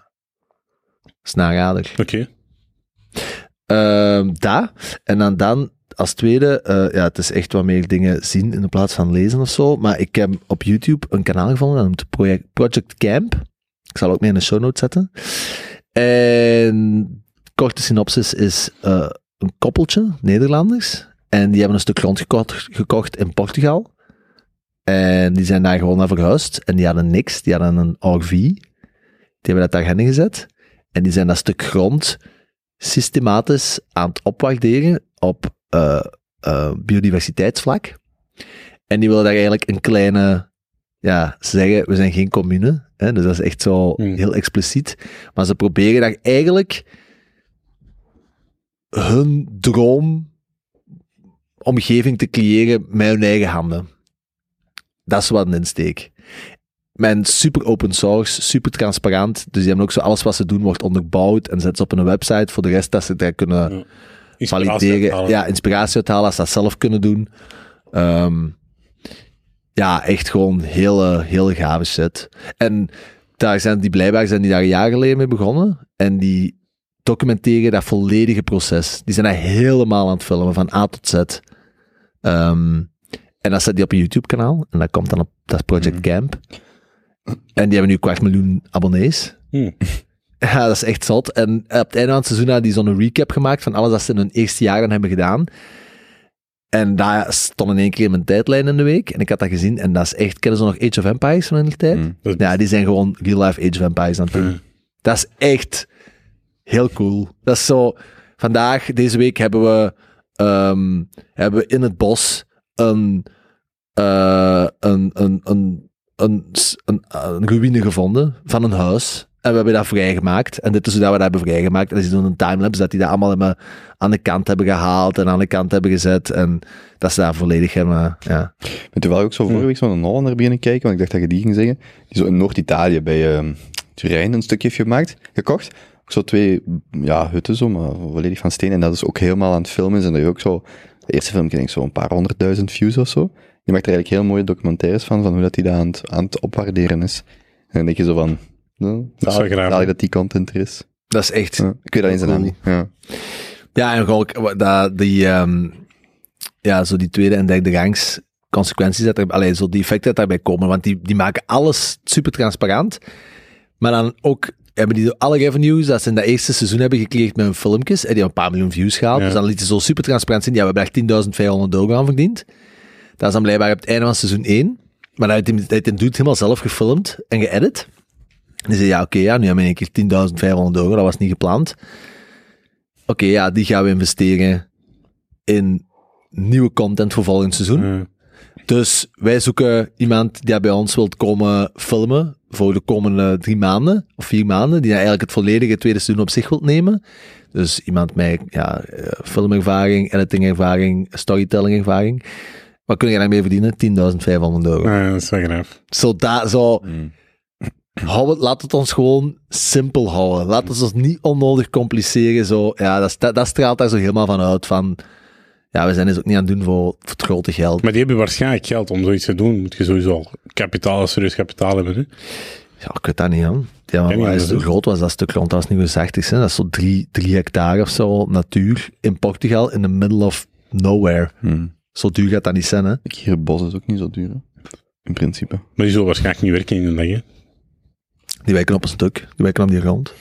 Dat is. Oké. Ehm daar. En dan, dan als tweede, eh, ja, het is echt wat meer dingen zien in plaats van lezen of zo. Maar ik heb op YouTube een kanaal gevonden, dat noemt Project, Camp. Ik zal ook mee in de show notes zetten. En korte synopsis is eh, een koppeltje, Nederlanders. En die hebben een stuk grond gekocht, in Portugal. En die zijn daar gewoon naar verhuisd. En die hadden niks, die hadden een RV. Die hebben dat daarheen gezet. En die zijn dat stuk grond systematisch aan het opwaarderen op eh, biodiversiteitsvlak. En die willen daar eigenlijk een kleine, ja, ze zeggen, we zijn geen commune, hè, dus dat is echt zo Hmm. heel expliciet. Maar ze proberen daar eigenlijk hun droomomgeving te creëren met hun eigen handen. Dat is wat een insteek. Met super open source, super transparant. Dus die hebben ook zo alles wat ze doen wordt onderbouwd en zetten ze op een website. Voor de rest dat ze daar kunnen Ja. Inspiratie valideren. Ja, inspiratie uithalen als ze dat zelf kunnen doen. Ehm, ja, echt gewoon hele, hele gave shit. En daar zijn die blijkbaar zijn die daar een jaar geleden mee begonnen. En die documenteren dat volledige proces. Die zijn daar helemaal aan het filmen, van A tot Z. Ehm, en dat zet die op een YouTube-kanaal. En dat komt dan op, dat Project Mhm. Camp. En die hebben nu kwart miljoen abonnees. Hmm. Ja, dat is echt zot. En op het einde van het seizoen hadden die zo'n recap gemaakt van alles dat ze in hun eerste jaren hebben gedaan. En daar stond in één keer mijn tijdlijn in de week. En ik had dat gezien. En dat is echt, kennen ze nog Age of Empires van in de tijd? Mm. Ja, die zijn gewoon real-life Age of Empires aan het doen. Dat is echt heel cool. Dat is zo... Vandaag, deze week, hebben we, ehm, hebben we in het bos een, eh, een, een, een, een, s- een, een ruïne gevonden van een huis. En we hebben dat vrijgemaakt. En dit is hoe dat we dat hebben vrijgemaakt. En ze doen een timelapse dat die dat allemaal hebben aan de kant hebben gehaald en aan de kant hebben gezet. En dat ze daar volledig hebben, ja. En terwijl ik ook zo vorige week zo'n Hollander beginnen kijken, want ik dacht dat je die ging zeggen, die zo in Noord-Italië bij ehm Turijn een stukje heeft gemaakt, gekocht. Ook zo twee, ja, hutten zo, maar volledig van steen. En dat is ook helemaal aan het filmen. En dat je ook zo, de eerste film, ik denk zo een paar honderdduizend views of zo. Die maakt er eigenlijk heel mooie documentaires van, van hoe dat hij dat aan het, aan het opwaarderen is. En dan denk je zo van, nou, Dat is wel hè? dat die content er is. Dat is echt... Ja, ik weet alleen zijn naam niet. Ja. Ja, en gewoon ook dat, die, ehm, ja, zo die tweede en derde rangs consequenties, dat er, allee, zo die effecten dat daarbij komen, want die, die maken alles super transparant, maar dan ook hebben die alle revenues dat ze in dat eerste seizoen hebben gecreëerd met hun filmpjes, en die hebben een paar miljoen views gehaald, Ja. dus dan liet ze zo super transparant zien, ja, we hebben echt 10.500 euro aan verdiend. Dat is dan blijkbaar op het einde van seizoen 1, maar dat heeft hij- dat heeft doet helemaal zelf gefilmd en geëdit. Die zei, ja, oké, ja, nu hebben we één keer 10.500 euro, dat was niet gepland. Oké, ja, die gaan we investeren in nieuwe content voor volgend seizoen. Dus wij zoeken iemand die bij ons wilt komen filmen voor de komende drie maanden of vier maanden, die eigenlijk het volledige tweede seizoen op zich wilt nemen. Dus iemand met ja, eh, filmervaring, editingervaring, storytellingervaring. Wat kun je daarmee verdienen? 10.500 euro. Ja, dat is wel graaf. Zo, da, zo Mm. Hou het, laat het ons gewoon simpel houden. Laat het ons niet onnodig compliceren. Zo. Ja, dat, dat straalt daar zo helemaal van uit. Van, ja, we zijn dus ook niet aan het doen voor, voor het grote geld. Maar die hebben waarschijnlijk geld om zoiets te doen. Moet je sowieso al kapitaal, serieus kapitaal hebben. Hè? Ja, ik weet dat niet, man. Ja, maar is dat hoe dus? groot was dat stuk grond? Dat was niet zo 60, hè? Dat is zo drie, drie hectare of zo natuur in Portugal, in the middle of nowhere. Hm. Zo duur gaat dat niet zijn, hè? Ik hier, bos is ook niet zo duur, hè. In principe. Maar die zullen waarschijnlijk niet werken in de dag. Hè? Die wijken op een stuk. Die wijken op die grond.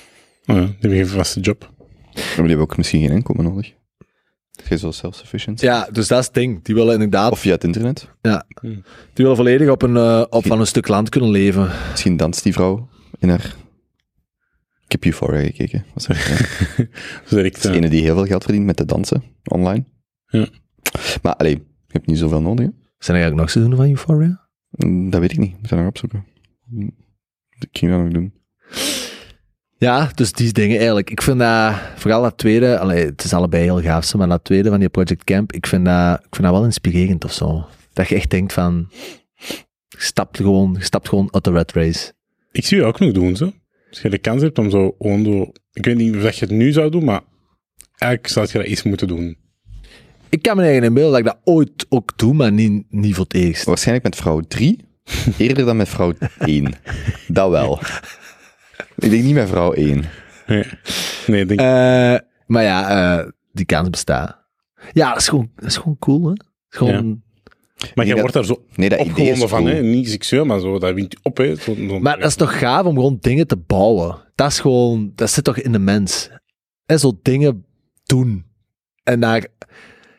Oh, ja, die hebben geen vaste job. Maar die hebben ook misschien geen inkomen nodig. Geen zo self-sufficient. Ja, dus dat is het ding. Die willen inderdaad, Of via het internet. die willen volledig op een, eh, op van een stuk land kunnen leven. Misschien danst die vrouw in haar... Ik heb Euphoria gekeken. Ja. Direct, Het is eh, ene die heel veel geld verdient met te dansen, online. Ja. Maar, allee, je hebt niet zoveel nodig, hè. Zijn er eigenlijk nog seizoenen van Euphoria? Mm, Dat weet ik niet. Ik moet dat nog opzoeken. Ik ging dat nog doen. Ja, dus die dingen eigenlijk. Ik vind dat, vooral dat tweede, allee, het is allebei heel gaaf, maar dat tweede van die Project Camp, ik vind dat, ik vind dat wel inspirerend of zo. Dat je echt denkt van, je stapt gewoon, je stapt gewoon uit de red race. ik zie je ook nog doen, zo. Als je de kans hebt om zo gewoon Ik weet niet of dat je het nu zou doen, maar eigenlijk zou je dat eens moeten doen. Ik kan me eigen in beeld dat ik dat ooit ook doe, maar niet, niet voor het eerst. Waarschijnlijk met vrouw 3, eerder dan met vrouw 1. Dat wel. Ik denk niet met vrouw 1. Nee, nee denk Eh, maar ja, eh, die kans bestaat. Ja, dat is gewoon, dat is gewoon cool, hè? Gewoon, maar je dat- wordt daar zo Nee, dat opgewonden van, cool. hè? niet seksueel, maar zo, dat wint je op. Hè? Zo, zo- Maar dat is toch gaaf om gewoon dingen te bouwen? Dat is gewoon, dat zit toch in de mens? En zo dingen doen. En daar,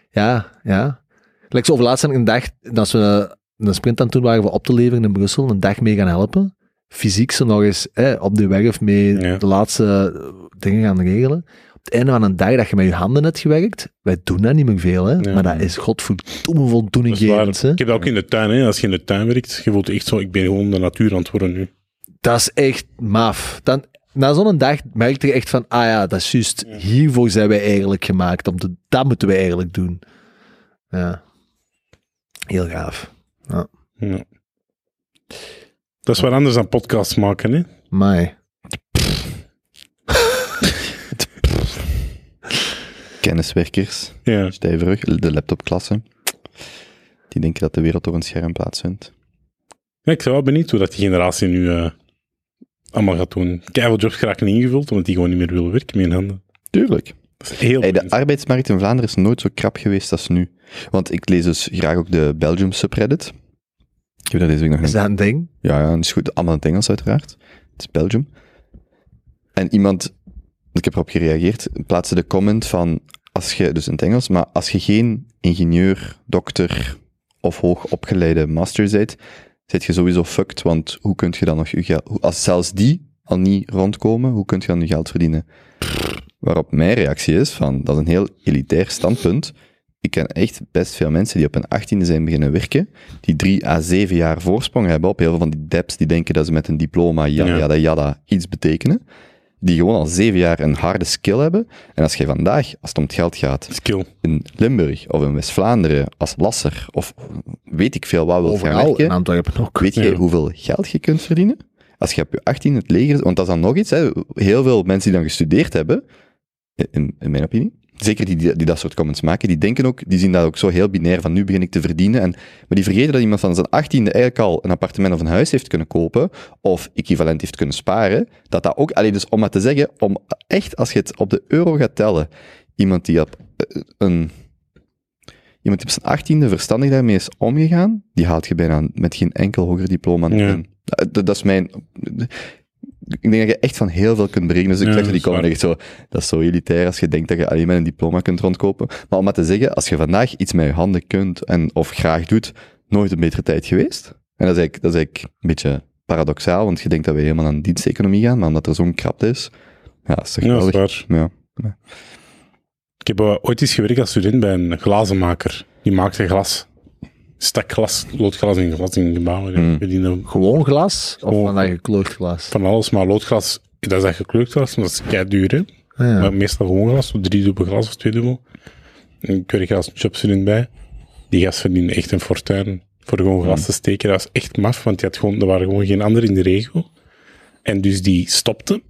ja, ja. Like zo overlaatst een dag, dat we een sprint aan het doen waren voor op te leveren in Brussel, een dag mee gaan helpen. Fysiek zo nog eens hè, op de weg of mee Ja. de laatste eh, dingen gaan regelen. Op het einde van een dag dat je met je handen hebt gewerkt, wij doen dat niet meer veel, hè. Ja. Maar dat is godverdomme voldoening hè. Ik heb dat ook in de tuin. Hè? Als je in de tuin werkt, je voelt echt zo, ik ben gewoon de natuur aan het worden nu. Dat is echt maf. Dan, na zo'n dag merk je echt van, ah ja, dat is juist, hiervoor zijn wij eigenlijk gemaakt. Om te, dat moeten wij eigenlijk doen. Ja. Heel gaaf. Ja. Dat is wat anders dan podcasts maken. Hè? Maar Kenniswerkers, Ja. stijverig, de laptopklasse. Die denken dat de wereld op een scherm plaatsvindt. ja, ik ben wel benieuwd hoe dat die generatie nu eh, allemaal gaat doen. Keiveel jobs geraken ingevuld, omdat die gewoon niet meer willen werken met hun handen. Tuurlijk. Heel Hey, de arbeidsmarkt in Vlaanderen is nooit zo krap geweest als nu. Want ik lees dus graag ook de Belgium subreddit. Ik heb daar deze week nog is een dat een ding? Ja, ja, dat is goed. Allemaal in het Engels uiteraard. Het is Belgium. En iemand, ik heb erop gereageerd, plaatste de comment van, als je, dus in het Engels, maar als je geen ingenieur, dokter of hoogopgeleide master bent, zit je sowieso fucked, want hoe kun je dan nog je geld, als zelfs die al niet rondkomen, hoe kun je dan je geld verdienen? Waarop mijn reactie is van, dat is een heel elitair standpunt. Ik ken echt best veel mensen die op hun achttiende zijn beginnen werken, die drie à zeven jaar voorsprong hebben op heel veel van die deps die denken dat ze met een diploma, ja, Ja. ja, ja, iets betekenen. Die gewoon al zeven jaar een harde skill hebben. En als je vandaag, als het om het geld gaat, Skill. in Limburg of in West-Vlaanderen als lasser, of weet ik veel wat wil gaan werken, weet jij Ja. hoeveel geld je kunt verdienen? Als je op je 18 het leger, want dat is dan nog iets, hè, heel veel mensen die dan gestudeerd hebben, in, in mijn opinie, zeker die, die, dat soort comments maken, die denken ook, die zien dat ook zo heel binair van nu begin ik te verdienen. En, maar die vergeten dat iemand van zijn 18e eigenlijk al een appartement of een huis heeft kunnen kopen, of equivalent heeft kunnen sparen. Dat dat ook, alleen dus om maar te zeggen, om echt, als je het op de euro gaat tellen, iemand die op eh, een Iemand die op zijn achttiende verstandig daarmee is omgegaan, die haalt je bijna met geen enkel hoger diploma Ja. in. Dat, dat is mijn... Ik denk dat je echt van heel veel kunt berekenen. Dus ik zeg dat die komen echt zo... Dat is zo elitair als je denkt dat je alleen met een diploma kunt rondkopen. Maar om maar te zeggen, als je vandaag iets met je handen kunt en of graag doet, nooit een betere tijd geweest. En dat is eigenlijk, dat is eigenlijk een beetje paradoxaal, want je denkt dat we helemaal aan diensteconomie gaan, maar omdat er zo'n krapte is, ja, is toch Ja, dat is waar. Ja. Ik heb eh, ooit eens gewerkt als student bij een glazenmaker. Die maakte glas. Stak glas, loodglas in glas in gebouwen. Hmm. Gewoon glas? Of van dat gekleurd glas? van alles, maar loodglas, dat is dat gekleurd glas, maar dat is kei duur, hè. Ah, ja. Maar meestal gewoon glas, zo driedubbel glas of tweedubbel. En ik werk als jobstudent bij. Die gast verdiende echt een fortuin voor gewoon glas te steken. Dat was echt maf, want die had gewoon, er waren gewoon geen anderen in de regio. En dus die stopte.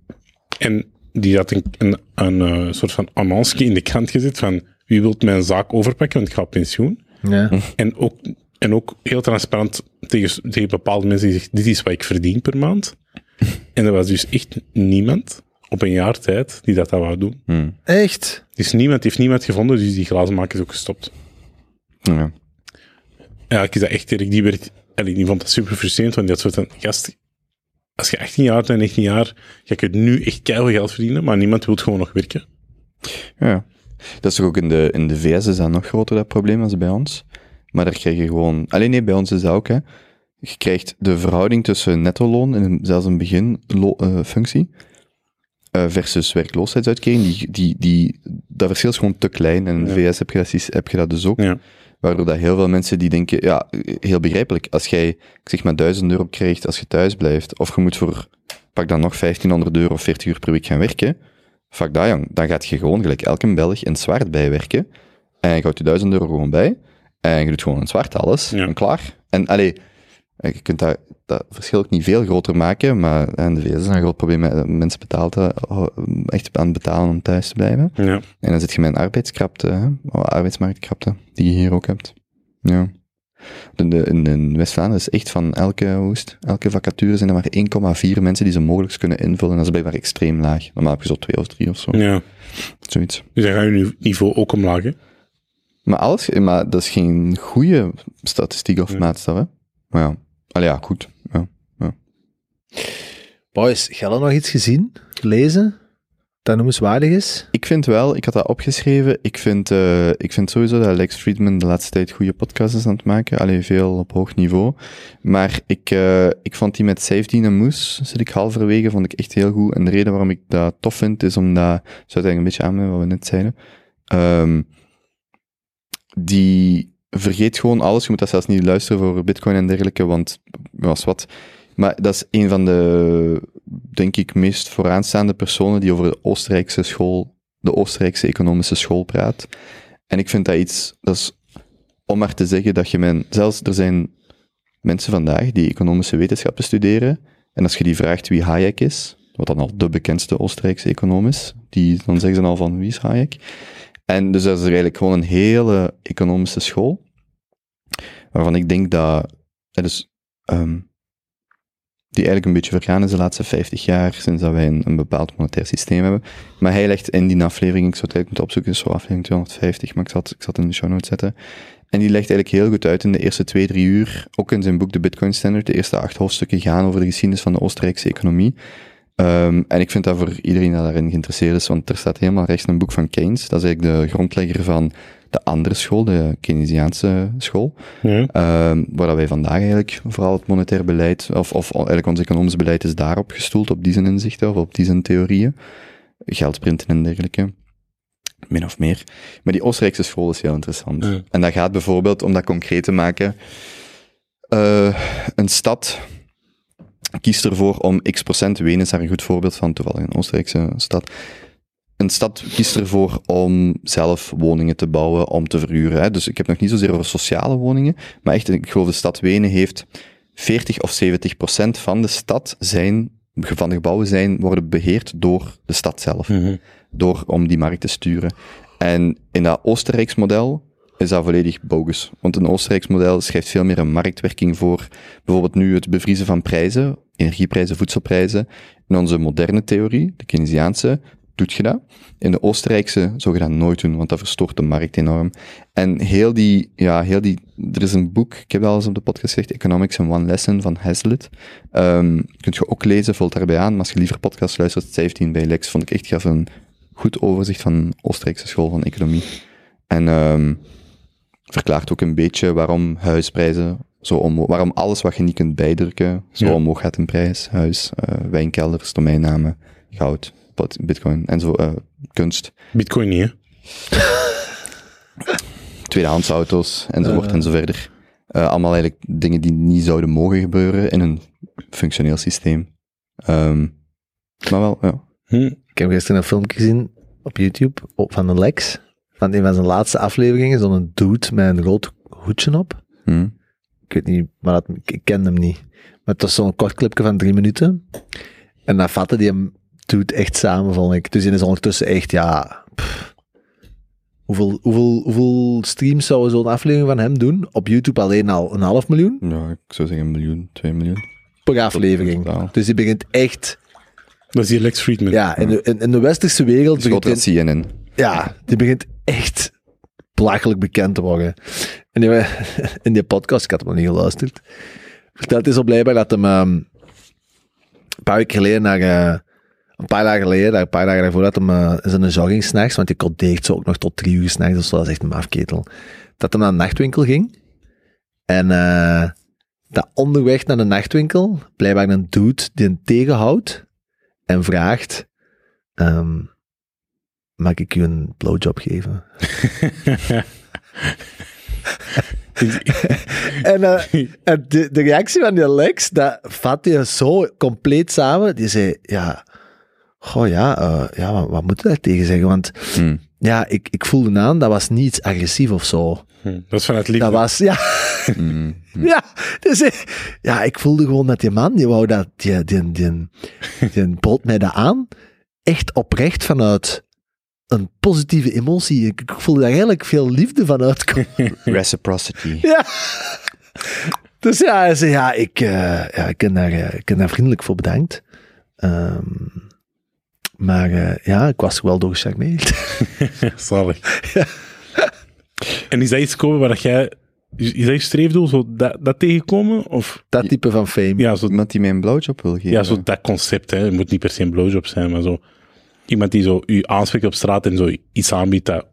En die had een, een, een, eh, soort van annonce in de krant gezet van wie wilt mijn zaak overpakken, want ik ga op pensioen. Ja. En ook, en ook heel transparant tegen, tegen bepaalde mensen die zeggen, dit is wat ik verdien per maand. En er was dus echt niemand op een jaar tijd die dat, dat wou doen. Hmm. Echt? Dus niemand heeft niemand gevonden, dus die glazenmaker is ook gestopt. Ja. Eigenlijk is dat echt Erik, die werd, allee, die vond dat super frustrerend, want die had soort van, gast, als je 18 jaar bent en 19 jaar, je kunt nu echt keihard geld verdienen, maar niemand wil gewoon nog werken. Ja. Dat is toch ook in de, in de VS is dat nog groter, dat probleem, als bij ons. Maar daar krijg je gewoon... Alleen nee, bij ons is dat ook, hè. Je krijgt de verhouding tussen netto-loon en zelfs een beginfunctie eh versus werkloosheidsuitkering, die, die, die, dat verschil is gewoon te klein. En in de Ja. VS heb je, dat, heb je dat dus ook. Ja. Waardoor dat heel veel mensen die denken, ja, heel begrijpelijk, als jij, ik zeg maar, 1000 euro krijgt als je thuis blijft, of je moet voor, pak dan nog 1500 euro of 40 uur per week gaan werken, fuck dat jong, dan gaat je gewoon gelijk elke Belg in zwart bijwerken, en je houdt je 1000 euro gewoon bij, en je doet gewoon in zwart alles, Ja. en klaar. En allee, Je kunt dat, dat verschil ook niet veel groter maken, maar in de VS is een groot probleem. met- Mensen eh, echt aan het betalen om thuis te blijven. Ja. En dan zit je met een arbeidskrapte, hè? Arbeidsmarktkrapte, die je hier ook hebt. Ja. In, de, in, in West-Vlaanderen is echt van elke, hoe is het? elke vacature zijn er maar 1,4 mensen die ze mogelijk kunnen invullen. Dat is blijkbaar extreem laag. Normaal heb je zo twee of drie of zo. ja. Zoiets. Dus dan gaat je niveau ook omlaag, hè? Maar, alles, maar dat is geen goede statistiek of Nee. maatstaf, hè? Maar ja. Allee, ja, goed. Boys, had nog iets gezien, gelezen, dat noemenswaardig is? Ik vind wel, ik had dat opgeschreven, ik vind, eh, ik vind sowieso dat Lex Friedman de laatste tijd goede podcasts is aan het maken. Alleen veel op hoog niveau. Maar ik, eh, ik vond die met Safety en Moes, zit ik halverwege, vond ik echt heel goed. En de reden waarom ik dat tof vind, is omdat, sluit eigenlijk een beetje aan wat we net zeiden, Ehm, die vergeet gewoon alles. Je moet dat zelfs niet luisteren voor bitcoin en dergelijke, want was wat. Maar dat is een van de, denk ik, meest vooraanstaande personen die over de Oostenrijkse school, de Oostenrijkse economische school praat. En ik vind dat iets, dat is om maar te zeggen dat je men, zelfs er zijn mensen vandaag die economische wetenschappen studeren, en als je die vraagt wie Hayek is, wat dan al de bekendste Oostenrijkse econoom is, die, dan zeggen ze al van wie is Hayek? En dus dat is eigenlijk gewoon een hele economische school, waarvan ik denk dat, is, ehm, die eigenlijk een beetje vergaan is de laatste 50 jaar, sinds dat wij een, een bepaald monetair systeem hebben. Maar hij legt in die aflevering, ik zou het eigenlijk moeten opzoeken, is zo aflevering 250, maar ik zat, ik zat in de show notes zetten. En die legt eigenlijk heel goed uit in de eerste twee, drie uur, ook in zijn boek The Bitcoin Standard, de eerste acht hoofdstukken gaan over de geschiedenis van de Oostenrijkse economie. Ehm, en ik vind dat voor iedereen die daarin geïnteresseerd is, want er staat helemaal rechts een boek van Keynes, dat is eigenlijk de grondlegger van de andere school, de Keynesiaanse school. Ja. Ehm, waar wij vandaag eigenlijk vooral het monetair beleid, of, of eigenlijk ons economisch beleid is daarop gestoeld, op die zijn inzichten of op die zijn theorieën. Geldprinten en dergelijke. Min of meer. Maar die Oostenrijkse school is heel interessant. Ja. En dat gaat bijvoorbeeld, om dat concreet te maken, eh, een stad kiest ervoor om x procent, Wenen is daar een goed voorbeeld van, toevallig een Oostenrijkse stad, een stad kiest ervoor om zelf woningen te bouwen, om te verhuren. Hè. Dus ik heb nog niet zozeer over sociale woningen, maar echt, ik geloof de stad Wenen heeft 40 of 70 procent van de stad zijn, van de gebouwen zijn, worden beheerd door de stad zelf Mhm. door om die markt te sturen. En in dat Oostenrijks model is dat volledig bogus. Want een Oostenrijks model schrijft veel meer een marktwerking voor. Bijvoorbeeld nu het bevriezen van prijzen, energieprijzen, voedselprijzen. In onze moderne theorie, de Keynesiaanse, doet je dat. In de Oostenrijkse zou je dat nooit doen, want dat verstoort de markt enorm. En heel die, ja, heel die, er is een boek, ik heb dat al eens op de podcast gezegd, Economics in One Lesson van Hazlitt. Ehm kunt je ook lezen, vult daarbij aan. Maar als je liever podcast luistert, 17 bij Lex, vond ik echt gaf een goed overzicht van Oostenrijkse school van economie. En ehm verklaart ook een beetje waarom huisprijzen zo omhoog, waarom alles wat je niet kunt bijdrukken, zo Ja. omhoog gaat in prijs. Huis, eh, wijnkelders, domeinnamen, goud, bitcoin en zo, eh, kunst, Bitcoin niet, hè? tweedehands auto's enzovoort Eh. en zo verder. Eh, allemaal eigenlijk dingen die niet zouden mogen gebeuren in een functioneel systeem. Ehm, maar wel, ja. Hm. Ik heb gisteren een filmpje gezien op YouTube op, van een Lex. Van een van zijn laatste afleveringen. Zo'n dude met een rood hoedje op. Hm. Ik weet niet, maar dat, ik ken hem niet. Maar het was zo'n kort clipje van drie minuten. En dan vatte die hem dude echt samen, vond ik. Dus die is ondertussen echt, ja... pff. hoeveel, hoeveel, hoeveel streams zouden zo'n aflevering van hem doen? Op YouTube alleen al een half miljoen Ja, ik zou zeggen een miljoen, twee miljoen. per aflevering. Dus die begint echt... Dat is die Lex Friedman. Ja, in de, in, in de westerse wereld begint dan CNN. ja, die begint echt belachelijk bekend te worden. En die, in die podcast, ik had hem nog niet geluisterd, vertelt hij zo blijkbaar dat hem ehm, een paar weken geleden naar, eh, een paar dagen geleden, een paar dagen daarvoor, dat hem in zijn jogging s'nachts, want die codeert zo ook nog tot drie uur s'nachts, dus dat is echt een mafketel, dat hij naar een nachtwinkel ging. En eh, dat onderweg naar de nachtwinkel, blijkbaar een dude die hem tegenhoudt en vraagt, ehm, mag ik u een blowjob geven? en eh, en de, de reactie van die Lex, dat vat hij zo compleet samen. Die zei, ja, goh ja, eh, ja wat, wat moet je daar tegen zeggen? Want Hm. ja, ik, ik voelde aan, dat was niet iets agressief of zo. Hm. Dat is vanuit liefde. Dat was, ja, Hm. Ja, dus, eh, ja, ik voelde gewoon dat die man, die wou dat, die, die, die, die bood mij dat aan, echt oprecht vanuit een positieve emotie. Ik, ik voelde daar eigenlijk veel liefde van uitkomen. Reciprocity. Ja. Dus ja, hij zei, ja, ik, eh, ja, ik, ben daar, ik ben daar vriendelijk voor bedankt. Ehm, maar eh, ja, ik was er wel door gecharmeerd. Zalig. En is dat iets komen waar dat jij... Is dat je streefdoel, zo dat, dat tegenkomen? Of Dat type van fame. ja, zo, Iemand die mij een blowjob wil geven. ja, zo dat concept, hè. Het moet niet per se een blowjob zijn, maar zo... Iemand die zo u aanspreekt op straat en zo iets aanbiedt dat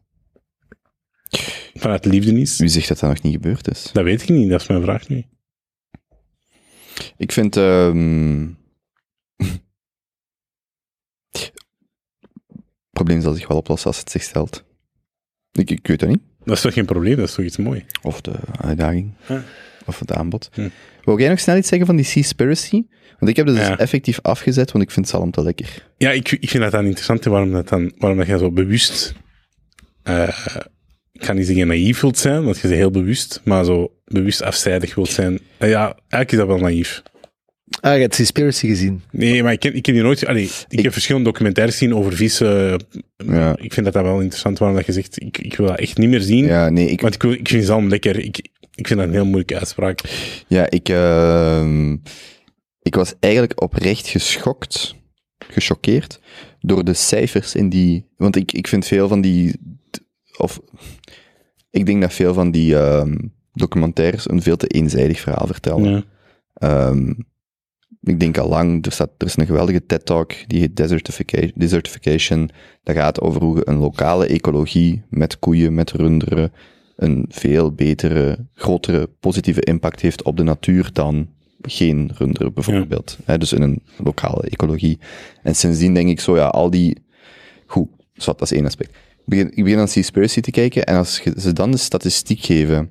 vanuit liefde is. Wie zegt dat dat nog niet gebeurd is? Dat weet ik niet, dat is mijn vraag nu. Ik vind... ehm probleem zal zich wel oplossen als het zich stelt. Ik, ik weet het niet. Dat is toch geen probleem, dat is toch iets moois. Of de uitdaging. Of het aanbod. Hm. Wou jij nog snel iets zeggen van die Seaspiracy? Want ik heb dus Ja. effectief afgezet, want ik vind zalm te lekker. Ja, ik, ik vind dat dan interessant, waarom dat dan, waarom dat jij zo bewust, eh, ik ga niet zeggen naïef wilt zijn, want je bent heel bewust, maar zo bewust afzijdig wilt zijn. Eh, ja, eigenlijk is dat wel naïef. Ah, je hebt Seaspiracy gezien. Nee, maar ik ken, ik die nooit. Allee, ik, Ik- heb verschillende documentaires gezien over vissen. Ja. Ik vind dat, dat wel interessant waarom dat je zegt, ik, ik wil dat echt niet meer zien. Ja, nee, ik, Want ik, ik vind zalm lekker. Ik, ik vind dat een heel moeilijke uitspraak. ja, ik, ehm, ik was eigenlijk oprecht geschokt, gechoqueerd, door de cijfers in die... Want ik, ik vind veel van die... Of, ik denk dat veel van die ehm, documentaires een veel te eenzijdig verhaal vertellen. Ja. Ehm, ik denk al lang, er, staat, er is een geweldige TED-talk, die heet Desertification, Desertification. Dat gaat over hoe je een lokale ecologie met koeien, met runderen, een veel betere, grotere positieve impact heeft op de natuur dan geen runderen bijvoorbeeld. Dus in een lokale ecologie. En sindsdien denk ik zo, ja, al die... Goed, zwart, dat is één aspect. Ik begin, ik begin aan Seaspiracy te kijken en als ze dan de statistiek geven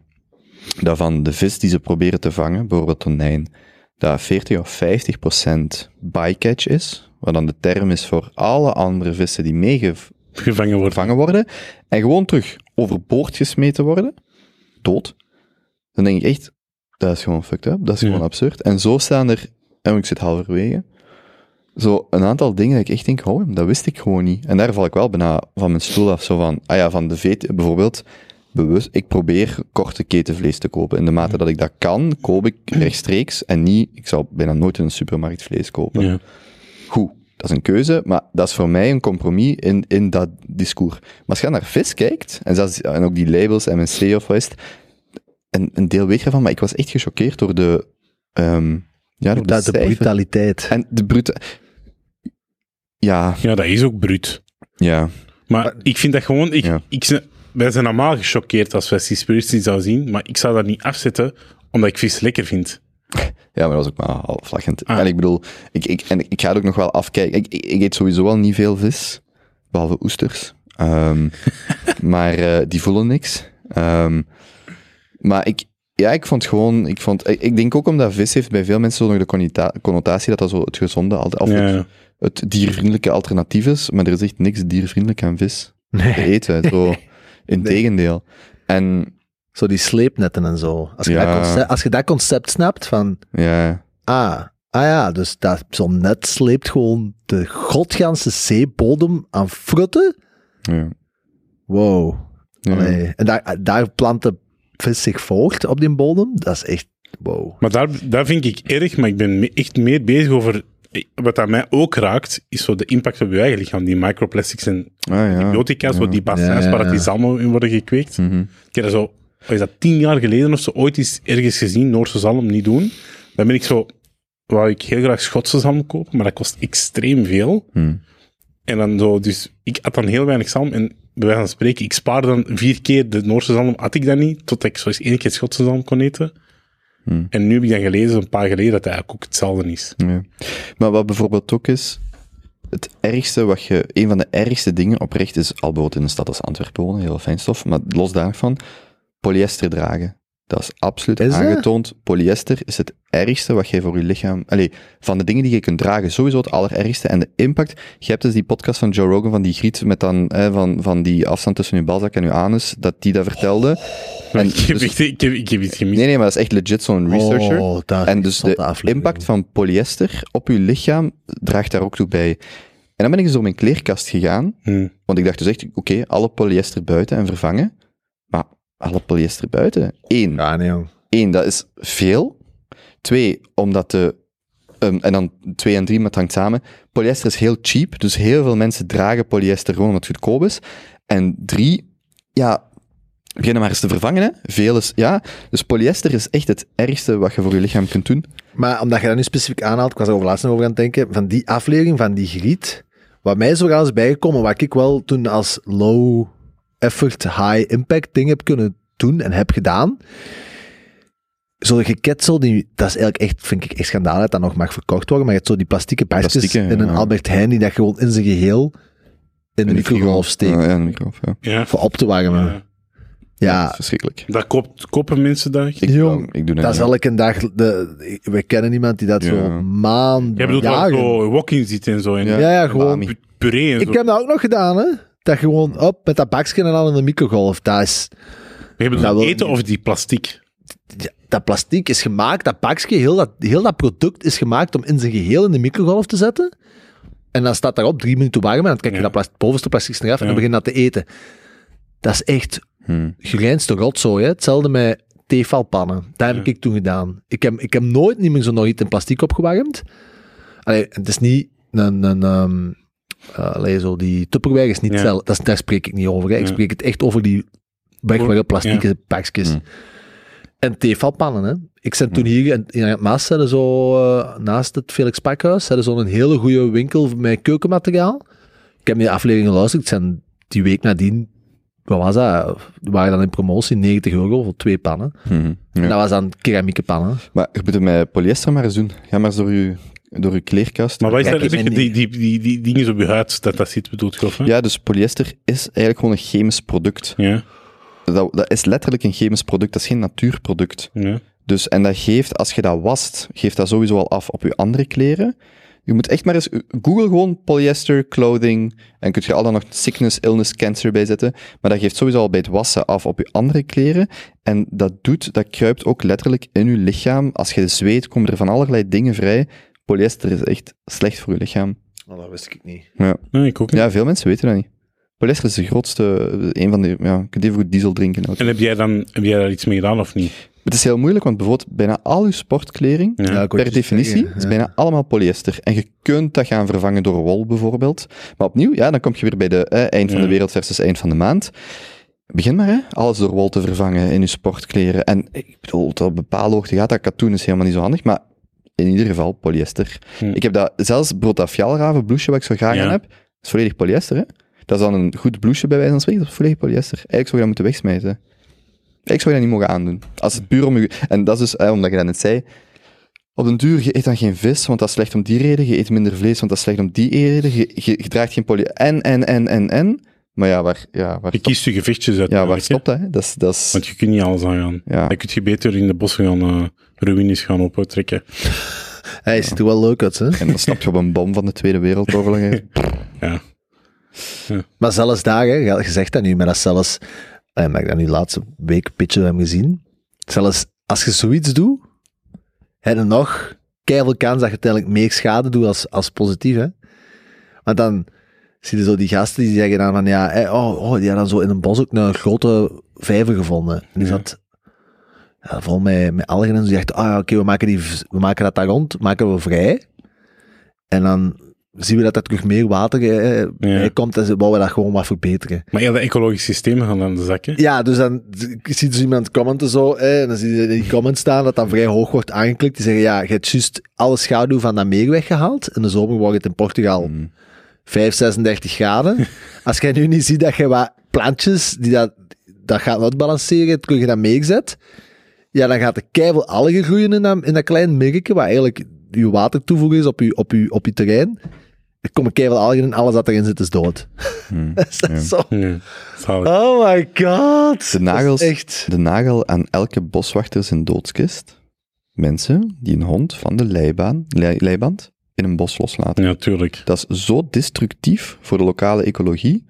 dat van de vis die ze proberen te vangen, bijvoorbeeld tonijn, dat 40 of 50 procent bycatch is, wat dan de term is voor alle andere vissen die meegevangen Gevangen worden. worden, en gewoon terug overboord gesmeten worden, dood, dan denk ik echt, dat is gewoon fucked up, dat is Ja. gewoon absurd. En zo staan er, en ik zit halverwege, zo een aantal dingen dat ik echt denk, oh, dat wist ik gewoon niet. En daar val ik wel bijna van mijn stoel af, zo van, ah ja, van de veet, bijvoorbeeld, bewust, ik probeer korte ketenvlees te kopen. In de mate dat ik dat kan, koop ik rechtstreeks en niet, ik zal bijna nooit in een supermarkt vlees kopen. Ja. Goed, dat is een keuze, maar dat is voor mij een compromis in, in dat discours. Maar als je naar vis kijkt, en, zelfs, en ook die labels, MSC of wat is het, een, een deel weet je van, maar ik was echt gechoqueerd door de, ehm ja, door de, Dat de cijfers. brutaliteit. En de brute... Ja, ja, dat is ook bruut. ja, Maar ik vind dat gewoon... Ik, Ja. ik, wij zijn allemaal gechoqueerd als wij Seaspiracy zouden zien, maar ik zou dat niet afzetten omdat ik vis lekker vind. ja, maar dat was ook maar half lachend. Ah. En ik bedoel, ik, ik, en ik ga het ook nog wel afkijken. Ik, ik, ik eet sowieso al niet veel vis, behalve oesters. Ehm, maar eh, die voelen niks. Ehm, maar ik, ja, ik vond gewoon, ik, vond, ik, ik denk ook omdat vis heeft bij veel mensen zo nog de connota- connotatie dat dat zo het gezonde, altijd- of Ja. het, diervriendelijke alternatief is. Maar er is echt niks diervriendelijk aan vis te Nee, eten. Zo, integendeel. En zo die sleepnetten en zo. Als je, Ja. dat, concept, als je dat concept snapt van, ja, ah, ah ja, dus dat, zo'n net sleept gewoon de godganse zeebodem aan frutten. ja. Wow. ja. Allee, En daar, daar plant de vis zich voort op die bodem. Dat is echt, wow. Maar daar, daar vind ik erg, maar ik ben me- echt meer bezig over... Wat aan mij ook raakt, is zo de impact op je eigen lichaam. Die microplastics en Ah, antibiotica, zo die bassins waar die zalmen in worden gekweekt. Mhm. Ik heb dat zo, is dat, tien jaar geleden of zo, ooit eens ergens gezien, Noorse zalm niet doen. Dan ben ik zo, wou ik heel graag Schotse zalm kopen, maar dat kost extreem veel. Hm. En dan zo, dus ik had dan heel weinig zalm en bij wijze van spreken, ik spaarde dan vier keer de Noorse zalm, had ik dat niet, totdat ik zo eens één keer Schotse zalm kon eten. Hm. En nu heb ik dan gelezen, een paar geleden, dat het eigenlijk ook hetzelfde is. Ja. Maar wat bijvoorbeeld ook is, het ergste wat je, een van de ergste dingen oprecht is, al bijvoorbeeld in een stad als Antwerpen wonen, heel fijn stof, maar los daarvan, polyester dragen. Dat is absoluut Is dat? aangetoond. Polyester is het ergste wat jij voor je lichaam... Allee, van de dingen die je kunt dragen, sowieso het allerergste. En de impact... Je hebt dus die podcast van Joe Rogan, van die griet, met dan, hè, van, van die afstand tussen je balzak en je anus, dat die dat vertelde. En ik, heb dus- ik, heb, ik heb iets gemist. nee, nee, maar dat is echt legit zo'n researcher. Oh, daar En dus de aflevering. impact van polyester op je lichaam draagt daar ook toe bij. En dan ben ik dus door mijn kleerkast gegaan, Hm. want ik dacht dus echt, oké, alle polyester buiten en vervangen. Alle polyester buiten? Eén, Ja, nee, jong. één dat is veel. Twee, omdat de... ehm, en dan twee en drie, maar het hangt samen. Polyester is heel cheap, dus heel veel mensen dragen polyester gewoon omdat het goedkoop is. En drie, ja, begin maar eens te vervangen, hè. Veel is, ja. Dus polyester is echt het ergste wat je voor je lichaam kunt doen. Maar omdat je dat nu specifiek aanhaalt, ik was er over laatst nog over aan het denken, van die aflevering van die griet, wat mij zo is bijgekomen, wat ik wel toen als low effort, high impact ding heb kunnen doen en heb gedaan, zo'n geketsel, die, dat is eigenlijk echt, vind ik echt schandaal dat dat nog mag verkocht worden, maar je hebt zo die plastieke pakjes in een ja. Albert Heijn die dat gewoon in zijn geheel in de microgolf steekt, Ja, in de microgolf, ja. Ja. voor op te warmen. Ja. Ja, Dat is verschrikkelijk. Dat koopt, kopen mensen dat? Ik, Jong, ik doe dat, dat is elke dag, de, we kennen iemand die dat Ja. zo maanden, Jij bedoelt zo walking zit en zo. En Ja. Ja, ja, gewoon. Umami. pu- puree en zo. Ik heb dat ook nog gedaan, hè. Dat gewoon op met dat bakje en dan in de microgolf. Dat, is, Jij bedoelt Dat eten of die plastic? ja, dat plastic is gemaakt, dat bakje, heel dat, heel dat product is gemaakt om in zijn geheel in de microgolf te zetten. En dan staat daarop drie minuten warm en dan krijg je Ja. dat plas- bovenste plastic eraf en dan Ja. begin je dat te eten. Dat is echt Hm. gereinste rotzooi, hè. Hetzelfde met tefalpannen. Dat heb Ja. ik toen gedaan. Ik heb, ik heb nooit niet meer zo nog iets in plastic opgewarmd. Allee, het is niet een... een ehm, eh, allee, zo die Tupperware is niet Ja. hetzelfde. Dat is, daar spreek ik niet over. Hè. Ik Ja. spreek het echt over die wegwerpen plastieke pakjes. Hmm. En tefalpannen, hè. Ik ben toen hier in, in het Maas, hadden zo, eh, naast het Felix Pakhuis, hadden zo'n hele goede winkel met keukenmateriaal. Ik heb die aflevering geluisterd. Het zijn die week nadien, wat was dat? Die waren dan in promotie 90 euro voor twee pannen. Hm. Ja. En dat was dan keramieke pannen. Maar je moet het met polyester maar eens doen. Ga maar eens door je, door je kleerkast. Maar wat is dat? Die, die, die, die dingen op je huid, dat dat zit, bedoelt je? Ja, dus polyester is eigenlijk gewoon een chemisch product. Ja. Dat, dat is letterlijk een chemisch product, dat is geen natuurproduct. ja. Dus, en dat geeft, als je dat wast, geeft dat sowieso al af op je andere kleren. Je moet echt maar eens, google gewoon polyester clothing, en kun je al dan nog sickness, illness, cancer bij zetten, maar dat geeft sowieso al bij het wassen af op je andere kleren. En dat doet, dat kruipt ook letterlijk in je lichaam. Als je zweet, komen er van allerlei dingen vrij. Polyester is echt slecht voor je lichaam. Oh, dat wist ik niet. Ja, Nee, ik ook niet. ja veel mensen weten dat niet. Polyester is de grootste, een van de, ja, je kunt even goed diesel drinken. ook. En heb jij, dan, heb jij daar iets mee gedaan of niet? Het is heel moeilijk, want bijvoorbeeld bijna al je sportkleding, Ja. Per definitie, zeggen, is bijna allemaal polyester. En je kunt dat gaan vervangen door wol bijvoorbeeld. Maar opnieuw, ja, dan kom je weer bij de eh, eind van Ja. de wereld versus eind van de maand. Begin maar, hè, alles door wol te vervangen in je sportkleren. En ik bedoel, tot op een bepaalde hoogte gaat dat katoen is helemaal niet zo handig, maar in ieder geval polyester. Hm. Ik heb dat, zelfs fjaalraven blouseje wat ik zo graag Ja. aan heb, is volledig polyester, hè. Dat is dan een goed blouseje bij wijze van spreken, dat is volledig polyester. Eigenlijk zou je dat moeten wegsmijten. Ik zou je dat niet mogen aandoen. Als het puur om je... En dat is dus, eh, omdat je dat net zei, op den duur, je eet dan geen vis, want dat is slecht om die reden. Je eet minder vlees, want dat is slecht om die reden. Je, je, je draagt geen poly... En, en, en, en, en. Maar ja, waar, ja, waar, Je kiest je gevechtjes uit. ja, waar stopt dat? Hè? Dat is... Dat is Want je kunt niet alles aangaan. ja. Dan kun je beter in de bossen gaan uh, ruïnes gaan optrekken. Hij ziet er wel leuk uit, hè. En dan stap je op een bom van de Tweede Wereldoorlog. hè. Ja. Maar zelfs daar, hè, je zegt dat nu, maar dat zelfs, eh, maar ik dat nu de laatste week een beetje heb gezien, zelfs als je zoiets doet, heb je nog keiveel kans dat je uiteindelijk meer schade doet als, als positief, hè. Want dan zie je zo die gasten die zeggen dan van, ja, hè, oh, oh, die hadden dan zo in een bos ook een grote vijver gevonden. En die Ja. zat ja, vol met, met algen en ze zegt, ah oké, we, maken die we maken dat daar rond, maken we vrij. En dan zien we dat er terug meer water eh, bij komt en ze bouwen dat gewoon wat verbeteren. Maar ja, de ecologisch systeem gaan aan de zak, hè? Ja, dus dan zie je dus iemand commenten zo, eh, en dan zie je in die comments staan dat dan vrij hoog wordt aangeklikt. Die zeggen, ja, je hebt juist alle schaduw van dat meer weggehaald. In de zomer wordt het in Portugal Mm. 5, 36 graden. Als jij nu niet ziet dat je wat plantjes die dat, dat gaat uitbalanceren, terug in dat meer zet, ja, dan gaat er keiveel algen groeien in dat, in dat klein merkje, wat eigenlijk je water toevoegen is op je, op je, op je terrein. Er komen keihard algen in, alles dat erin zit is dood. is dat zo? Ja. Oh my god. De nagels, is echt... de nagel aan elke boswachter zijn doodskist. Mensen die een hond van de leibaan, lei- leiband in een bos loslaten. Ja, tuurlijk. Dat is zo destructief voor de lokale ecologie.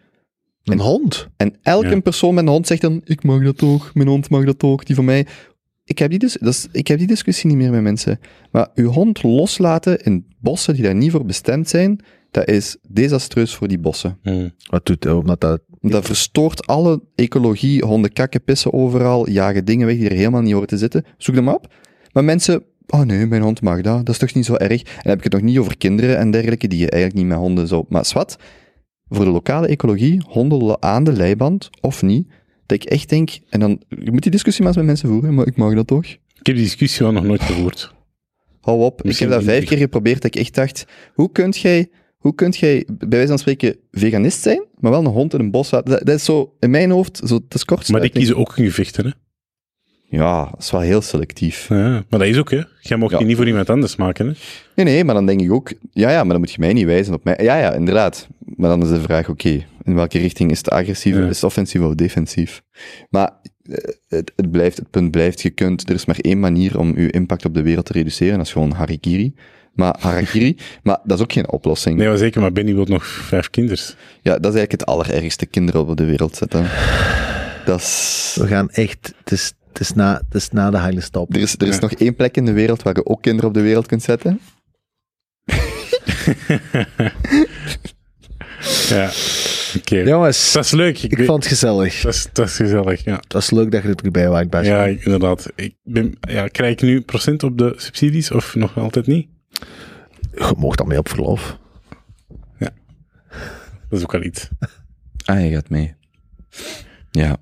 Een hond. En elke Ja. persoon met een hond zegt dan, ik mag dat ook, mijn hond mag dat ook, die van mij. Ik heb die, dat is, ik heb die discussie niet meer met mensen. Maar uw hond loslaten in bossen die daar niet voor bestemd zijn, dat is desastreus voor die bossen. Hm. Wat doet? Omdat dat... Dat verstoort alle ecologie, honden kakken, pissen overal, jagen dingen weg die er helemaal niet horen te zitten. Zoek them op. Maar mensen, oh nee, mijn hond mag dat, dat is toch niet zo erg. En dan heb ik het nog niet over kinderen en dergelijke, die je eigenlijk niet met honden zo... Maar zwart, voor de lokale ecologie, honden aan de leiband, of niet, dat ik echt denk, en dan, je moet die discussie maar eens met mensen voeren, maar ik mag dat toch? Ik heb die discussie wel nog nooit gevoerd. Hou op. Misschien ik heb dat vijf keer geprobeerd dat ik echt dacht, hoe kunt jij, hoe kunt jij bij wijze van spreken veganist zijn, maar wel een hond in een bos laten? Dat, dat is zo, in mijn hoofd, zo, dat is Maar die kiezen ook hun gevechten, hè? Ja, dat is wel heel selectief. Ja, maar dat is ook, hè? Jij mag Ja. je niet voor iemand anders maken, hè? Nee, nee, maar dan denk ik ook, ja, ja, maar dan moet je mij niet wijzen op mij. Ja, ja, inderdaad. Maar dan is de vraag, oké, in welke richting is het agressief, Ja. is het offensief of defensief? Maar eh, het, het, blijft, het punt blijft, je kunt, er is maar één manier om je impact op de wereld te reduceren, dat is gewoon harikiri. Maar harakiri, maar dat is ook geen oplossing. Nee, maar zeker, maar Benny wil nog vijf kinders. Ja, dat is eigenlijk het allerergste, kinderen op de wereld zetten. Dat is... We gaan echt... Het is, het is, na, het is na de heilige stop. Er is, er is Ja. nog één plek in de wereld waar je ook kinderen op de wereld kunt zetten. Ja, oké. Jongens, Dat is leuk. Ik, ik weet- vond het gezellig. dat, is, dat is gezellig, ja. Het was leuk dat je er erbij was, Bas. Ja, ik- inderdaad. Ik ben, ja, krijg ik nu procent op de subsidies of nog altijd niet? Je mocht dan mee op verlof. Dat is ook wel iets. Ah, je gaat mee. Ja.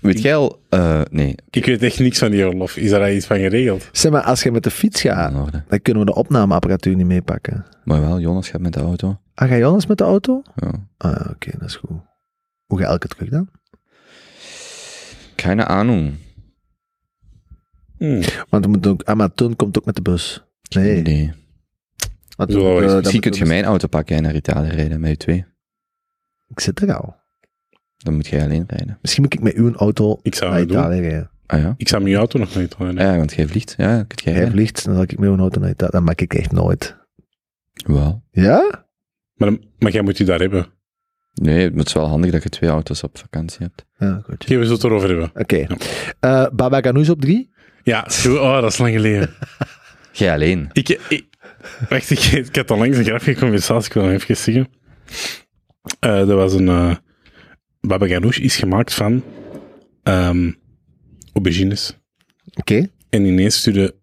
Weet jij al... eh, nee, Ik weet echt niks van die oorlog. Is daar iets van geregeld? Zeg maar, als je met de fiets gaat, dan kunnen we de opnameapparatuur niet meepakken. Maar wel, Jonas gaat met de auto. Ah, ga Jonas met de auto? Ja. Ah, oké, dat is goed. Hoe ga elke terug dan? Keine Ahnung. Hmm. Want we moeten ook, ah, maar komt ook met de bus. Nee. Nee. Want, Zo, Misschien kun je mijn auto pakken en naar Italië rijden met je twee. Ik zit er al. Dan moet jij alleen rijden. Misschien moet ik met uw auto Ik zou naar doen. Italië rijden. Ah ja? Ik zou mijn auto nog niet houden. Ja, want jij vliegt. Ja, jij Jij rijden. vliegt, dan zal ik met uw auto naar Italië. Dat maak ik echt nooit. Wel. Ja? Maar, maar jij moet je daar hebben. Nee, het is wel handig dat je twee auto's op vakantie hebt. Ja, goed. Oké, we zullen het erover hebben. Oké. Eh, Baba Ganoush op drie? Ja, zo- oh, dat is lang geleden. Jij alleen. Ik, ik, wacht, ik, ik had al langs een grappige conversatie, ik wil nog even zeggen. Eh er was een... eh Baba Ganoush is gemaakt van ehm aubergines. Oké. En ineens stuurde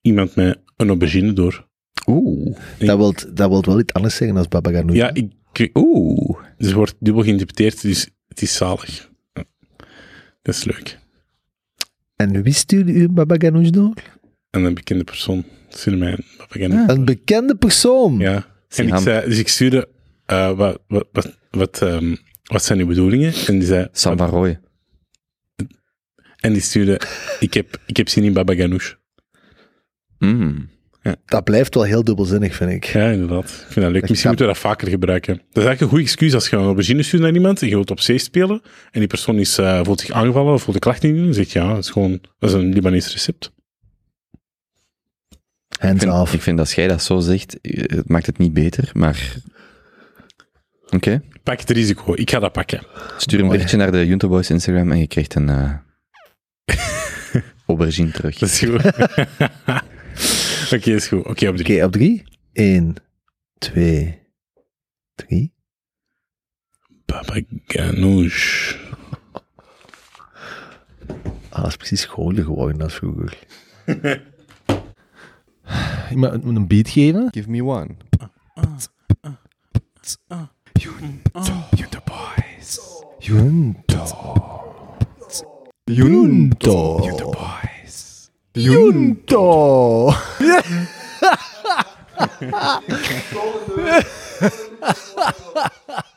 iemand mij een aubergine door. Oeh. Dat wil dat wilt wel iets anders zeggen als Baba Ganoush. Ja, ik, Oeh. ze wordt dubbel geïnterpreteerd, dus het is zalig. Dat is leuk. En wie stuurde u Baba Ganoush door? En een bekende persoon stuurde mij een Baba Ganoush. Een bekende persoon. Ja. En ik zei, dus ik stuurde, eh, wat, wat, wat, wat, ehm, wat zijn uw bedoelingen? En die zei, Sam van Rooij. en die stuurde, ik heb, ik heb zin in Baba Ganoush. Mm. Dat blijft wel heel dubbelzinnig, vind ik. Ja, inderdaad. Ik vind dat leuk. Dat Misschien kan. moeten we dat vaker gebruiken. Dat is eigenlijk een goed excuus als je een aubergine stuurt naar iemand en je wilt op zee spelen en die persoon is, eh, voelt zich aangevallen of voelt de klacht niet doen, dan zeg je ja, dat is gewoon, dat is een Libanees recept. Ik Hands vind, off. ik vind als jij dat zo zegt, eh, het maakt het niet beter, maar... Oké. Pak het risico. Ik ga dat pakken. Stuur een berichtje naar de Junto Boys Instagram en je krijgt een eh aubergine terug. Dat is goed. Oké, is goed. Oké, op drie. Oké, op drie. Eén, twee, drie. Baba Ganoush. Ah, dat is precies scholer geworden als vroeger. Iemand moet een beat geven. Give me one. Junto. Junto. Junto.